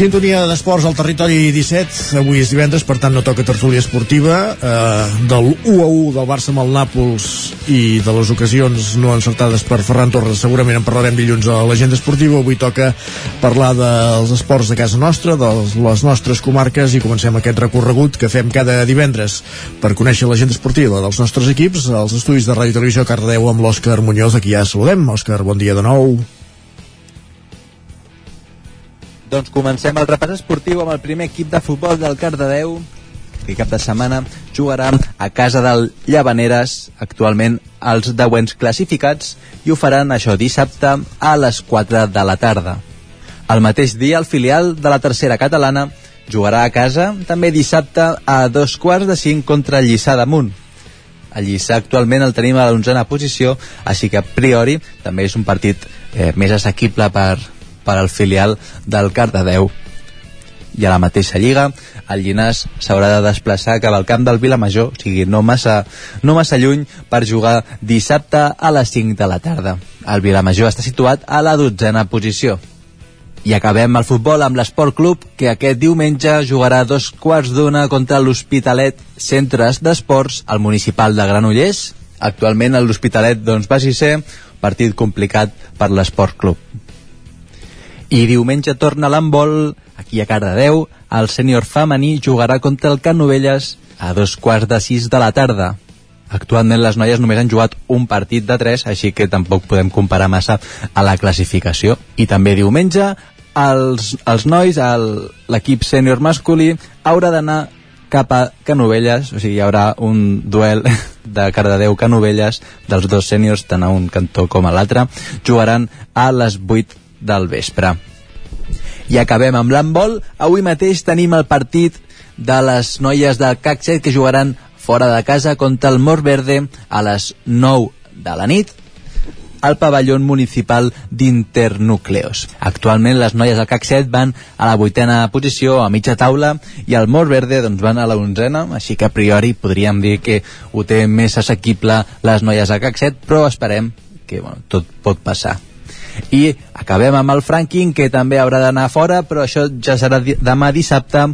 Sintonia d'esports al territori 17 avui és divendres, per tant no toca tertúlia esportiva. Eh, del 1 a 1 del Barça amb el Nàpols i de les ocasions no encertades per Ferran Torres segurament en parlarem dilluns a l'agenda esportiva. Avui toca parlar dels esports de casa nostra, de les nostres comarques i comencem aquest recorregut que fem cada divendres per conèixer l'agenda esportiva dels nostres equips als estudis de Ràdio Televisió Cardedeu amb l'Òscar Muñoz, aquí ja saludem. Òscar, bon dia de nou doncs comencem el repàs esportiu amb el primer equip de futbol del Cardedeu que cap de setmana jugarà a casa del Llavaneres actualment els deuents classificats i ho faran això dissabte a les 4 de la tarda. El mateix dia el filial de la tercera catalana jugarà a casa també dissabte a dos quarts de cinc contra Lliçà d'Amunt. El Lliçà actualment el tenim a l'onzena posició, així que a priori també és un partit eh, més assequible per, per al filial del Cardedeu. I a la mateixa lliga, el Llinàs s'haurà de desplaçar cap al camp del Vilamajor, o sigui, no massa, no massa lluny, per jugar dissabte a les 5 de la tarda. El Vilamajor està situat a la dotzena posició. I acabem el futbol amb l'Esport Club, que aquest diumenge jugarà dos quarts d'una contra l'Hospitalet Centres d'Esports al municipal de Granollers. Actualment l'Hospitalet doncs, va ser partit complicat per l'Esport Club. I diumenge torna l'handbol aquí a Cardedeu. El sènior femení jugarà contra el Canovelles a dos quarts de sis de la tarda. Actualment les noies només han jugat un partit de tres, així que tampoc podem comparar massa a la classificació. I també diumenge els, els nois, l'equip sènior masculí, haurà d'anar cap a Canovelles, o sigui, hi haurà un duel [laughs] de Cardedeu-Canovelles dels dos sèniors, tant a un cantó com a l'altre, jugaran a les 8 del vespre. I acabem amb l'handbol. Avui mateix tenim el partit de les noies del CAC 7 que jugaran fora de casa contra el Mort Verde a les 9 de la nit al pavelló municipal d'Internúcleos. Actualment les noies del CAC 7 van a la vuitena posició, a mitja taula, i el Mort Verde doncs, van a la onzena, així que a priori podríem dir que ho té més assequible les noies del CAC 7, però esperem que bueno, tot pot passar i acabem amb el Franking que també haurà d'anar fora però això ja serà demà dissabte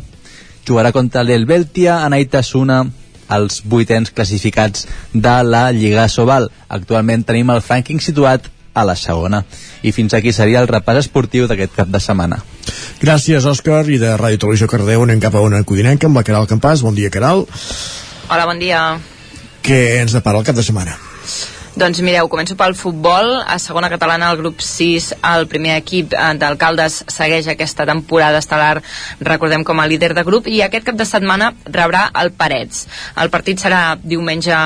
jugarà contra l'Helveltia a Naitasuna els vuitens classificats de la Lliga Sobal. Actualment tenim el Franking situat a la segona. I fins aquí seria el repàs esportiu d'aquest cap de setmana. Gràcies, Òscar, i de Ràdio Televisió Cardeu anem cap a una codinenca amb la Caral Campàs. Bon dia, Caral. Hola, bon dia. Què ens depara el cap de setmana? Doncs mireu, començo pel futbol. A segona catalana, el grup 6, el primer equip eh, d'alcaldes segueix aquesta temporada estel·lar, recordem com a líder de grup, i aquest cap de setmana rebrà el Parets. El partit serà diumenge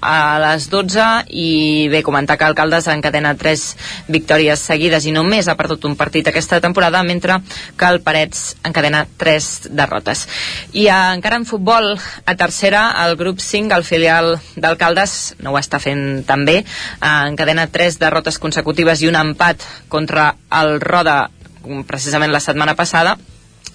a les 12 i bé, comentar que Alcaldes encadena 3 victòries seguides i només ha perdut un partit aquesta temporada mentre que el Parets encadena 3 derrotes. I a, encara en futbol a tercera el grup 5, el filial d'Alcaldes no ho està fent tan bé eh, encadena 3 derrotes consecutives i un empat contra el Roda precisament la setmana passada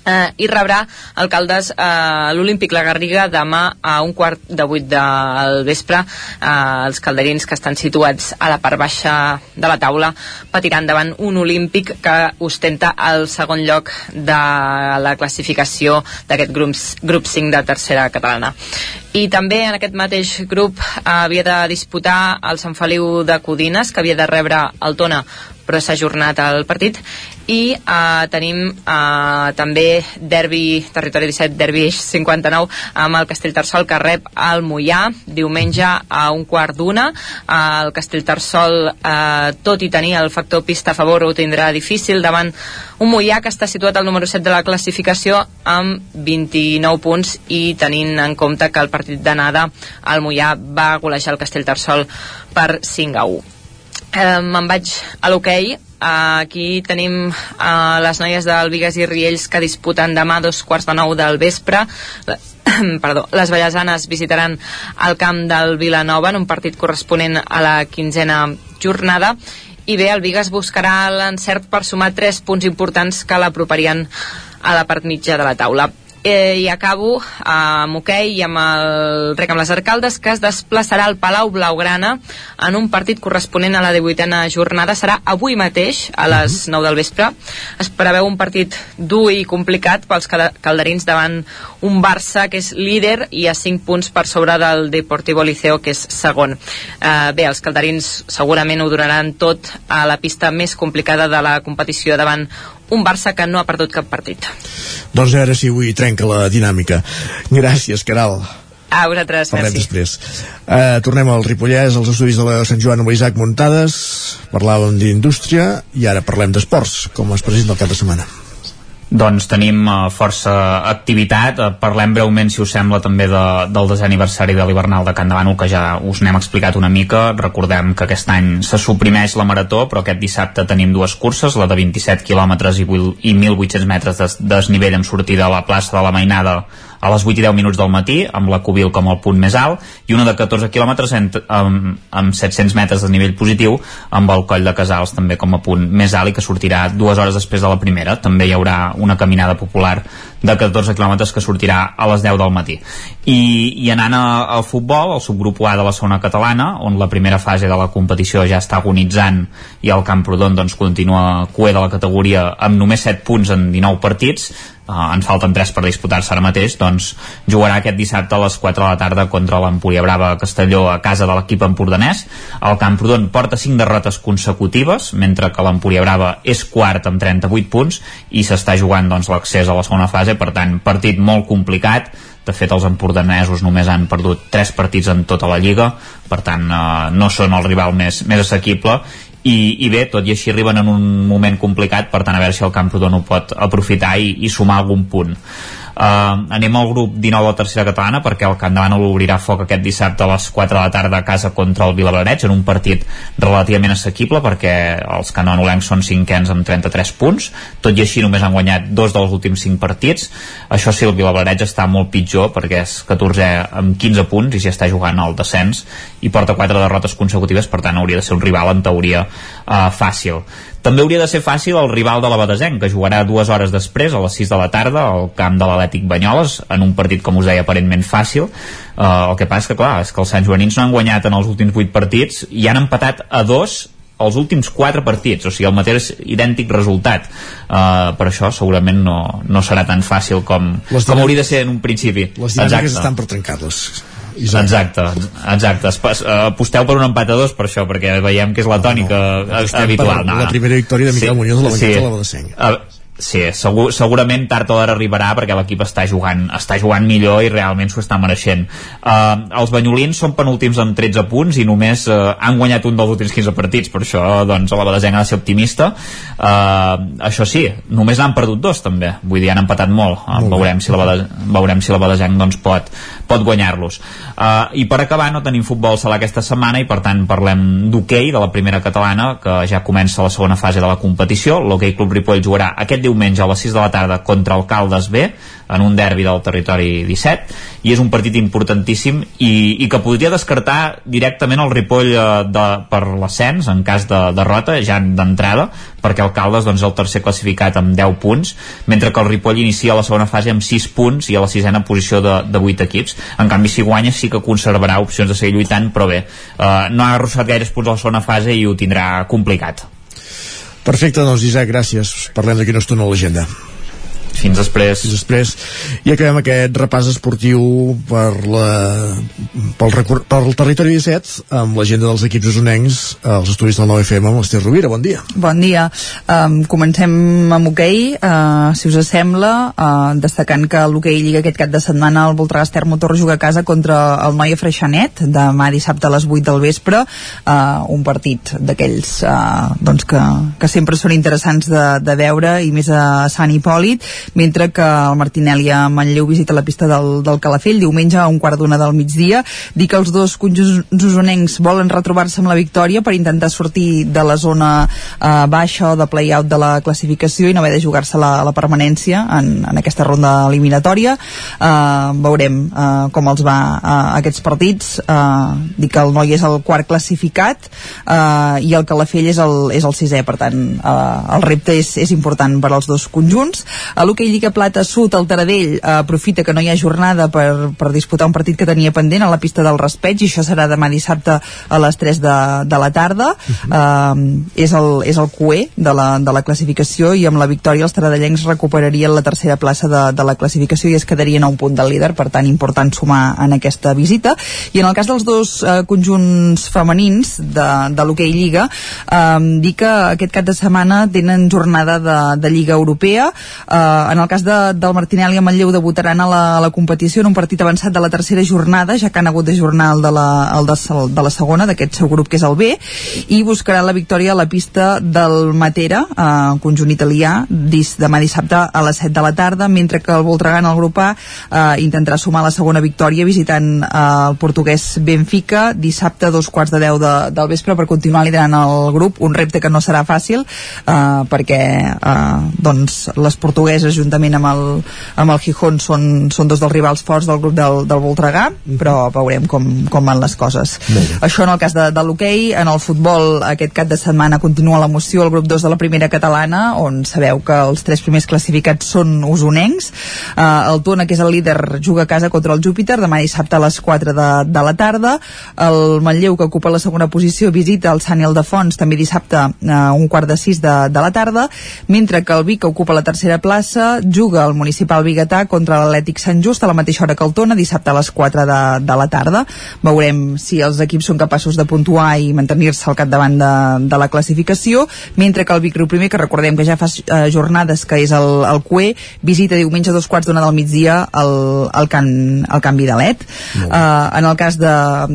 eh, i rebrà alcaldes eh, l'Olímpic La Garriga demà a un quart de vuit del vespre. Eh, els calderins que estan situats a la part baixa de la taula patiran davant un Olímpic que ostenta el segon lloc de la classificació d'aquest grup, grup 5 de tercera catalana. I també en aquest mateix grup eh, havia de disputar el Sant Feliu de Codines que havia de rebre el Tona però s'ha ajornat el partit. I uh, tenim uh, també derbi, territori 17, derbi 59 amb el Castellterçol que rep el Mollà diumenge a un quart d'una. Uh, el Castellterçol uh, tot i tenir el factor pista a favor ho tindrà difícil davant un Mollà que està situat al número 7 de la classificació amb 29 punts i tenint en compte que el partit d'anada el Mollà va golejar el Castellterçol per 5 a 1 eh, me'n vaig a l'hoquei. Aquí tenim uh, les noies del Vigues i Riells que disputen demà dos quarts de nou del vespre. [clears throat] Perdó, les ballesanes visitaran el camp del Vilanova en un partit corresponent a la quinzena jornada. I bé, el Vigues buscarà l'encert per sumar tres punts importants que l'aproparien a la part mitja de la taula eh, i acabo amb hoquei i amb el rec amb les arcaldes que es desplaçarà al Palau Blaugrana en un partit corresponent a la 18a jornada. Serà avui mateix a les 9 del vespre. Es preveu un partit dur i complicat pels calderins davant un Barça que és líder i a 5 punts per sobre del Deportivo Liceo que és segon. Eh, bé, els calderins segurament ho donaran tot a la pista més complicada de la competició davant un Barça que no ha perdut cap partit. Doncs a veure si avui trenca la dinàmica. Gràcies, Caral. A vosaltres, Parlem merci. després. Uh, tornem al Ripollès, als estudis de la Sant Joan amb l'Isaac Muntades. Parlàvem d'indústria i ara parlem d'esports, com es presenta el cap de setmana. Doncs tenim uh, força activitat. Uh, parlem breument, si us sembla, també de, del desè aniversari de l'hivernal de Can Davano, que ja us n'hem explicat una mica. Recordem que aquest any se suprimeix la marató, però aquest dissabte tenim dues curses, la de 27 quilòmetres i, i 1.800 metres de desnivell amb sortida a la plaça de la Mainada a les 8 i 10 minuts del matí, amb la Cubil com el punt més alt, i una de 14 quilòmetres amb, amb, amb 700 metres de nivell positiu, amb el coll de Casals també com a punt més alt i que sortirà dues hores després de la primera. També hi haurà una caminada popular de 14 quilòmetres que sortirà a les 10 del matí. I, i anant a, al futbol, el subgrup A de la segona catalana, on la primera fase de la competició ja està agonitzant i el Camprodon doncs, continua cué de la categoria amb només 7 punts en 19 partits, uh, en falten 3 per disputar-se ara mateix, doncs jugarà aquest dissabte a les 4 de la tarda contra l'Empúria Brava Castelló a casa de l'equip empordanès. El Camprodon porta 5 derrotes consecutives, mentre que l'Empúria Brava és quart amb 38 punts i s'està jugant doncs, l'accés a la segona fase, per tant, partit molt complicat, de fet els empordanesos només han perdut 3 partits en tota la lliga. Per tant eh, no són el rival més, més assequible. I, i bé, tot i així arriben en un moment complicat. Per tant a veure si el Camprodon ho pot aprofitar i, i sumar algun punt anem al grup 19 de tercera catalana perquè el Camp l'obrirà foc aquest dissabte a les 4 de la tarda a casa contra el Vilablareig en un partit relativament assequible perquè els cananolencs són cinquens amb 33 punts. Tot i així només han guanyat dos dels últims 5 partits. Això sí, el Vilablareig està molt pitjor perquè és 14 amb 15 punts i ja està jugant al descens i porta 4 derrotes consecutives per tant hauria de ser un rival en teoria uh, fàcil també hauria de ser fàcil el rival de la Badesenc, que jugarà dues hores després, a les 6 de la tarda, al camp de l'Atlètic Banyoles, en un partit, com us deia, aparentment fàcil. Uh, el que passa és que, clar, és que els Sant Joanins no han guanyat en els últims 8 partits i han empatat a dos els últims 4 partits, o sigui, el mateix idèntic resultat. Uh, per això segurament no, no serà tan fàcil com, com hauria de ser en un principi. Les dinàmiques estan per trencar-les. Isaac. Exacte, exacte. Eh, Aposteu per un empat a dos per això, perquè veiem que és la tònica no, Apostem habitual. per la primera victòria de Miquel Muñoz a la banqueta de la Badesenc. Sí, segur, segurament tard o d'ara arribarà perquè l'equip està jugant està jugant millor i realment s'ho està mereixent. Uh, els banyolins són penúltims amb 13 punts i només uh, han guanyat un dels últims 15 partits per això doncs la Badesenc ha de ser optimista. Uh, això sí, només han perdut dos també, vull dir, han empatat molt, uh, Molt bé. veurem si la, Bade, veurem si la Badesenc doncs, pot, pot guanyar-los. Uh, i per acabar no tenim futbol sala aquesta setmana i per tant parlem d'hoquei de la primera catalana que ja comença la segona fase de la competició. L'hoquei Club Ripoll jugarà aquest diumenge a les 6 de la tarda contra el Caldes B en un derbi del territori 17 i és un partit importantíssim i, i que podria descartar directament el Ripoll eh, de, per l'ascens en cas de derrota ja d'entrada perquè el Caldes doncs, és el tercer classificat amb 10 punts mentre que el Ripoll inicia la segona fase amb 6 punts i a la sisena posició de, de 8 equips. En canvi si guanya sí que conservarà opcions de seguir lluitant però bé, eh, no ha arrossat gaires punts a la segona fase i ho tindrà complicat Perfecte, doncs Isaac, gràcies. Parlem d'aquí una estona a l'agenda. Fins després. Fins després. I acabem aquest repàs esportiu per la, pel, recor- pel territori 17 amb l'agenda dels equips usonencs als estudis del 9FM amb l'Ester Rovira. Bon dia. Bon dia. Um, comencem amb hoquei, uh, si us sembla, uh, destacant que l'hoquei Lliga aquest cap de setmana el Voltregà Ester Motor juga a casa contra el Noia Freixanet, demà dissabte a les 8 del vespre, uh, un partit d'aquells uh, doncs que, que sempre són interessants de, de veure i més a Sant Hipòlit, mentre que el Martinelli a Manlleu visita la pista del, del Calafell diumenge a un quart d'una del migdia. Dic que els dos conjunts usonencs volen retrobar-se amb la victòria per intentar sortir de la zona eh, baixa o de play-out de la classificació i no haver de jugar-se la, la permanència en, en aquesta ronda eliminatòria. Eh, veurem eh, com els va eh, aquests partits. Eh, dic que el Noi és el quart classificat eh, i el Calafell és el, és el sisè, per tant eh, el repte és, és important per als dos conjunts. A l'hoquei Lliga Plata Sud, el Taradell eh, aprofita que no hi ha jornada per, per disputar un partit que tenia pendent a la pista del Raspeig i això serà demà dissabte a les 3 de, de la tarda. Eh, és, el, és el QE de la, de la classificació i amb la victòria els taradellencs recuperarien la tercera plaça de, de la classificació i es quedarien a un punt del líder, per tant important sumar en aquesta visita. I en el cas dels dos eh, conjunts femenins de, de l'hoquei Lliga eh, dir que aquest cap de setmana tenen jornada de, de Lliga Europea. Eh, en el cas de, del Martinelli i Manlleu debutaran a la, a la competició en un partit avançat de la tercera jornada, ja que han hagut de jornar el de la, el de, de la segona, d'aquest seu grup que és el B, i buscaran la victòria a la pista del Matera, eh, conjunt italià, dis, demà dissabte a les 7 de la tarda, mentre que el Voltregà en el grup A eh, intentarà sumar la segona victòria visitant eh, el portuguès Benfica dissabte a dos quarts de 10 de, del vespre. Per continuar liderant el grup, un repte que no serà fàcil eh, perquè eh, doncs les portugueses juntament amb el, amb el Gijón són, són dos dels rivals forts del grup del, del Voltregà però veurem com, com van les coses. Això en el cas de, de l'hoquei en el futbol aquest cap de setmana continua l'emoció al grup 2 de la primera catalana on sabeu que els tres primers classificats són usonencs. Eh, el Tona que és el líder juga a casa contra el Júpiter demà dissabte a les 4 de, de la tarda. El Manlleu que ocupa la segona posició visita el Sant Ildefons també dissabte a un quart de 6 de, de la tarda mentre que el Vic que ocupa la tercera plaça juga al municipal Bigatà contra l'Atlètic Sant Just a la mateixa hora que el Tona dissabte a les 4 de, de la tarda. Veurem si els equips són capaços de puntuar i mantenir-se al capdavant de, de la classificació. Mentre que el Vic Riu primer que recordem que ja fa eh, jornades que és el, el CUE visita diumenge a dos quarts d'una del migdia el, el, can, el Can Vidalet. Uh, en el cas de,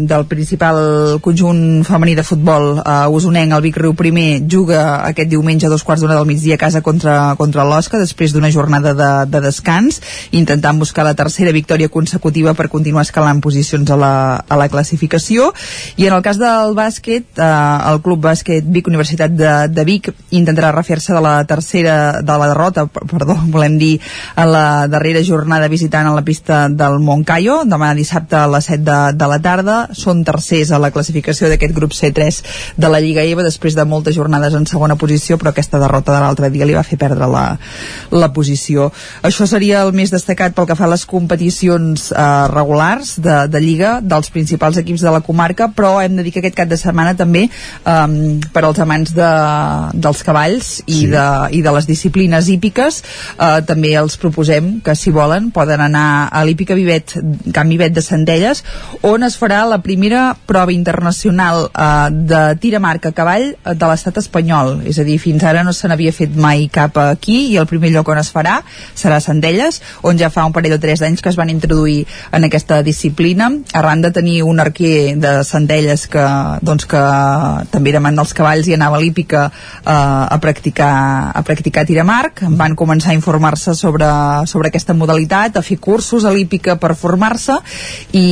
del principal conjunt femení de futbol uh, usonenc, el Vic Riu primer juga aquest diumenge a dos quarts d'una del migdia a casa contra, contra l'Osca després d'una jornada de, de descans intentant buscar la tercera victòria consecutiva per continuar escalant posicions a la, a la classificació. I en el cas del bàsquet eh, el Club Bàsquet Vic Universitat de, de Vic intentarà refer-se de la tercera de la derrota, per- perdó, [laughs] volem dir a la darrera jornada visitant a la pista del Moncayo, demà dissabte a les 7 de, de la tarda. Són tercers a la classificació d'aquest grup C3 de la Lliga EVA després de moltes jornades en segona posició però aquesta derrota de l'altre dia li va fer perdre la, la posició posició. Això seria el més destacat pel que fa a les competicions eh, regulars de, de Lliga dels principals equips de la comarca, però hem de dir que aquest cap de setmana també eh, per als amants de, dels cavalls i, sí. de, i de les disciplines hípiques eh, també els proposem que si volen poden anar a l'hípica Vivet, Camp Vivet de Centelles on es farà la primera prova internacional eh, de tir a marca a cavall de l'estat espanyol és a dir, fins ara no se n'havia fet mai cap aquí i el primer lloc on es farà serà Centelles, on ja fa un parell o tres d'anys que es van introduir en aquesta disciplina, arran de tenir un arquer de Centelles que, doncs, que també era amant dels cavalls i anava a l'hípica eh, a practicar a practicar tiramarc, van començar a informar-se sobre, sobre aquesta modalitat, a fer cursos a l'hípica per formar-se i,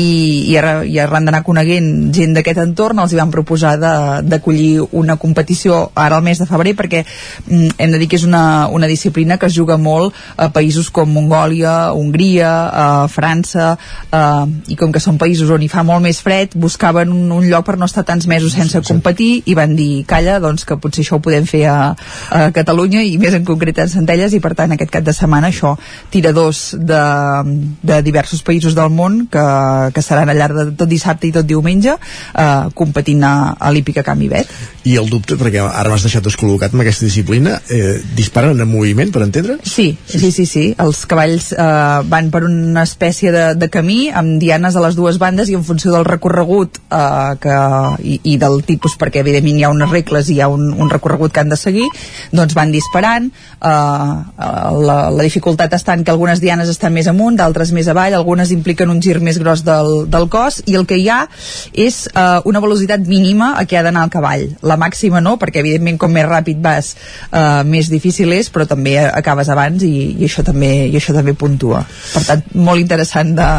i, ara, i arran d'anar coneguent gent d'aquest entorn els hi van proposar d'acollir una competició ara al mes de febrer perquè mm, hem de dir que és una, una disciplina que es juga molt a països com Mongòlia, Hongria, a França eh, i com que són països on hi fa molt més fred buscaven un, un lloc per no estar tants mesos sense competir i van dir, calla, doncs que potser això ho podem fer a, a Catalunya i més en concret en Centelles i per tant aquest cap de setmana això, tiradors de, de diversos països del món que, que seran al llarg de tot dissabte i tot diumenge eh, competint a, a l'Hípica Camp Ivet. I el dubte, perquè ara m'has deixat descol·locat amb aquesta disciplina, eh, disparen en moviment, per entendre? Sí, sí, sí, sí. Els cavalls eh, van per una espècie de, de camí amb dianes a les dues bandes i en funció del recorregut eh, que, i, i del tipus, perquè evidentment hi ha unes regles i hi ha un, un recorregut que han de seguir, doncs van disparant. Eh, la, la dificultat està en que algunes dianes estan més amunt, d'altres més avall, algunes impliquen un gir més gros del, del cos i el que hi ha és eh, una velocitat mínima a què ha d'anar el cavall. La màxima no, perquè evidentment com més ràpid vas eh, més difícil és, però també acabes abans i, i, això també, i això també puntua. Per tant, molt interessant de,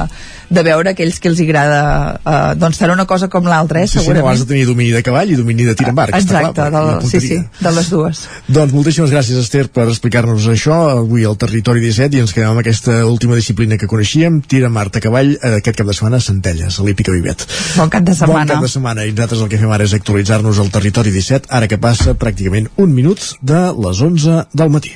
de veure aquells que els agrada eh, doncs tant una cosa com l'altra, eh, sí, segurament. Sí, no, has de tenir domini de cavall i domini de tir amb arc. Exacte, clar, del, sí, sí, de les dues. Doncs moltíssimes gràcies, Esther, per explicar-nos això avui al Territori 17 i ens quedem amb aquesta última disciplina que coneixíem, tir amb arc a cavall eh, aquest cap de setmana a Centelles, a l'Hípica Vivet. Bon cap de setmana. Bon cap de setmana i nosaltres el que fem ara és actualitzar-nos al Territori 17, ara que passa pràcticament un minut de les 11 del matí.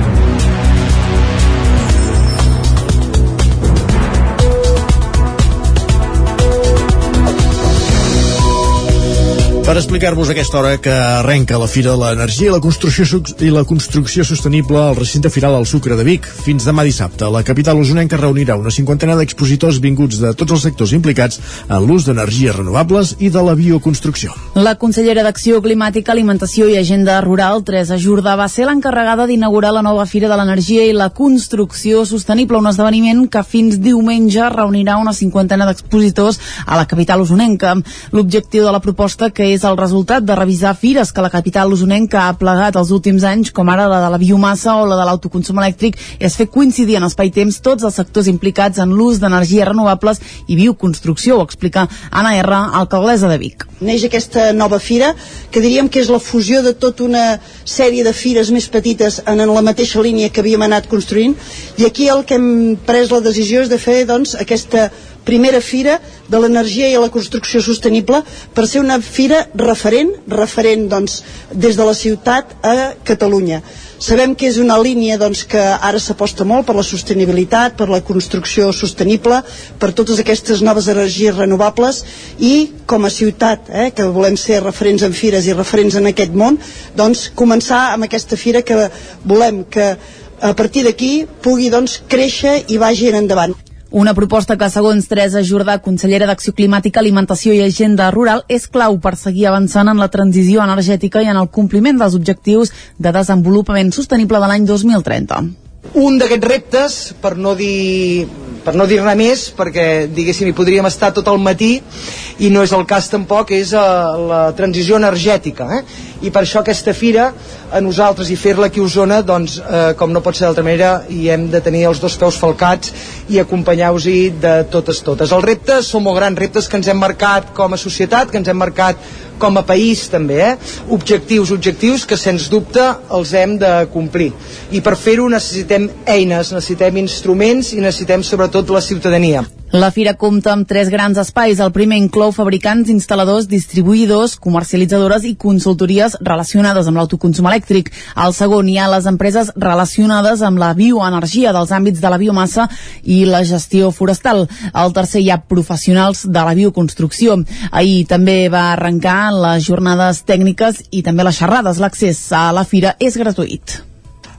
Per explicar-vos aquesta hora que arrenca la Fira de l'Energia i la construcció i la construcció sostenible al recinte firal al Sucre de Vic fins demà dissabte. La capital usonenca reunirà una cinquantena d'expositors vinguts de tots els sectors implicats en l'ús d'energies renovables i de la bioconstrucció. La consellera d'Acció Climàtica, Alimentació i Agenda Rural, Teresa Jordà, va ser l'encarregada d'inaugurar la nova Fira de l'Energia i la Construcció Sostenible, un esdeveniment que fins diumenge reunirà una cinquantena d'expositors a la capital usonenca. L'objectiu de la proposta, que és el resultat de revisar fires que la capital usonenca ha plegat els últims anys, com ara la de la biomassa o la de l'autoconsum elèctric, és fer coincidir en espai-temps tots els sectors implicats en l'ús d'energies renovables i bioconstrucció, ho explica Anna R, alcaldessa de Vic. Neix aquesta nova fira, que diríem que és la fusió de tota una sèrie de fires més petites en la mateixa línia que havíem anat construint, i aquí el que hem pres la decisió és de fer doncs, aquesta primera fira de l'energia i la construcció sostenible per ser una fira referent, referent doncs, des de la ciutat a Catalunya. Sabem que és una línia doncs, que ara s'aposta molt per la sostenibilitat, per la construcció sostenible, per totes aquestes noves energies renovables i com a ciutat, eh, que volem ser referents en fires i referents en aquest món, doncs començar amb aquesta fira que volem que a partir d'aquí pugui doncs, créixer i vagi endavant. Una proposta que, segons Teresa Jordà, consellera d'Acció Climàtica, Alimentació i Agenda Rural, és clau per seguir avançant en la transició energètica i en el compliment dels objectius de desenvolupament sostenible de l'any 2030. Un d'aquests reptes, per no dir per no dir-ne més, perquè diguéssim hi podríem estar tot el matí i no és el cas tampoc, és uh, la transició energètica eh? I per això aquesta fira a nosaltres i fer-la aquí a Osona doncs eh, com no pot ser d'altra manera i hem de tenir els dos peus falcats i acompanyar-vos-hi de totes totes els reptes són molt grans, reptes que ens hem marcat com a societat, que ens hem marcat com a país també, eh? objectius, objectius que sens dubte els hem de complir i per fer-ho necessitem eines, necessitem instruments i necessitem sobretot la ciutadania. La fira compta amb tres grans espais. El primer inclou fabricants, instal·ladors, distribuïdors, comercialitzadores i consultories relacionades amb l'autoconsum elèctric. Al segon hi ha les empreses relacionades amb la bioenergia dels àmbits de la biomassa i la gestió forestal. Al tercer hi ha professionals de la bioconstrucció. Ahir també va arrencar les jornades tècniques i també les xerrades. L'accés a la fira és gratuït.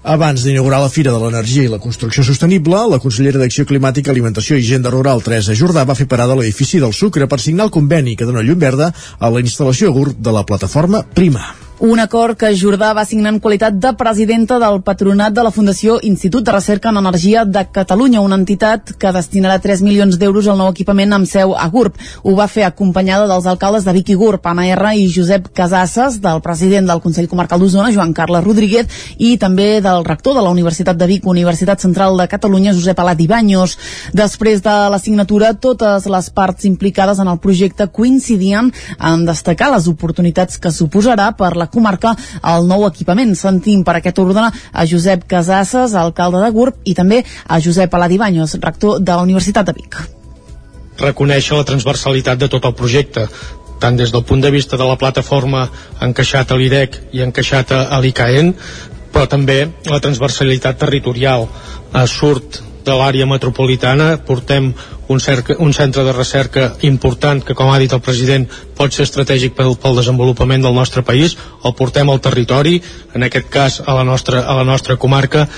Abans d'inaugurar la Fira de l'Energia i la Construcció Sostenible, la consellera d'Acció Climàtica, Alimentació i Agenda Rural, Teresa Jordà, va fer parada a l'edifici del Sucre per signar el conveni que dona llum verda a la instal·lació GURB de la plataforma Prima. Un acord que Jordà va signar en qualitat de presidenta del patronat de la Fundació Institut de Recerca en Energia de Catalunya, una entitat que destinarà 3 milions d'euros al nou equipament amb seu a GURB. Ho va fer acompanyada dels alcaldes de Vic i GURB, Anna R i Josep Casasses, del president del Consell Comarcal d'Osona, Joan Carles Rodríguez, i també del rector de la Universitat de Vic, Universitat Central de Catalunya, Josep Alat i Banyos. Després de la signatura, totes les parts implicades en el projecte coincidien en destacar les oportunitats que suposarà per la comarca el nou equipament. Sentim per aquest ordre a Josep Casasses, alcalde de Gurb, i també a Josep Aladibanyos, rector de la Universitat de Vic. Reconèixer la transversalitat de tot el projecte, tant des del punt de vista de la plataforma encaixat a l'IDEC i encaixat a l'ICAEN, però també la transversalitat territorial. Eh, surt de l'àrea metropolitana, portem un, cerca, un centre de recerca important que, com ha dit el president, pot ser estratègic pel, pel desenvolupament del nostre país, el portem al territori, en aquest cas a la nostra, a la nostra comarca,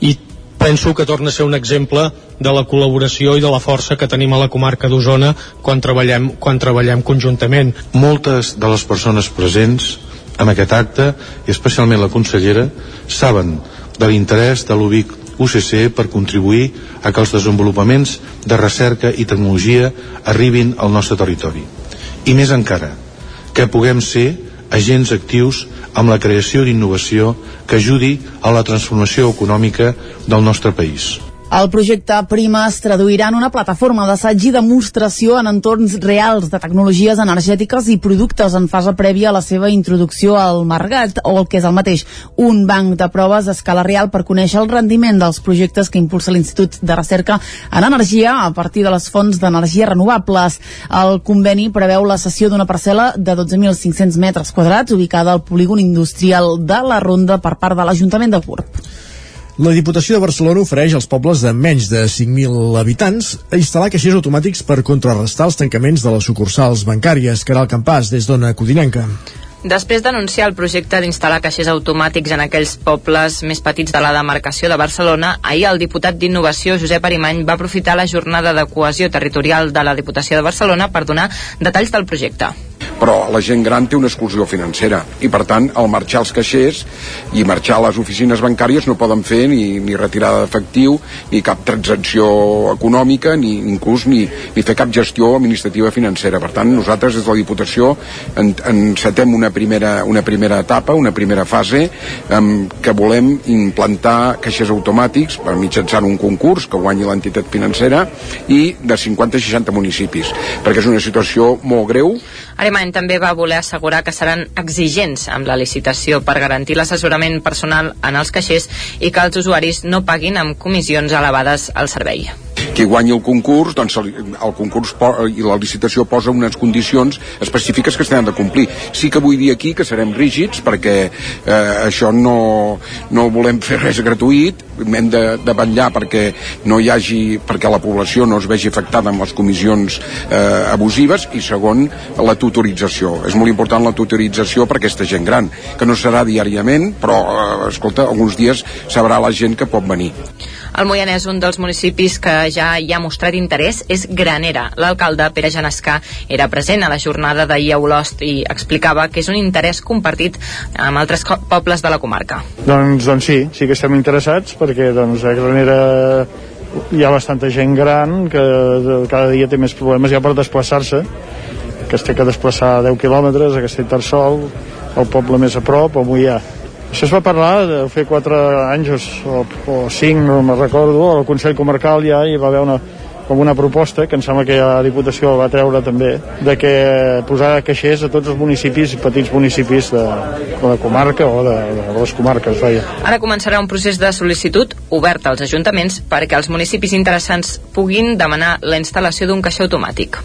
i penso que torna a ser un exemple de la col·laboració i de la força que tenim a la comarca d'Osona quan treballem, quan treballem conjuntament. Moltes de les persones presents en aquest acte, i especialment la consellera, saben de l'interès de l'UBIC UCC per contribuir a que els desenvolupaments de recerca i tecnologia arribin al nostre territori. I més encara, que puguem ser agents actius amb la creació d'innovació que ajudi a la transformació econòmica del nostre país. El projecte Prima es traduirà en una plataforma d'assaig i demostració en entorns reals de tecnologies energètiques i productes en fase prèvia a la seva introducció al mercat, o el que és el mateix, un banc de proves a escala real per conèixer el rendiment dels projectes que impulsa l'Institut de Recerca en Energia a partir de les fonts d'energia renovables. El conveni preveu la cessió d'una parcel·la de 12.500 metres quadrats ubicada al polígon industrial de la Ronda per part de l'Ajuntament de Gurb. La Diputació de Barcelona ofereix als pobles de menys de 5.000 habitants a instal·lar caixers automàtics per contrarrestar els tancaments de les sucursals bancàries. Caral Campàs, des d'Ona Codinenca. Després d'anunciar el projecte d'instal·lar caixers automàtics en aquells pobles més petits de la demarcació de Barcelona, ahir el diputat d'Innovació, Josep Arimany, va aprofitar la jornada de cohesió territorial de la Diputació de Barcelona per donar detalls del projecte però la gent gran té una exclusió financera i per tant al marxar els caixers i marxar les oficines bancàries no poden fer ni, ni retirada d'efectiu ni cap transacció econòmica ni inclús ni, ni fer cap gestió administrativa financera. Per tant nosaltres des de la Diputació en, encetem una primera, una primera etapa una primera fase um, que volem implantar caixers automàtics per mitjançant un concurs que guanyi l'entitat financera i de 50 a 60 municipis perquè és una situació molt greu Alemany també va voler assegurar que seran exigents amb la licitació per garantir l'assessorament personal en els caixers i que els usuaris no paguin amb comissions elevades al servei qui guanyi el concurs, doncs el, el concurs i la licitació posa unes condicions específiques que s'han de complir. Sí que vull dir aquí que serem rígids perquè eh, això no, no volem fer res gratuït, hem de, de vetllar perquè no hi hagi, perquè la població no es vegi afectada amb les comissions eh, abusives i segon, la tutorització. És molt important la tutorització per aquesta gent gran, que no serà diàriament, però, eh, escolta, alguns dies sabrà la gent que pot venir. El Moianès, un dels municipis que ja hi ha mostrat interès, és Granera. L'alcalde, Pere Genescà, era present a la jornada d'ahir a Olost i explicava que és un interès compartit amb altres pobles de la comarca. Doncs, doncs sí, sí que estem interessats perquè doncs, a Granera hi ha bastanta gent gran que cada dia té més problemes ja per desplaçar-se que es té que desplaçar 10 quilòmetres a Castellterçol, el poble més a prop, o Moià això es va parlar de fer 4 anys o, o 5, no me'n recordo, al Consell Comarcal ja hi va haver una, com una proposta, que em sembla que la Diputació va treure també, de que posar caixers a tots els municipis, petits municipis de, de la comarca o de, de les comarques, vaja. Ara començarà un procés de sol·licitud obert als ajuntaments perquè els municipis interessants puguin demanar la instal·lació d'un caixer automàtic.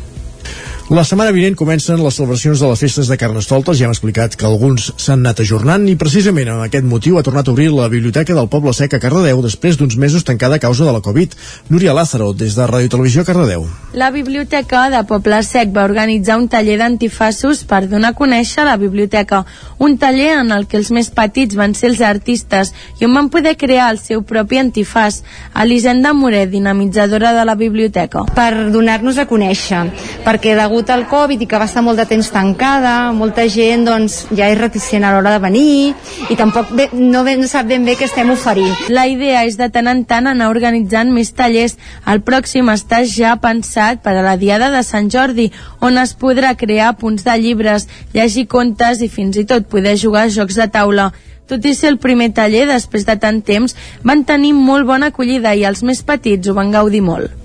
La setmana vinent comencen les celebracions de les festes de Carnestoltes. Ja hem explicat que alguns s'han anat ajornant i precisament amb aquest motiu ha tornat a obrir la Biblioteca del Poble Sec a Cardedeu després d'uns mesos tancada a causa de la Covid. Núria Lázaro, des de Ràdio Televisió Cardedeu. La Biblioteca de Poble Sec va organitzar un taller d'antifassos per donar a conèixer la biblioteca. Un taller en el que els més petits van ser els artistes i on van poder crear el seu propi antifàs. Elisenda Moret, dinamitzadora de la biblioteca. Per donar-nos a conèixer, perquè degut degut al Covid i que va estar molt de temps tancada, molta gent doncs, ja és reticent a l'hora de venir i tampoc bé, no, ben, no sap ben bé què estem oferint. La idea és de tant en tant anar organitzant més tallers. El pròxim està ja pensat per a la Diada de Sant Jordi, on es podrà crear punts de llibres, llegir contes i fins i tot poder jugar a jocs de taula. Tot i ser el primer taller, després de tant temps, van tenir molt bona acollida i els més petits ho van gaudir molt.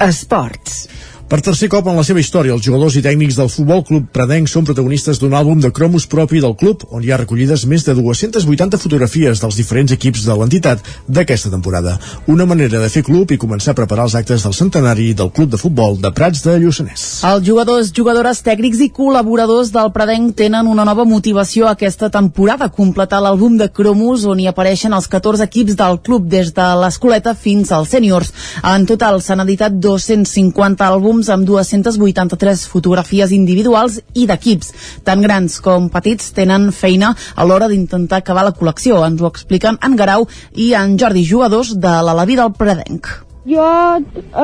Esports. Per tercer cop en la seva història, els jugadors i tècnics del Futbol Club Predenc són protagonistes d'un àlbum de cromos propi del club, on hi ha recollides més de 280 fotografies dels diferents equips de l'entitat d'aquesta temporada. Una manera de fer club i començar a preparar els actes del centenari del Club de Futbol de Prats de Lluçanès. Els jugadors, jugadores, tècnics i col·laboradors del Predenc tenen una nova motivació aquesta temporada, completar l'àlbum de cromos on hi apareixen els 14 equips del club des de l'escoleta fins als sèniors. En total s'han editat 250 àlbums àlbums amb 283 fotografies individuals i d'equips. Tant grans com petits tenen feina a l'hora d'intentar acabar la col·lecció. Ens ho expliquen en Garau i en Jordi, jugadors de l'Alaví del Predenc. Jo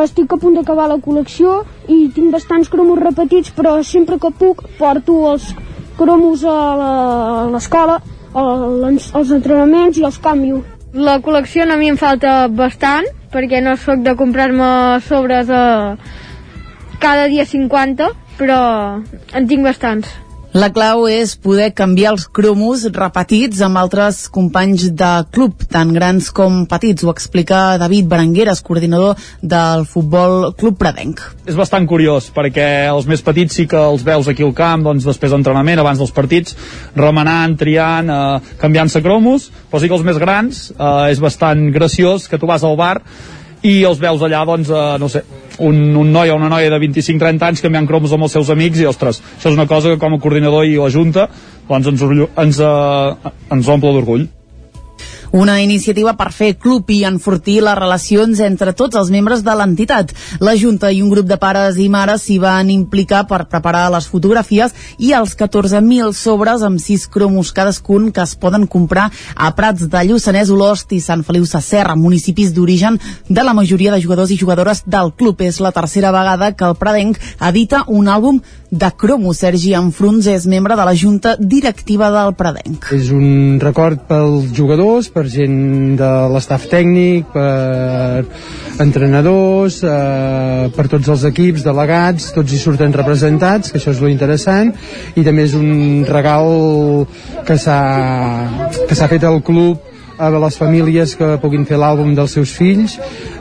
estic a punt d'acabar la col·lecció i tinc bastants cromos repetits, però sempre que puc porto els cromos a l'escola, als entrenaments i els canvio. La col·lecció a mi em falta bastant, perquè no sóc de comprar-me sobres a, cada dia 50, però en tinc bastants. La clau és poder canviar els cromos repetits amb altres companys de club, tan grans com petits. Ho explica David Berengueres, coordinador del Futbol Club Predenc. És bastant curiós, perquè els més petits sí que els veus aquí al camp, doncs després d'entrenament, abans dels partits, remenant, triant, eh, canviant-se cromos, però sí que els més grans eh, és bastant graciós que tu vas al bar i els veus allà, doncs, eh, no sé, un, un noi o una noia de 25-30 anys canviant cromos amb els seus amics i, ostres, això és una cosa que com a coordinador i la Junta doncs ens, ens, uh, ens omple d'orgull. Una iniciativa per fer club i enfortir les relacions entre tots els membres de l'entitat. La Junta i un grup de pares i mares s'hi van implicar per preparar les fotografies i els 14.000 sobres amb 6 cromos cadascun que es poden comprar a Prats de Lluçanès, Olost i Sant Feliu Sasserra, municipis d'origen de la majoria de jugadors i jugadores del club. És la tercera vegada que el Pradenc edita un àlbum de cromo. Sergi Enfruns és membre de la Junta Directiva del Pradenc. És un record pels jugadors, per gent de l'estaf tècnic, per entrenadors, eh, per tots els equips, delegats, tots hi surten representats, que això és lo interessant, i també és un regal que s'ha fet al club a les famílies que puguin fer l'àlbum dels seus fills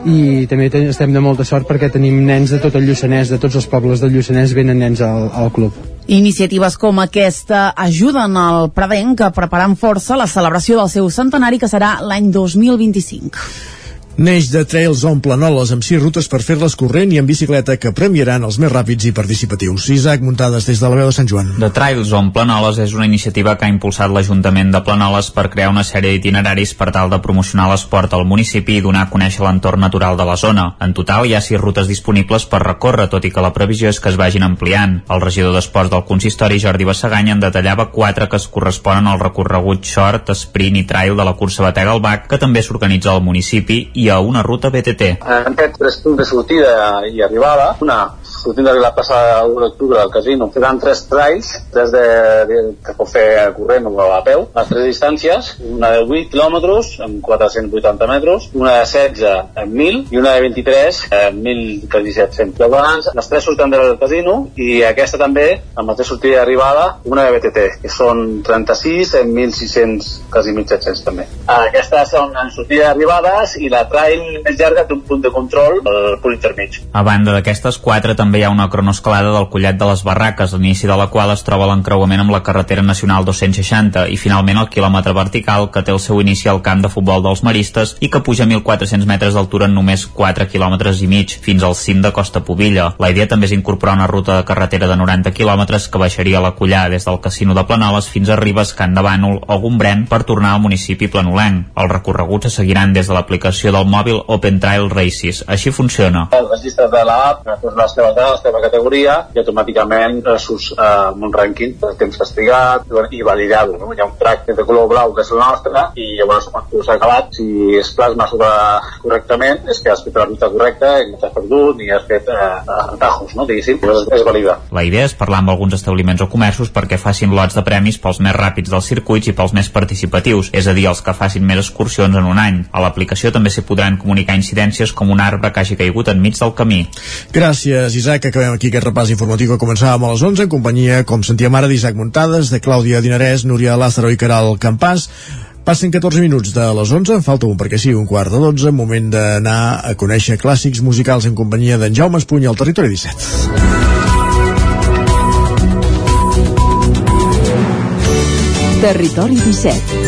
i també estem de molta sort perquè tenim nens de tot el Lluçanès, de tots els pobles del Lluçanès venen nens al, al club. Iniciatives com aquesta ajuden al Predenc a preparar amb força la celebració del seu centenari que serà l'any 2025. Neix de Trails on Planoles amb sis rutes per fer-les corrent i en bicicleta que premiaran els més ràpids i participatius. Isaac, muntades des de la veu de Sant Joan. The Trails on Planoles és una iniciativa que ha impulsat l'Ajuntament de Planoles per crear una sèrie d'itineraris per tal de promocionar l'esport al municipi i donar a conèixer l'entorn natural de la zona. En total hi ha sis rutes disponibles per recórrer, tot i que la previsió és que es vagin ampliant. El regidor d'Esports del consistori, Jordi Bassagany, en detallava quatre que es corresponen al recorregut short, sprint i trail de la cursa Batega al Bac, que també s'organitza al municipi i a una ruta BTT. En aquests tres punts de sortida i arribada, una sortint de la plaça l'1 d'octubre al casino, seran tres trails, tres de, de, que pot fer corrent o a peu, les tres distàncies, una de 8 quilòmetres amb 480 metres, una de 16 en 1.000 i una de 23 en 1.700. Llavors, les tres surten del casino i aquesta també, amb la mateixa sortida i arribada, una de BTT, que són 36 en 1.600, quasi 1.700 també. Aquestes són en sortida i arribades i la trail més llarga té un punt de control al punt intermig. A banda d'aquestes quatre també hi ha una cronoescalada del Collet de les Barraques, l'inici de la qual es troba l'encreuament amb la carretera nacional 260 i finalment el quilòmetre vertical que té el seu inici al camp de futbol dels Maristes i que puja a 1.400 metres d'altura en només 4 quilòmetres i mig fins al cim de Costa Pobilla. La idea també és incorporar una ruta de carretera de 90 quilòmetres que baixaria la Collà des del casino de Planoles fins a Ribes, Can de Bànol o Gombrèn per tornar al municipi planolenc. Els recorreguts se seguiran des de l'aplicació del mòbil Open Trail Races. Així funciona. El registre de l'app, les teves dades, la teva categoria i automàticament eh, surts eh, amb un rànquing del temps trigat i validar-ho. No? Hi ha un track de color blau que és el nostre i llavors quan tu has acabat, si es plasma sobre correctament, és que has fet la ruta correcta i no t'has perdut ni has fet eh, atajos, no? diguéssim, és, és valida. La idea és parlar amb alguns establiments o comerços perquè facin lots de premis pels més ràpids dels circuits i pels més participatius, és a dir, els que facin més excursions en un any. A l'aplicació també s'hi podran comunicar incidències com un arbre que hagi caigut enmig del camí. Gràcies, Isaac. Acabem aquí aquest repàs informatiu que començàvem a les 11 en companyia, com sentíem ara, d'Isaac Muntades, de Clàudia Dinarès, Núria Lázaro i Caral Campàs. Passen 14 minuts de les 11, en falta un perquè sigui un quart de 12, moment d'anar a conèixer clàssics musicals en companyia d'en Jaume Espuny al Territori 17. Territori 17.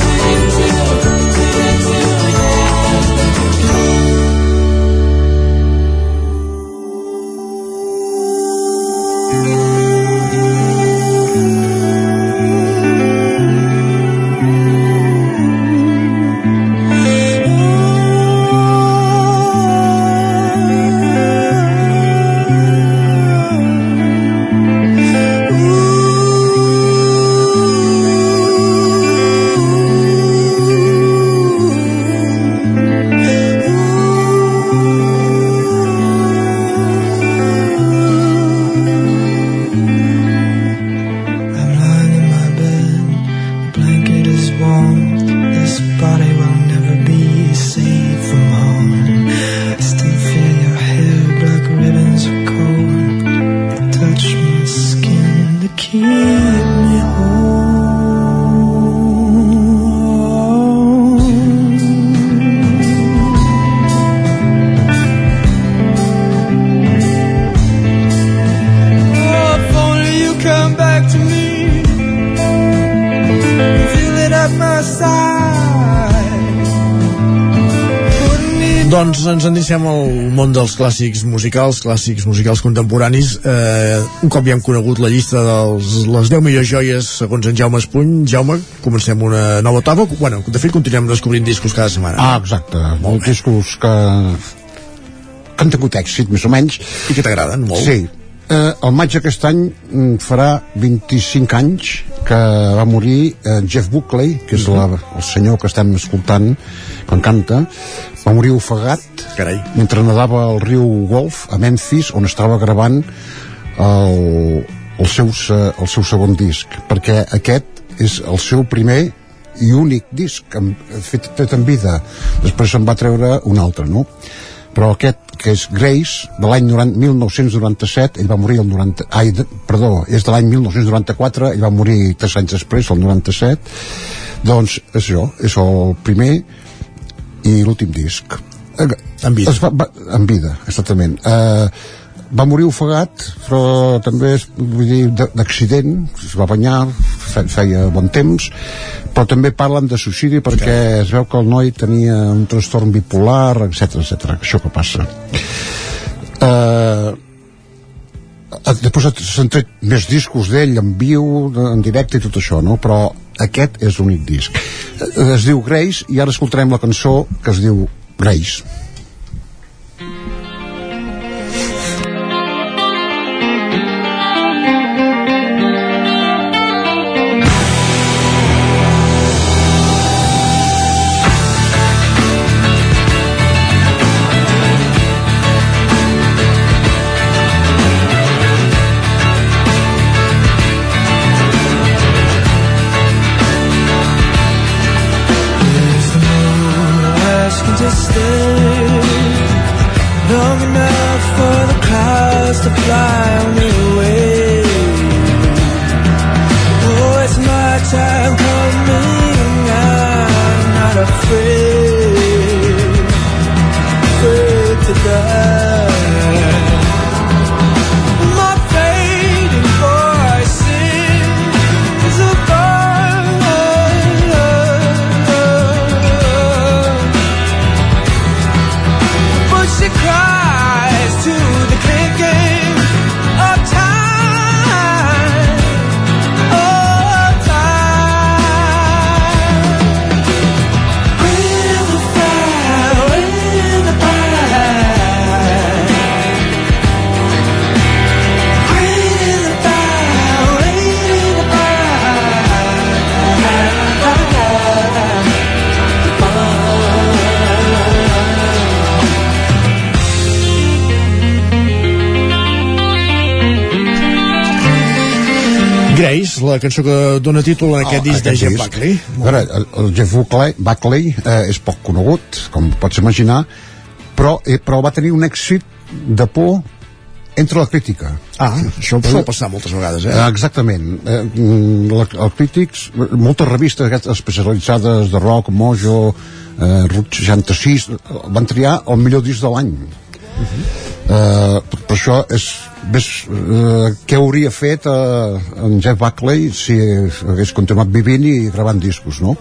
Endicem al món dels clàssics musicals, clàssics musicals contemporanis. Eh, un cop ja hem conegut la llista de les 10 millors joies segons en Jaume Espuny, Jaume, comencem una nova etapa. Bueno, de fet, continuem descobrint discos cada setmana. Ah, exacte. Molts discos que, que han tingut èxit, més o menys. I que t'agraden molt. Sí. Eh, el maig d'aquest any mm, farà 25 anys que va morir eh, Jeff Buckley, que és la, el senyor que estem escoltant quan canta, va morir ofegat Carai. mentre nedava al riu Golf a Memphis, on estava gravant el, el, seu, se- el seu segon disc, perquè aquest és el seu primer i únic disc fet, fet en vida. Després se'n va treure un altre, no? Però aquest, que és Grace, de l'any 90 1997, ell va morir el 90... Ai, perdó, és de l'any 1994, ell va morir tres anys després, el 97. Doncs és això, és el primer i l'últim disc. En vida. Es va, va, en vida, exactament. Eh, va morir ofegat, però també, és, vull dir, de- d'accident, es va banyar, fe, feia bon temps, però també parlen de suïcidi perquè es veu que el noi tenia un trastorn bipolar, etc etc. això que passa. Eh, eh, després s'han tret més discos d'ell en viu, en directe i tot això, no? Però aquest és l'únic disc. Eh, Es diu Grace i ara escoltarem la cançó que es diu Grace. La cançó que dona títol a aquest disc de aquest Jeff disc. Buckley. A veure, el, el Jeff Buckley, Buckley eh, és poc conegut, com pots imaginar, però, eh, però va tenir un èxit de por entre la crítica. Ah, això sol passar moltes vegades, eh? Eh, Exactament. Eh, mm, la, els crítics, moltes revistes aquestes especialitzades de rock, Mojo, eh, Route 66, eh, van triar el millor disc de l'any. Uh, per, per això és ves, uh, què hauria fet uh, en Jeff Buckley si hagués continuat vivint i gravant discos no?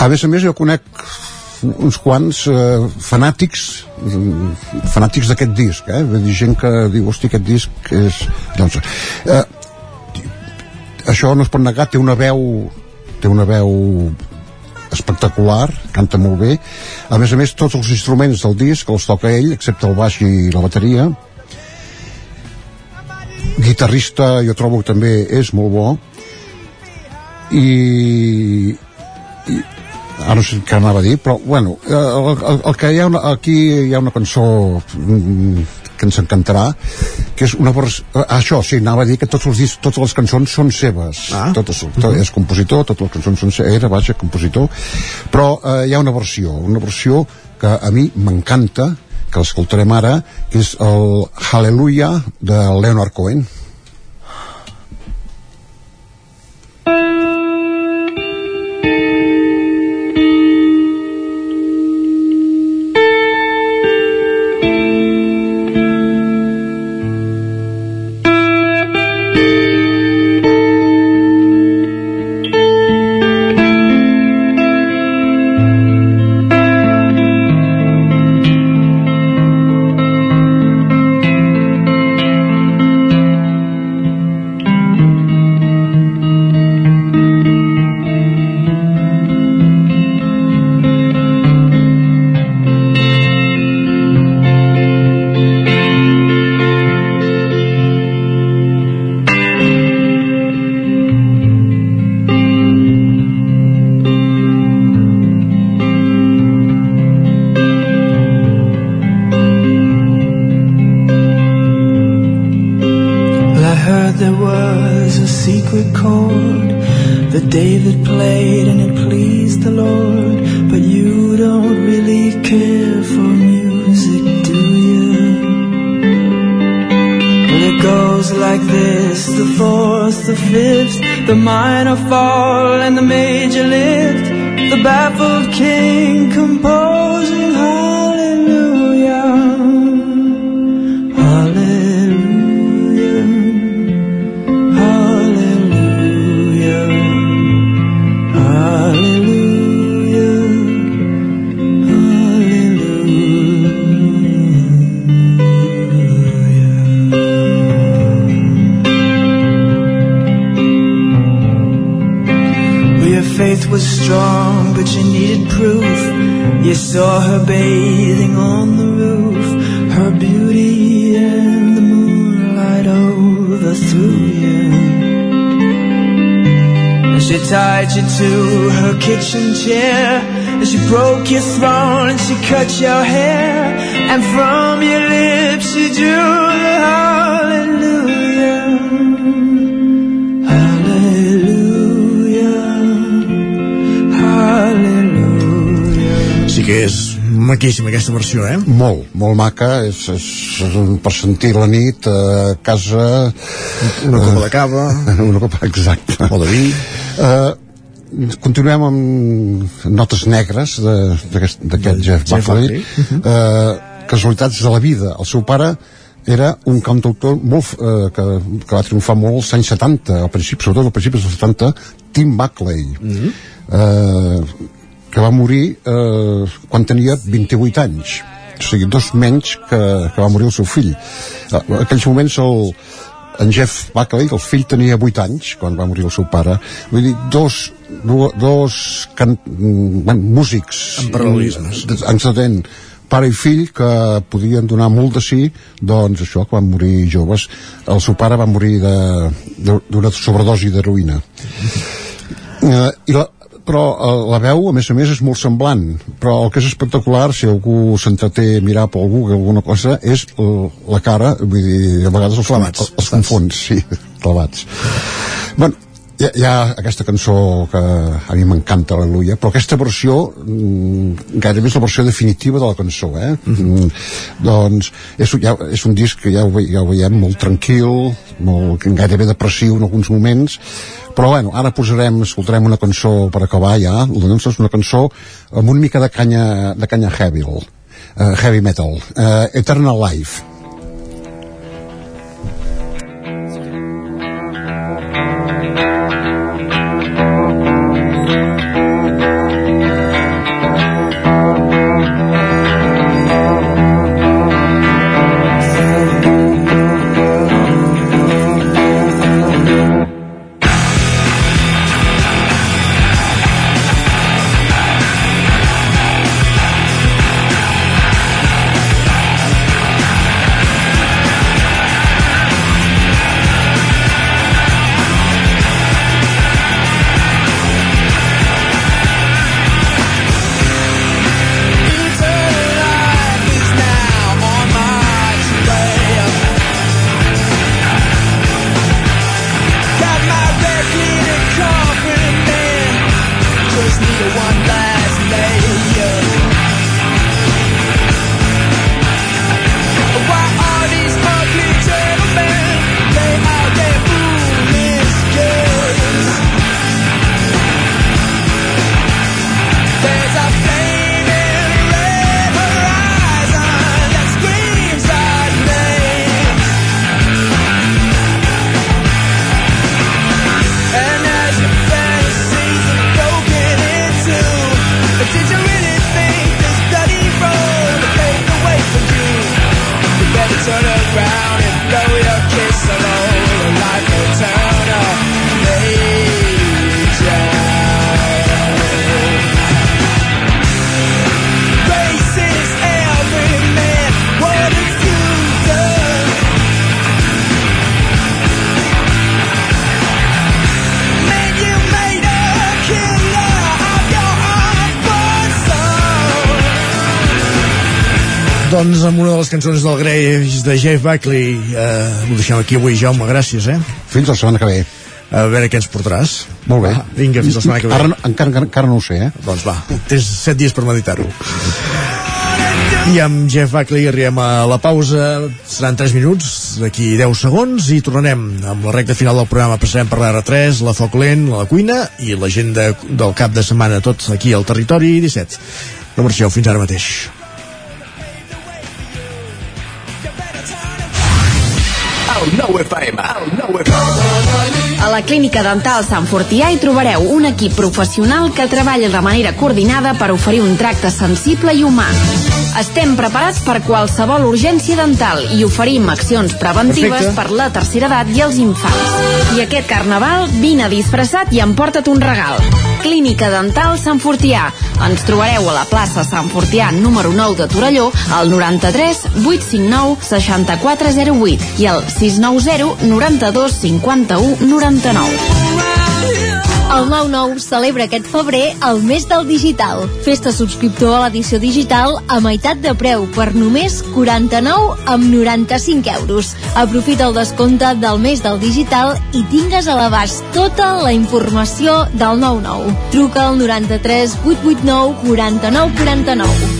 a més a més jo conec uns quants uh, fanàtics mm, fanàtics d'aquest disc eh? Vull dir, gent que diu, hosti, aquest disc és... Doncs, uh, això no es pot negar, té una veu té una veu espectacular, canta molt bé a més a més tots els instruments del disc els toca ell, excepte el baix i la bateria guitarrista jo trobo que també és molt bo. I, i ara no sé què anava a dir però bueno, el, el, el que hi ha una, aquí hi ha una cançó mm, que ens encantarà que és una vers... eh, això, sí, anava a dir que tots els discs, totes les cançons són seves. Ah. totes, tot, és compositor, totes les cançons són seves, era, vaja, compositor. Però eh, hi ha una versió una versió que a mi m'encanta que l'escoltarem ara és el Hallelujah de Leonard Cohen aquesta versió, eh? Molt, molt maca, és, és, és un per sentir la nit a casa... Una copa de cava. [laughs] Una copa, exacte. O de vi. Uh, continuem amb notes negres d'aquest Jeff Jeff Buckley. Buckley. Uh, casualitats de la vida. El seu pare era un cantautor molt, uh, que, que va triomfar molt als anys 70, al principi, sobretot al principi dels 70, Tim Buckley. Mhm. eh, que va morir eh, quan tenia 28 anys. O sigui, dos menys que, que va morir el seu fill. Eh, en aquells moments el, en Jeff Buckley, el fill tenia 8 anys quan va morir el seu pare. Vull dir, dos, do- dos can, mm, bueno, músics Amb paral·lelismes. encedent pare i fill que podien donar molt de sí doncs això, que van morir joves. El seu pare va morir d'una sobredosi d'heroïna. Eh, i la, però eh, la veu a més a més és molt semblant. Però el que és espectacular si algú s'entreté a mirar per Google alguna cosa és eh, la cara vull dir, a vegades els, els, els confons sí, [laughs] clavats. Bueno, hi ha, hi ha aquesta cançó que a mi m'encanta, Aleluia, però aquesta versió mm, gairebé és la versió definitiva de la cançó, eh? Mm, doncs és, ja, és un disc que ja ho, ja ho veiem molt tranquil, molt, gairebé depressiu en alguns moments, però bueno, ara posarem, escoltarem una cançó per acabar ja, nostra és una cançó amb una mica de canya, de canya heavy, uh, heavy metal, uh, Eternal Life. Doncs amb una de les cançons del Greix de Jeff Buckley eh, ho deixem aquí avui, Jaume, gràcies, eh? Fins la setmana que ve. A veure què ens portaràs. Molt bé. Va, vinga, fins la setmana que ve. Ara, encara, encara no ho sé, eh? Doncs va, tens set dies per meditar-ho. I amb Jeff Buckley arribem a la pausa, seran 3 minuts, d'aquí 10 segons, i tornarem amb la recta final del programa. Passarem per l'R3, la Foc Lent, la cuina i l'agenda del cap de setmana, tots aquí al territori 17. No marxeu, fins ara mateix. El nou FM. El nou FM. A la Clínica Dental Sant Fortià hi trobareu un equip professional que treballa de manera coordinada per oferir un tracte sensible i humà. Estem preparats per qualsevol urgència dental i oferim accions preventives Perfecte. per la tercera edat i els infants. I aquest carnaval, vine disfressat i emporta't un regal. Clínica Dental Sant Fortià. Ens trobareu a la plaça Sant Fortià número 9 de Torelló al 93 859 6408 i al 690 92 51 99. El 9-9 celebra aquest febrer el mes del digital. Festa subscriptor a l'edició digital a meitat de preu per només 49 amb 95 euros. Aprofita el descompte del mes del digital i tingues a l'abast tota la informació del 9-9. Truca al 93 889 49 49.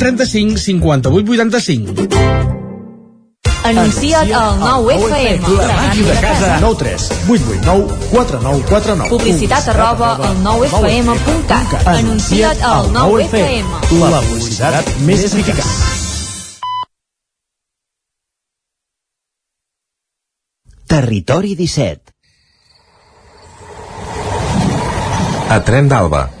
135 58 85. Anuncia't al 9 FM. La màquina de casa. 9 3 8 8 9 4 9 4 9. Publicitat arroba al 9FM.cat. Anuncia't al 9 FM. La publicitat més eficaç. Territori 17 A Tren d'Alba.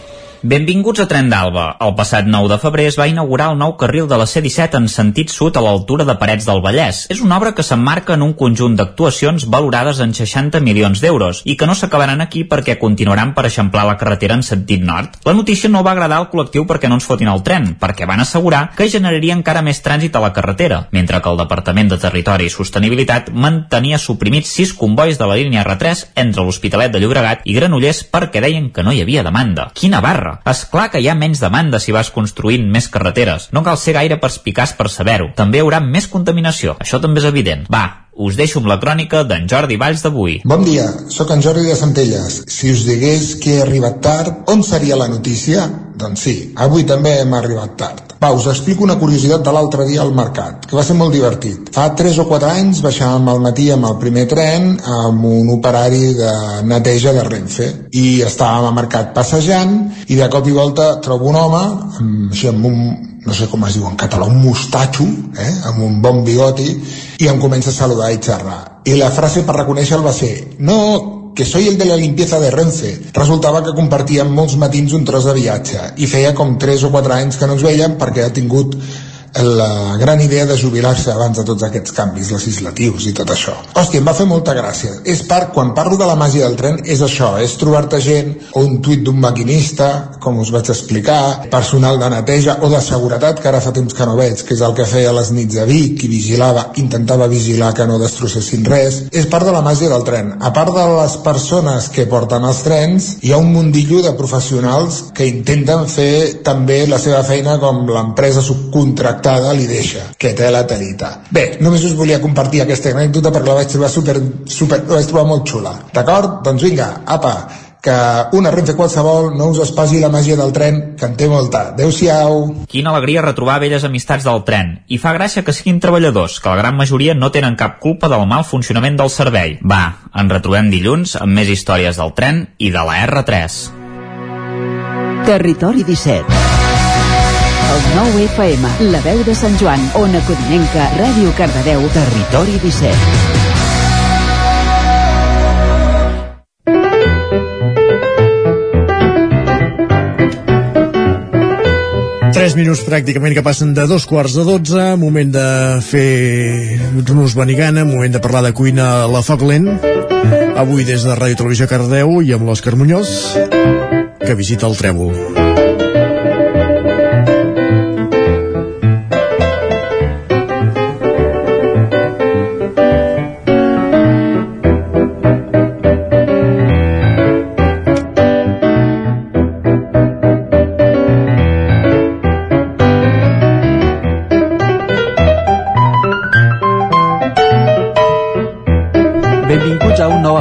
Benvinguts a Tren d'Alba. El passat 9 de febrer es va inaugurar el nou carril de la C-17 en sentit sud a l'altura de Parets del Vallès. És una obra que s'emmarca en un conjunt d'actuacions valorades en 60 milions d'euros i que no s'acabaran aquí perquè continuaran per eixamplar la carretera en sentit nord. La notícia no va agradar al col·lectiu perquè no ens fotin el tren, perquè van assegurar que generaria encara més trànsit a la carretera, mentre que el Departament de Territori i Sostenibilitat mantenia suprimits sis combois de la línia R3 entre l'Hospitalet de Llobregat i Granollers perquè deien que no hi havia demanda. Quina barra! És clar que hi ha menys demanda si vas construint més carreteres. No cal ser gaire perspicaç per saber-ho. També hi haurà més contaminació. Això també és evident. Va, us deixo amb la crònica d'en Jordi Valls d'avui. Bon dia, sóc en Jordi de Centelles. Si us digués que he arribat tard, on seria la notícia? Doncs sí, avui també hem arribat tard. Va, us explico una curiositat de l'altre dia al mercat, que va ser molt divertit. Fa 3 o 4 anys baixàvem al matí amb el primer tren amb un operari de neteja de Renfe i estàvem al mercat passejant i de cop i volta trobo un home amb, així, amb un, no sé com es diu en català, un mostatxo, eh? amb un bon bigoti, i em comença a saludar i xerrar. I la frase per reconèixer-lo va ser no, que soy el de la limpieza de Renfe. Resultava que compartíem molts matins un tros de viatge i feia com 3 o 4 anys que no ens veiem perquè ha tingut la gran idea de jubilar-se abans de tots aquests canvis legislatius i tot això. Hòstia, em va fer molta gràcia. És part, quan parlo de la màgia del tren, és això, és trobar-te gent, o un tuit d'un maquinista, com us vaig explicar, personal de neteja o de seguretat, que ara fa temps que no veig, que és el que feia les nits de Vic, i vigilava, intentava vigilar que no destrossessin res. És part de la màgia del tren. A part de les persones que porten els trens, hi ha un mundillo de professionals que intenten fer també la seva feina com l'empresa subcontractada li deixa, que té la telita. Bé, només us volia compartir aquesta anècdota perquè la vaig trobar super, super, la vaig trobar molt xula. D'acord? Doncs vinga, apa, que una Renfe qualsevol no us espasi la màgia del tren, que en té molta. Adéu-siau. Quina alegria retrobar velles amistats del tren. I fa gràcia que siguin treballadors, que la gran majoria no tenen cap culpa del mal funcionament del servei. Va, ens retrobem dilluns amb més històries del tren i de la R3. Territori 17 El 9 FM, la veu de Sant Joan, Ona Codinenca, Ràdio Cardedeu, Territori 17 3 minuts pràcticament que passen de dos quarts de 12, moment de fer nos benigana, moment de parlar de cuina a la Foc Lent. Avui des de Ràdio Televisió Cardeu i amb l'Òscar Muñoz, que visita el Trèvol.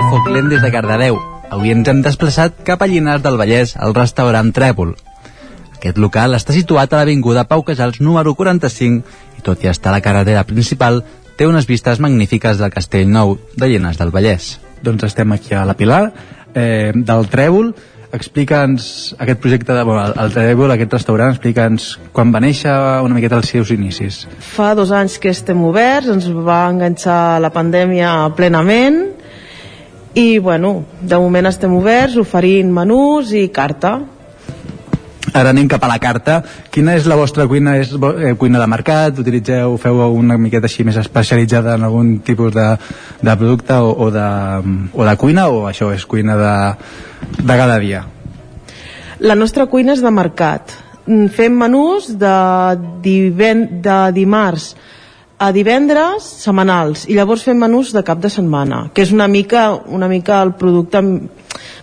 Foc des de Cardedeu. Avui ens hem desplaçat cap a Llinars del Vallès, al restaurant Trèvol. Aquest local està situat a l'Avinguda Pau Casals número 45 i tot i estar a la carretera principal, té unes vistes magnífiques del Castell Nou de Llinars del Vallès. Doncs estem aquí a la Pilar, eh, del Trèvol, explica'ns aquest projecte de, bueno, el Trèvol, aquest restaurant, explica'ns quan va néixer una miqueta els seus inicis. Fa dos anys que estem oberts, ens va enganxar la pandèmia plenament i bueno, de moment estem oberts oferint menús i carta Ara anem cap a la carta. Quina és la vostra cuina? És eh, cuina de mercat? Utilitzeu, feu una miqueta així més especialitzada en algun tipus de, de producte o, o, de, o de cuina o això és cuina de, de cada dia? La nostra cuina és de mercat. Mm, fem menús de, diven, de dimarts a divendres setmanals i llavors fem menús de cap de setmana que és una mica, una mica el producte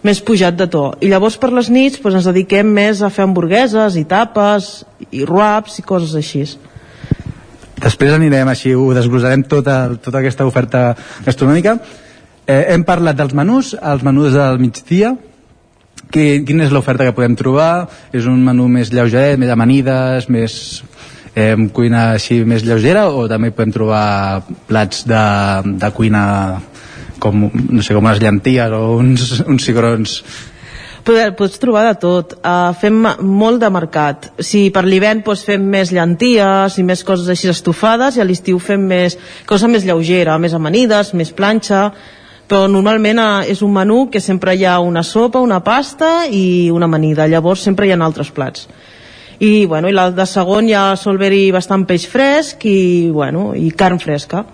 més pujat de to. I llavors per les nits doncs, ens dediquem més a fer hamburgueses i tapes i ruaps i coses així. Després anirem així, ho desglossarem tota, tota aquesta oferta gastronòmica. Eh, hem parlat dels menús els menús del migdia. Que, quina és l'oferta que podem trobar? És un menú més lleugeret, més amanides, més eh, cuina així més lleugera o també podem trobar plats de, de cuina com, no sé, com unes llenties o uns, uns cigrons pots trobar de tot. Uh, fem molt de mercat. Si per l'hivern doncs, fem més llenties i més coses així estofades i a l'estiu fem més cosa més lleugera, més amanides, més planxa, però normalment uh, és un menú que sempre hi ha una sopa, una pasta i una amanida. Llavors sempre hi ha altres plats i, bueno, i la de segon ja sol haver-hi bastant peix fresc i, bueno, i carn fresca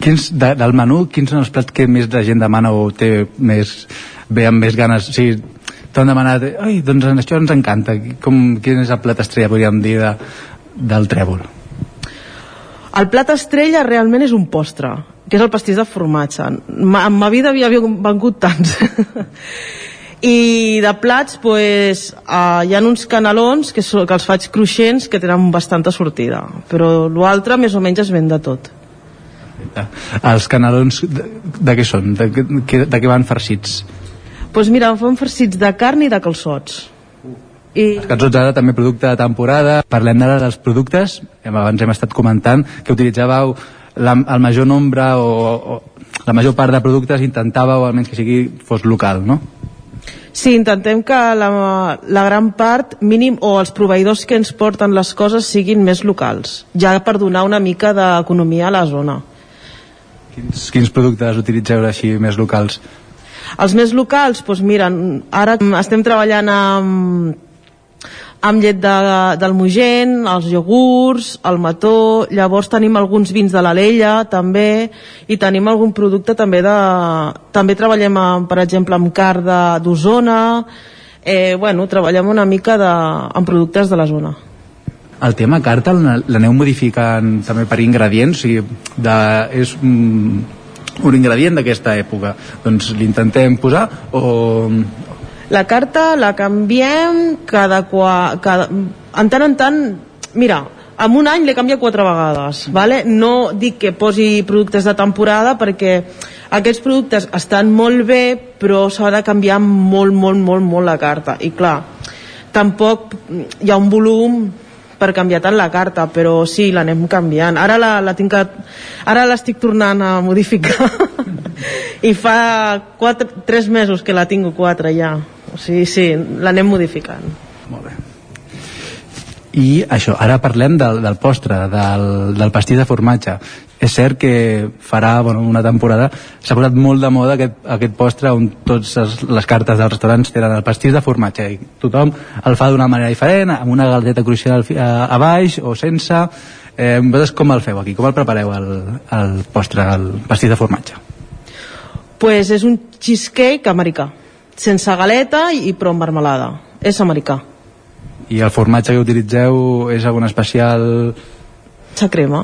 Quins, de, del menú, quins són els plats que més la gent demana o té més, ve amb més ganes? O sigui, t'han demanat, ai, doncs això ens encanta. Com, quin és el plat estrella, podríem dir, de, del trèvol? El plat estrella realment és un postre, que és el pastís de formatge. En ma vida havia vengut tants. [laughs] i de plats pues, uh, hi ha uns canelons que, so, que els faig cruixents que tenen bastanta sortida però l'altre més o menys es ven de tot els canelons de, de què són? De, de, de què van farcits? pues mira, fan farcits de carn i de calçots i... Els calçots ara també producte de temporada parlem ara dels productes abans hem estat comentant que utilitzàveu la, el major nombre o, o la major part de productes intentàveu almenys que sigui fos local, no? Sí, intentem que la, la gran part, mínim, o els proveïdors que ens porten les coses siguin més locals, ja per donar una mica d'economia a la zona. Quins, quins productes utilitzeu així més locals? Els més locals, doncs mira, ara estem treballant amb amb llet de, del Mugent, els iogurts, el mató, llavors tenim alguns vins de l'Alella també, i tenim algun producte també de... També treballem, amb, per exemple, amb car d'Osona, eh, bueno, treballem una mica de, amb productes de la zona. El tema carta l'aneu modificant també per ingredients, o sigui, de, és un, un ingredient d'aquesta època, doncs l'intentem posar o, la carta la canviem cada, qua, cada en tant en tant mira, en un any l'he canviat quatre vegades vale? no dic que posi productes de temporada perquè aquests productes estan molt bé però s'ha de canviar molt, molt, molt, molt la carta i clar, tampoc hi ha un volum per canviar tant la carta, però sí, l'anem canviant. Ara la, la tinc que, ara l'estic tornant a modificar [laughs] i fa quatre, tres mesos que la tinc quatre ja. O sigui, sí, l'anem modificant. Molt bé. I això, ara parlem del, del postre, del, del pastís de formatge. És cert que farà bueno, una temporada, s'ha posat molt de moda aquest, aquest postre on totes les cartes dels restaurants tenen el pastís de formatge i tothom el fa d'una manera diferent, amb una galeta cruixent a, a baix o sense. Eh, vosaltres com el feu aquí? Com el prepareu el, el postre, el pastís de formatge? pues és un cheesecake americà, sense galeta i però amb marmelada. És americà. I el formatge que utilitzeu és algun especial... Se crema.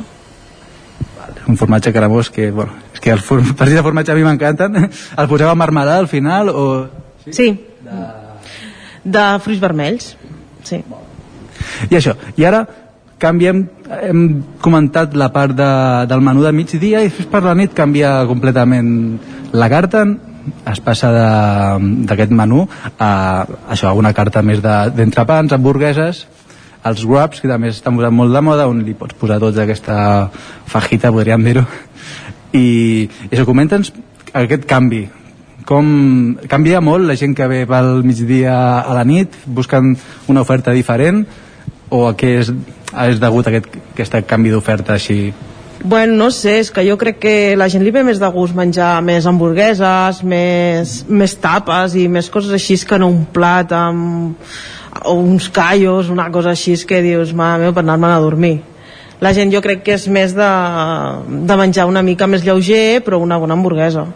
Un formatge cremós que, bueno, és que els for- [laughs] pastís de formatge a mi m'encanten. [laughs] El poseu amb marmelada al final o... Sí. De, de fruits vermells. Sí. I això, i ara canviem, hem comentat la part de, del menú de migdia i després per la nit canvia completament la carta, es passa de- d'aquest menú a això, una carta més de- d'entrepans, hamburgueses, els wraps, que també estan posant molt de moda, on li pots posar tots aquesta fajita, podríem dir-ho. I, i això, comenta'ns aquest canvi, com canvia molt la gent que ve pel migdia a la nit buscant una oferta diferent o a què és, és degut a aquest, aquest canvi d'oferta així Bueno, no sé, és que jo crec que la gent li ve més de gust menjar més hamburgueses, més, més tapes i més coses així que no un plat amb o uns callos, una cosa així que dius, mare meva, per anar-me'n a dormir. La gent jo crec que és més de, de menjar una mica més lleuger, però una bona hamburguesa.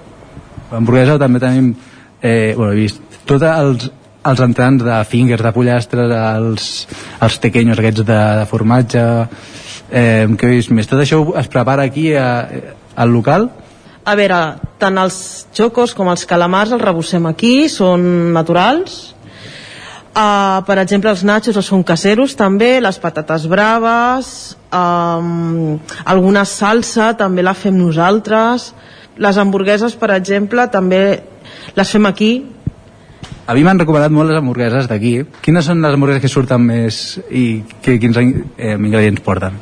hamburguesa també tenim eh, bueno, he vist tots els, els entrants de fingers de pollastre els, els tequenyos aquests de, de formatge eh, que he vist més tot això es prepara aquí a, al local A veure, tant els xocos com els calamars els rebossem aquí, són naturals. Uh, per exemple, els nachos són caseros també, les patates braves, um, alguna salsa també la fem nosaltres. Les hamburgueses, per exemple, també les fem aquí. a mi m'han recomanat molt les hamburgueses d'aquí quines són les hamburgueses que surten més i que, quins eh, ingredients porten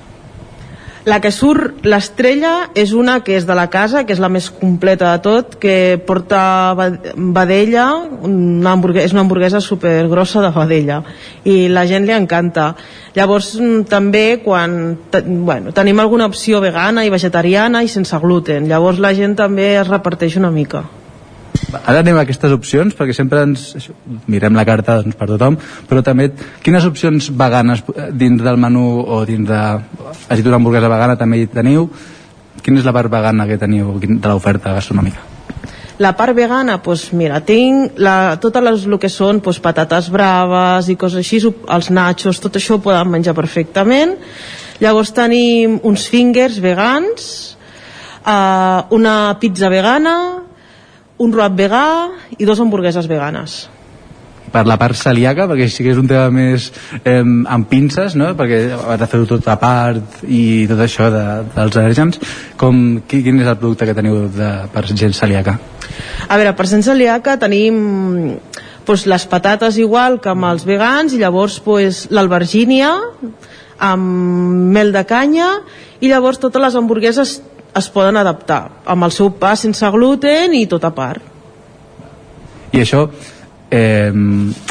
La que surt l'estrella és una que és de la casa, que és la més completa de tot, que porta vedella, una hamburguesa, és una hamburguesa supergrossa de vedella, i la gent li encanta. Llavors, mm, també, quan bueno, tenim alguna opció vegana i vegetariana i sense gluten, llavors la gent també es reparteix una mica. Ara anem a aquestes opcions, perquè sempre ens mirem la carta doncs, per tothom, però també quines opcions veganes eh, dins del menú o dins de... Has dit una hamburguesa vegana també hi teniu. Quina és la part vegana que teniu de l'oferta gastronòmica? La part vegana, doncs mira, tinc la, totes les, el que són doncs, patates braves i coses així, els nachos, tot això ho poden menjar perfectament. Llavors tenim uns fingers vegans, eh, una pizza vegana, un wrap vegà i dos hamburgueses veganes. Per la part celíaca, perquè sí que és un tema més eh, amb pinces, no? perquè has de fer-ho tot a part i tot això de, dels al·lèrgens. Com, qui- quin és el producte que teniu de, per gent celíaca? A veure, per Sant celíaca tenim doncs, les patates igual que amb els vegans i llavors doncs, l'albergínia amb mel de canya i llavors totes les hamburgueses es poden adaptar amb el seu pa sense gluten i tot a part. I això, eh,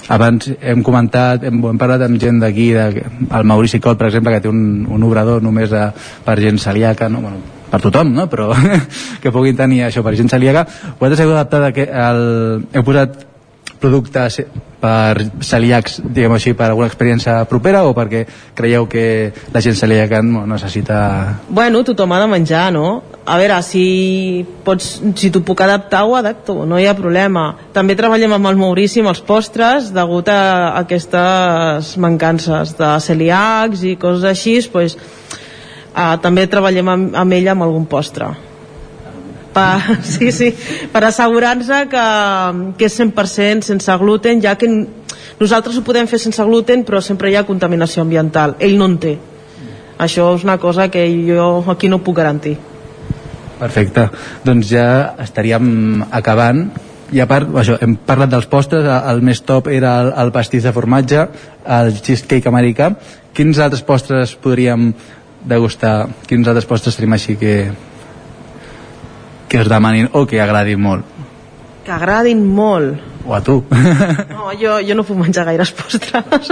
abans hem comentat, hem, hem parlat amb gent d'aquí, el Maurici Col, per exemple, que té un, un obrador només de, per gent celíaca, no? bueno, per tothom, no? però [laughs] que puguin tenir això per gent celíaca. Vosaltres heu adaptat, aquest, el, heu posat productes per celíacs, diguem així, per alguna experiència propera o perquè creieu que la gent celíaca no necessita... Bueno, tothom ha de menjar, no? A veure, si, pots, si t'ho puc adaptar, ho adapto, no hi ha problema. També treballem amb el Maurici, amb els postres, degut a aquestes mancances de celíacs i coses així, pues, uh, també treballem amb, amb ella amb algun postre. Per, [laughs] sí, sí, per assegurar-nos que, que és 100% sense gluten, ja que nosaltres ho podem fer sense gluten, però sempre hi ha contaminació ambiental. Ell no en té. això és una cosa que jo aquí no puc garantir. Perfecte, doncs ja estaríem acabant. I a part, això, hem parlat dels postres el més top era el, el pastís de formatge el cheesecake americà. Quins altres postres podríem degustar? Quins altres postres tenim així que que us demanin o que agradin molt. Que agradin molt. O a tu. No, jo, jo no puc menjar gaires postres.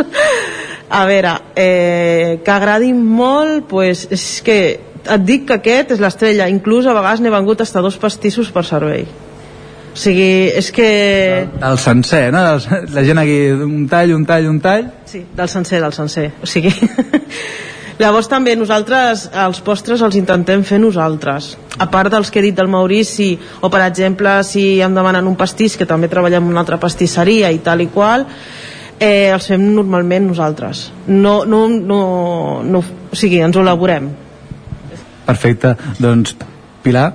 A veure eh, que agradin molt pues, és que et dic que aquest és l'estrella. Inclús a vegades n'he vengut hasta dos pastissos per servei. O sigui, és que... el sencer, no? la gent aquí un tall, un tall, un tall. Sí, del sencer, del sencer. O sigui Llavors també nosaltres els postres els intentem fer nosaltres. A part dels que he dit del Maurici, o per exemple si em demanen un pastís, que també treballem en una altra pastisseria i tal i qual, eh, els fem normalment nosaltres. No, no, no, no, o sigui, ens ho elaborem. Perfecte, doncs Pilar,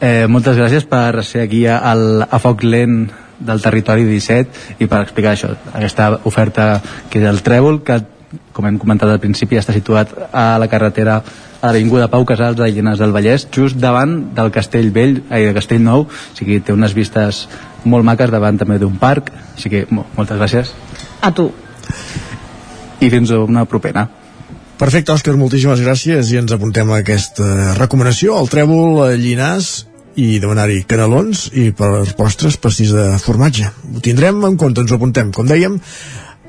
eh, moltes gràcies per ser aquí al, a Foc Lent del territori 17 i per explicar això, aquesta oferta que és el Trèvol, que com hem comentat al principi, està situat a la carretera a l'Avinguda Pau Casals de Llinars del Vallès, just davant del Castell Vell, ai, de Castell Nou, o sigui, té unes vistes molt maques davant també d'un parc, així que moltes gràcies. A tu. I fins una propera. Perfecte, Òscar, moltíssimes gràcies i ens apuntem a aquesta recomanació, al trèvol a Llinars i demanar-hi canelons i per postres pastís de formatge. Ho tindrem en compte, ens ho apuntem. Com dèiem,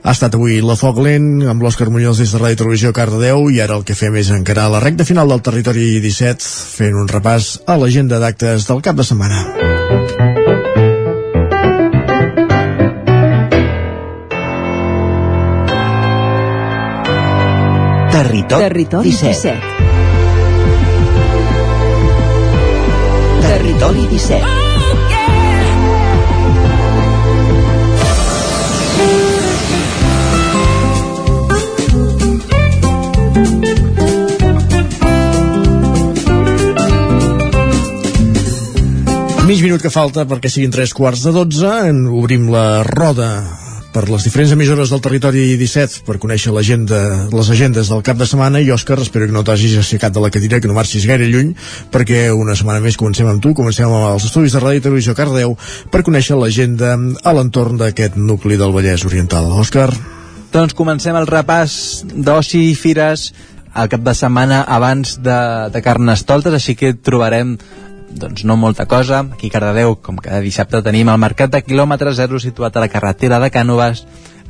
ha estat avui la Foc Lent amb l'Òscar Muñoz des de Ràdio Televisió Cardedeu i ara el que fem és encarar la recta final del territori 17 fent un repàs a l'agenda d'actes del cap de setmana. Territori, Territori 17. 17. Territori 17. Mig minut que falta perquè siguin tres quarts de dotze, en obrim la roda per les diferents emissores del territori 17 per conèixer l'agenda, les agendes del cap de setmana i Òscar, espero que no t'hagis aixecat de la cadira, que no marxis gaire lluny perquè una setmana més comencem amb tu comencem amb els estudis de Ràdio i Televisió Cardeu per conèixer l'agenda a l'entorn d'aquest nucli del Vallès Oriental. Òscar? Doncs comencem el repàs d'oci i fires al cap de setmana abans de, de Carnestoltes, així que trobarem doncs no molta cosa. Aquí a Cardedeu, com cada dissabte, tenim el mercat de quilòmetre zero situat a la carretera de Cànoves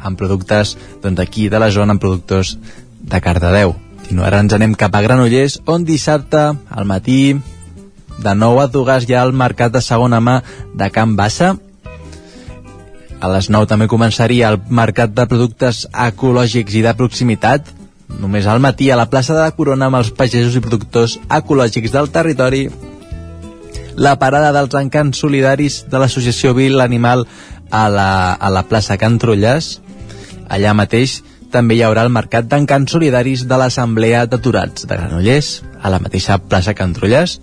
amb productes doncs, aquí de la zona, amb productors de Cardedeu. I no, ara ens anem cap a Granollers, on dissabte, al matí, de nou a Dugas hi ha el mercat de segona mà de Can Bassa. A les 9 també començaria el mercat de productes ecològics i de proximitat, només al matí a la plaça de Corona amb els pagesos i productors ecològics del territori la parada dels encants solidaris de l'associació Vil Animal a la, a la plaça Can Trullàs. Allà mateix també hi haurà el mercat d'encants solidaris de l'Assemblea d'Aturats de Granollers, a la mateixa plaça Can Trullàs.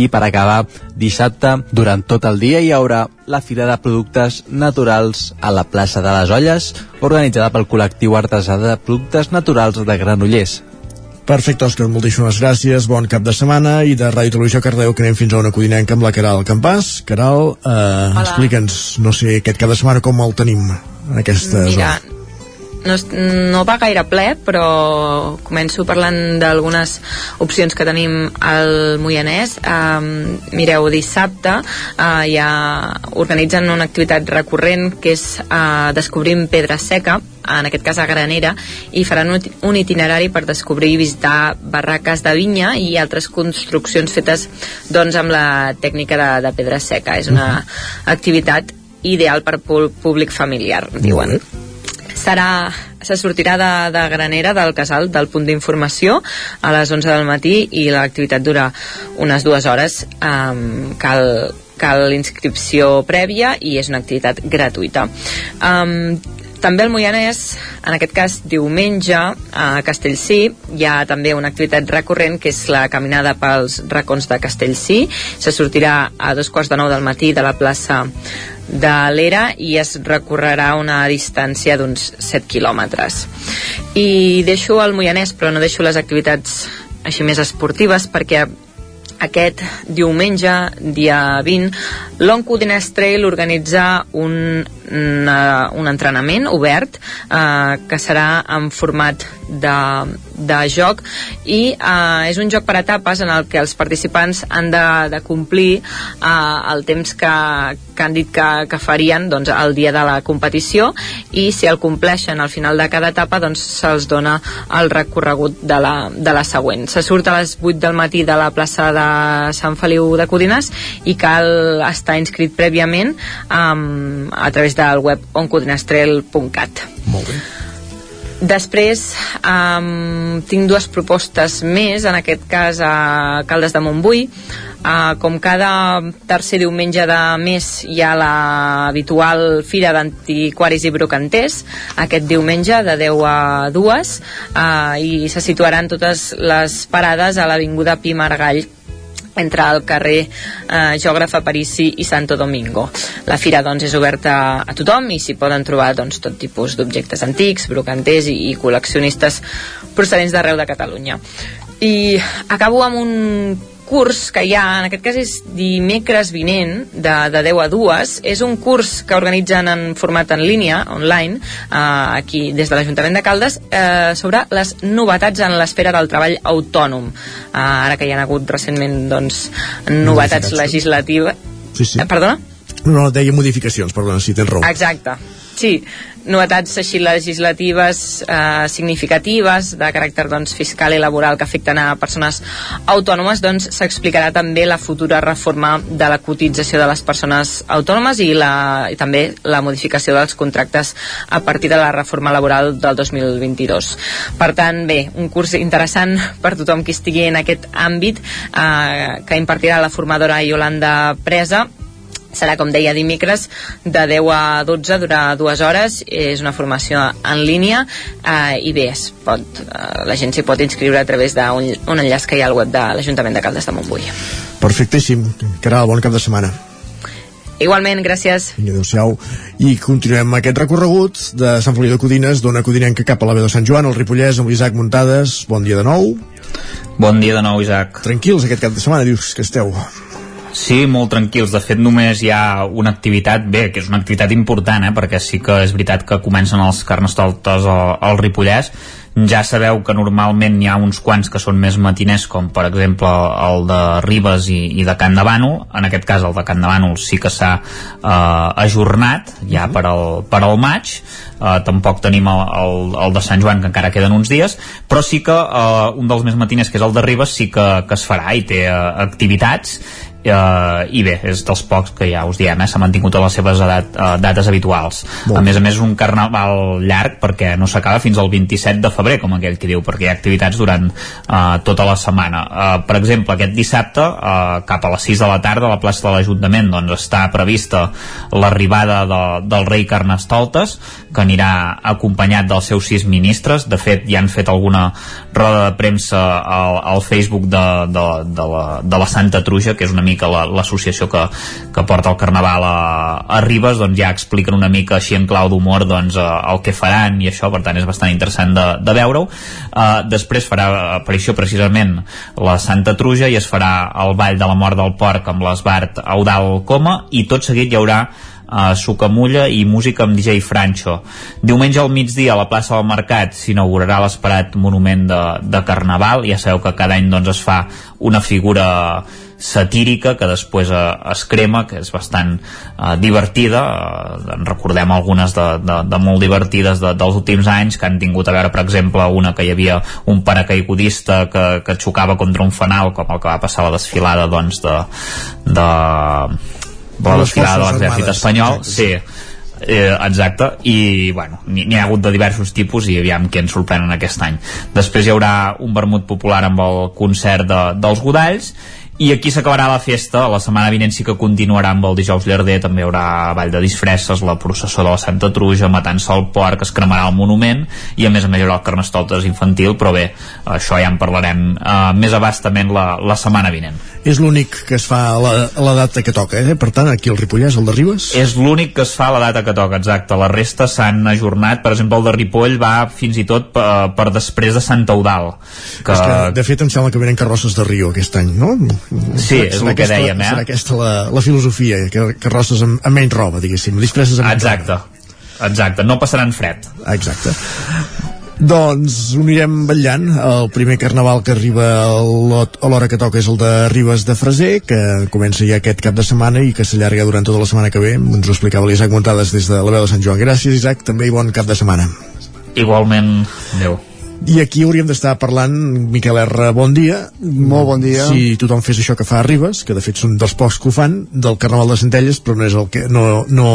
I per acabar, dissabte, durant tot el dia hi haurà la Fira de Productes Naturals a la plaça de les Olles, organitzada pel col·lectiu artesà de productes naturals de Granollers. Perfecte, Òscar, moltíssimes gràcies, bon cap de setmana i de Ràdio Televisió Cardeu que anem fins a una codinenca amb la Caral Campàs. Caral, eh, explica'ns, no sé, aquest cap de setmana com el tenim en aquesta Mira, zona. no, no va gaire ple, però començo parlant d'algunes opcions que tenim al Moianès. Um, mireu, dissabte uh, ja organitzen una activitat recurrent que és uh, Descobrim Pedra Seca, en aquest cas a Granera, i faran un, itinerari per descobrir i visitar barraques de vinya i altres construccions fetes doncs, amb la tècnica de, de pedra seca. És una activitat ideal per públic familiar, diuen. serà, se sortirà de, de Granera, del casal, del punt d'informació a les 11 del matí i l'activitat dura unes dues hores. Um, cal, cal inscripció prèvia i és una activitat gratuïta. Um, també al Moianès, en aquest cas diumenge, a Castellcí, hi ha també una activitat recurrent que és la caminada pels racons de Castellcí. Se sortirà a dos quarts de nou del matí de la plaça de l'era i es recorrerà una distància d'uns 7 quilòmetres. I deixo el Moianès, però no deixo les activitats així més esportives perquè aquest diumenge, dia 20, l'Onco Diners Trail organitza un, una, un entrenament obert eh, que serà en format de, de joc i eh, és un joc per etapes en el que els participants han de, de complir eh, el temps que, que han dit que, que farien doncs, el dia de la competició i si el compleixen al final de cada etapa doncs se'ls dona el recorregut de la, de la següent. Se surt a les 8 del matí de la plaça de Sant Feliu de Codines i cal estar inscrit prèviament um, a través del web oncodinestrel.cat. Molt bé. Després um, tinc dues propostes més, en aquest cas a Caldes de Montbui. Uh, com cada tercer diumenge de mes hi ha l'habitual Fira d'Antiquaris i Brocanters, aquest diumenge de 10 a 2, uh, i se situaran totes les parades a l'Avinguda Pi Margall entre el carrer eh, Geògraf Aparici i Santo Domingo. La fira doncs, és oberta a tothom i s'hi poden trobar doncs, tot tipus d'objectes antics, brocanters i, i col·leccionistes procedents d'arreu de Catalunya. I acabo amb un curs que hi ha, en aquest cas és dimecres vinent, de, de 10 a 2, és un curs que organitzen en format en línia, online, eh, aquí des de l'Ajuntament de Caldes, eh, sobre les novetats en l'esfera del treball autònom. Eh, ara que hi ha hagut recentment doncs, novetats legislatives... Sí, sí. Eh, perdona? No, no, deia modificacions, perdona, si tens raó. Exacte. Sí, novetats així legislatives eh, significatives de caràcter doncs, fiscal i laboral que afecten a persones autònomes doncs s'explicarà també la futura reforma de la cotització de les persones autònomes i, la, i també la modificació dels contractes a partir de la reforma laboral del 2022. Per tant, bé, un curs interessant per tothom que estigui en aquest àmbit eh, que impartirà la formadora Yolanda Presa serà, com deia, dimecres de 10 a 12, durà dues hores és una formació en línia eh, i bé, es pot, eh, la gent s'hi pot inscriure a través d'un un enllaç que hi ha al web de l'Ajuntament de Caldes de Montbui Perfectíssim. Caral, bon cap de setmana. Igualment, gràcies. Vinga, adéu-siau. I continuem aquest recorregut de Sant Feliu de Codines, d'una codinenca cap a la veu de Sant Joan, al Ripollès, amb l'Isaac Muntades. Bon dia de nou. Bon dia de nou, Isaac. Tranquils aquest cap de setmana, dius que esteu. Sí, molt tranquils. De fet, només hi ha una activitat, bé, que és una activitat important, eh, perquè sí que és veritat que comencen els carnestoltes al, al Ripollès. Ja sabeu que normalment hi ha uns quants que són més matiners, com per exemple el de Ribes i, i de Can de Bànol. En aquest cas, el de Can de Bànol sí que s'ha eh, ajornat ja per al, per al maig. Uh, tampoc tenim el, el, el de Sant Joan que encara queden uns dies però sí que uh, un dels més matiners que és el de Ribes sí que, que es farà i té uh, activitats Uh, i bé, és dels pocs que ja us diem, eh, s'ha mantingut a les seves edat, uh, dates habituals. Molt a més a més un carnaval llarg perquè no s'acaba fins al 27 de febrer, com aquell que diu, perquè hi ha activitats durant uh, tota la setmana. Uh, per exemple, aquest dissabte, uh, cap a les 6 de la tarda, a la plaça de l'Ajuntament, doncs està prevista l'arribada de, del rei Carnestoltes, que anirà acompanyat dels seus sis ministres. De fet, ja han fet alguna roda de premsa al, al Facebook de, de, de, la, de la Santa Truja, que és una mica la- l'associació que, que porta el Carnaval a, a Ribes, doncs ja expliquen una mica així en clau d'humor doncs, eh, el que faran i això, per tant és bastant interessant de, de veure-ho. Uh, després farà aparició precisament la Santa Truja i es farà el Ball de la Mort del Porc amb l'Esbart Eudal Coma i tot seguit hi haurà uh, Sucamulla i música amb DJ Francho. Diumenge al migdia a la plaça del Mercat s'inaugurarà l'esperat monument de, de Carnaval. Ja sabeu que cada any doncs, es fa una figura satírica que després eh, es crema, que és bastant eh, divertida. Eh, en recordem algunes de, de, de molt divertides de, dels últims anys que han tingut a veure, per exemple, una que hi havia un paracaigudista que, que xocava contra un fanal, com el que va passar a la desfilada doncs, de, de, de la desfilada de l'exèrcit espanyol. exacte, Sí, Eh, exacte, i bueno, n'hi ha hagut de diversos tipus i aviam què ens sorprenen aquest any. Després hi haurà un vermut popular amb el concert de, dels Godalls i aquí s'acabarà la festa, la setmana vinent sí que continuarà amb el dijous llarder, també hi haurà ball de disfresses, la processó de la Santa Truja, matant-se el porc, es cremarà el monument i a més a més hi haurà el carnestoltes infantil, però bé, això ja en parlarem eh, més abastament la, la setmana vinent. És l'únic que es fa a la, a la data que toca, eh? Per tant, aquí el Ripollès, el de Ribes... És l'únic que es fa a la data que toca, exacte. La resta s'han ajornat, per exemple, el de Ripoll va fins i tot per, per després de Sant Eudal. Que... És que, de fet, em sembla que venen carrosses de Rio aquest any, no? Sí, és el que aquesta, dèiem, eh? Serà aquesta la, la filosofia, que carrosses amb, amb menys roba, diguéssim, disfresses amb menys Exacte. roba. Exacte, no passaran fred. Exacte. Doncs ho anirem vetllant. El primer carnaval que arriba a l'hora que toca és el de Ribes de Freser, que comença ja aquest cap de setmana i que s'allarga durant tota la setmana que ve. Ens ho explicava l'Isaac Montades des de la veu de Sant Joan. Gràcies, Isaac, també i bon cap de setmana. Igualment, adeu. I aquí hauríem d'estar parlant, Miquel R, bon dia. Molt bon dia. Si tothom fes això que fa Ribes, que de fet són dels pocs que ho fan, del Carnaval de Centelles, però no és el, que, no, no,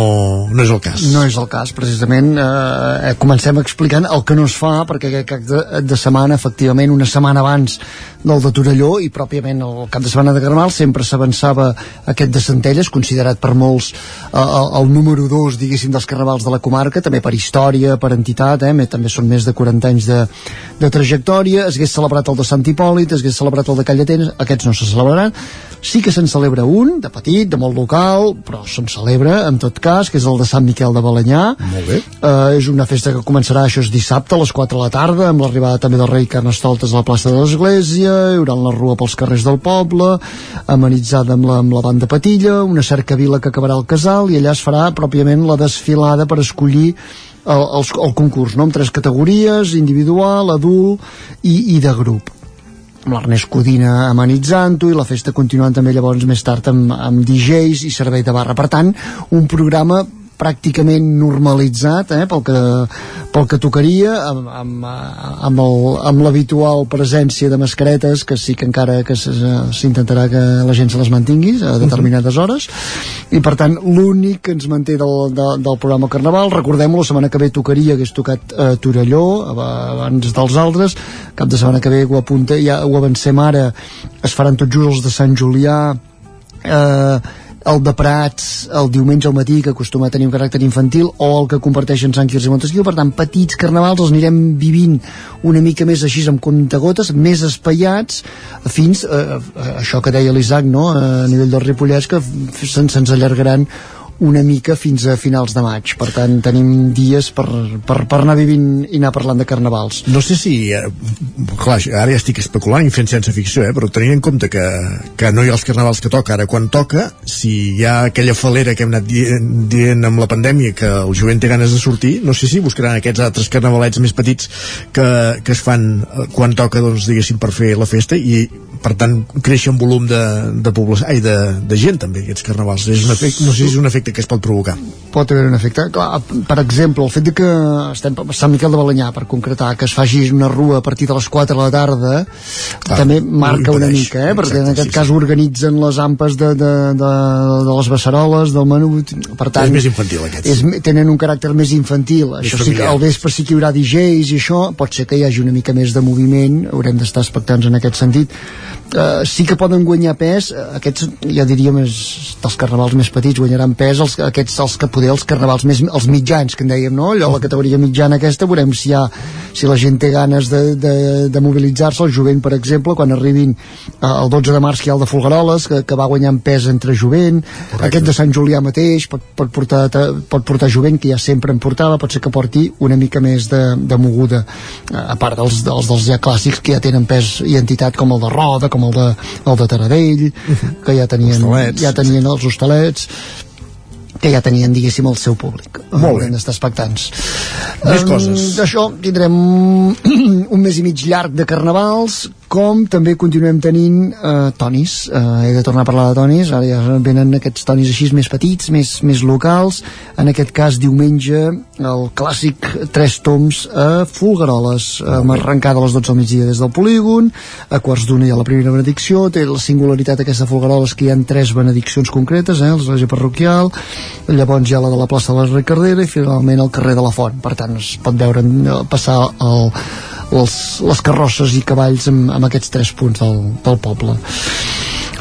no és el cas. No és el cas, precisament eh, comencem explicant el que no es fa perquè aquest cap de, de setmana, efectivament una setmana abans del de Torelló i pròpiament el cap de setmana de Carnaval sempre s'avançava aquest de Centelles considerat per molts eh, el, el número 2 diguéssim dels carnavals de la comarca també per història, per entitat eh, també són més de 40 anys de, de trajectòria es hagués celebrat el de Sant Hipòlit es hagués celebrat el de Callatenes, aquests no se celebraran sí que se'n celebra un, de petit, de molt local, però se'n celebra en tot cas, que és el de Sant Miquel de Balanyà Molt bé. Uh, és una festa que començarà, això és dissabte, a les 4 de la tarda, amb l'arribada també del rei Carnestoltes a la plaça de l'Església, hi haurà la rua pels carrers del poble, amenitzada amb la, amb la banda Patilla, una cercavila que acabarà al casal, i allà es farà pròpiament la desfilada per escollir el, el, el concurs, no? amb tres categories, individual, adult i, i de grup amb l'Ernest Codina amenitzant-ho i la festa continuant també llavors més tard amb, amb DJs i servei de barra. Per tant, un programa pràcticament normalitzat eh, pel, que, pel que tocaria amb, amb, amb, l'habitual presència de mascaretes que sí que encara que s'intentarà que la gent se les mantingui a determinades hores. I per tant l'únic que ens manté del, de, del programa Carnaval recordem-ho, la setmana que ve tocaria hagués tocat eh, Torelló ab- abans dels altres. Cap de setmana que ve ho apunta, ja ho avancem ara. Es faran tots just els de Sant Julià eh, el de Prats el diumenge al matí que acostuma a tenir un caràcter infantil o el que comparteixen Sant Quirze i Montesquieu per tant petits carnavals els anirem vivint una mica més així amb comptagotes més espaiats fins eh, a això que deia l'Isaac no? a nivell del Ripollès que se'ns se'ns allargaran una mica fins a finals de maig per tant tenim dies per, per, per anar vivint i anar parlant de carnavals No sé si... Eh, clar, ara ja estic especulant i fent sense ficció, eh, però tenint en compte que, que no hi ha els carnavals que toca, ara quan toca, si hi ha aquella falera que hem anat dient, dient amb la pandèmia que el jovent té ganes de sortir, no sé si buscaran aquests altres carnavalets més petits que, que es fan eh, quan toca, doncs, diguéssim, per fer la festa i, per tant, créixer en volum de, de població, ai, de, de gent també, aquests carnavals. És un efecte, no sé si és un efecte que es pot provocar. pot haver un efecte. Clar, per exemple, el fet de que estem a Sant Miquel de Balanyà, per concretar, que es faci una rua a partir de les 4 de la tarda, Ah, també marca ho una impedeix. mica, eh? perquè en Exacte, aquest sí, cas organitzen les ampes de, de, de, de les beceroles, del menut, per tant... És més infantil, aquests. És, tenen un caràcter més infantil. Més això sí que familiar. al vespre sí que hi haurà DJs i això, pot ser que hi hagi una mica més de moviment, haurem d'estar expectants en aquest sentit. Uh, sí que poden guanyar pes, eh, aquests ja diríem és, dels carnavals més petits guanyaran pes els, aquests els que poder els carnavals més, els mitjans que en dèiem, no? allò la categoria mitjana aquesta, veurem si, ha, si la gent té ganes de, de, de mobilitzar-se el jovent per exemple, quan arribin uh, el 12 de març que hi ha el de Folgueroles que, que va guanyant pes entre jovent Correcte. aquest de Sant Julià mateix pot, pot, portar, pot portar jovent que ja sempre en portava, pot ser que porti una mica més de, de moguda uh, a part dels, dels, dels ja clàssics que ja tenen pes i entitat com el de Roda com el de, el de Taradell que ja tenien, Hostalets. ja tenien els hostalets que ja tenien, diguéssim, el seu públic. Molt bé. D'estar expectants. Més Em, coses. D'això tindrem [clears throat] un mes i mig llarg de carnavals, com també continuem tenint eh, tonis. Eh, he de tornar a parlar de tonis, ara ja venen aquests tonis així més petits, més, més locals. En aquest cas, diumenge, el clàssic Tres Toms a Folgueroles, amb arrencada a les 12 del migdia des del polígon, a quarts d'una hi ha la primera benedicció, té la singularitat aquesta de Folgueroles que hi ha tres benediccions concretes, eh, l'església parroquial, llavors hi ha la de la plaça de la Ricardera i finalment el carrer de la Font. Per tant, es pot veure eh, passar el, els, les carrosses i cavalls amb, amb aquests tres punts del, del poble.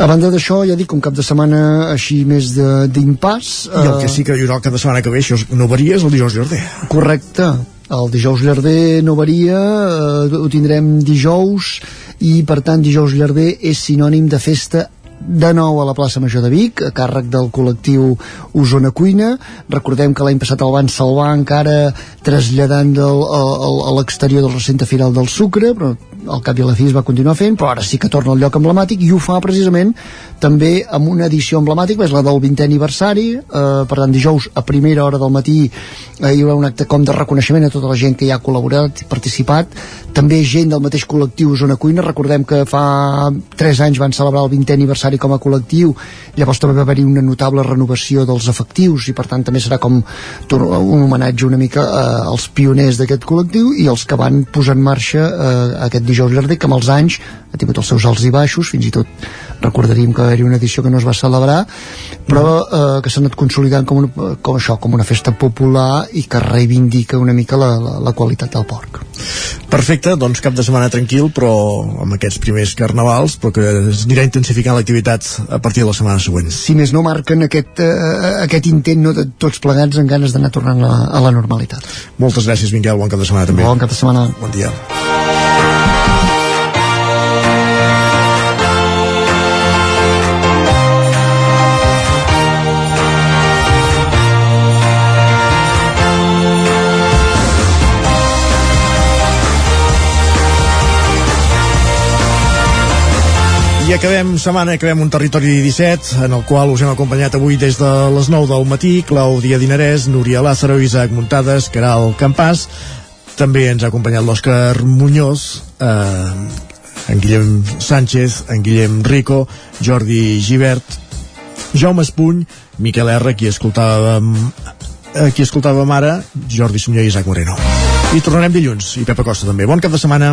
A banda d'això, ja dic, un cap de setmana així més de- d'impàs. I el que sí que hi haurà el cap de setmana que ve, això no varia, és el dijous Jordà. Correcte. El dijous llarder no varia, eh, ho tindrem dijous i per tant dijous llarder és sinònim de festa de nou a la plaça Major de Vic, a càrrec del col·lectiu Osona Cuina. Recordem que l'any passat el van salvar encara traslladant del, a, a l'exterior del recinte firal del Sucre, però al cap i a la fi es va continuar fent, però ara sí que torna al lloc emblemàtic i ho fa precisament també amb una edició emblemàtica, és la del 20è aniversari, eh, per tant dijous a primera hora del matí eh, hi haurà un acte com de reconeixement a tota la gent que hi ha col·laborat i participat, també gent del mateix col·lectiu Zona Cuina, recordem que fa 3 anys van celebrar el 20è aniversari com a col·lectiu, llavors també va haver-hi una notable renovació dels efectius i per tant també serà com un homenatge una mica eh, als pioners d'aquest col·lectiu i els que van posar en marxa eh, aquest dijous verda que amb els anys ha tingut els seus alts i baixos, fins i tot recordaríem que va haver-hi una edició que no es va celebrar però eh, que s'ha anat consolidant com, una, com això, com una festa popular i que reivindica una mica la, la, la qualitat del porc. Perfecte, doncs cap de setmana tranquil però amb aquests primers carnavals però que es anirà intensificant l'activitat a partir de la setmana següent. Si més no marquen aquest, eh, aquest intent no, de tots plegats en ganes d'anar tornant a, a la normalitat. Moltes gràcies Miquel, bon cap de setmana també. Bon cap de setmana. Bon dia I acabem setmana, acabem un territori 17 en el qual us hem acompanyat avui des de les 9 del matí, Clàudia Dinarès, Núria Lázaro, Isaac Muntades, Caral Campàs, també ens ha acompanyat l'Òscar Muñoz, eh, en Guillem Sánchez, en Guillem Rico, Jordi Givert, Jaume Espuny, Miquel R, qui escoltàvem eh, qui escoltàvem ara, Jordi Sunyer i Isaac Moreno. I tornarem dilluns, i Pepa Costa també. Bon cap de setmana.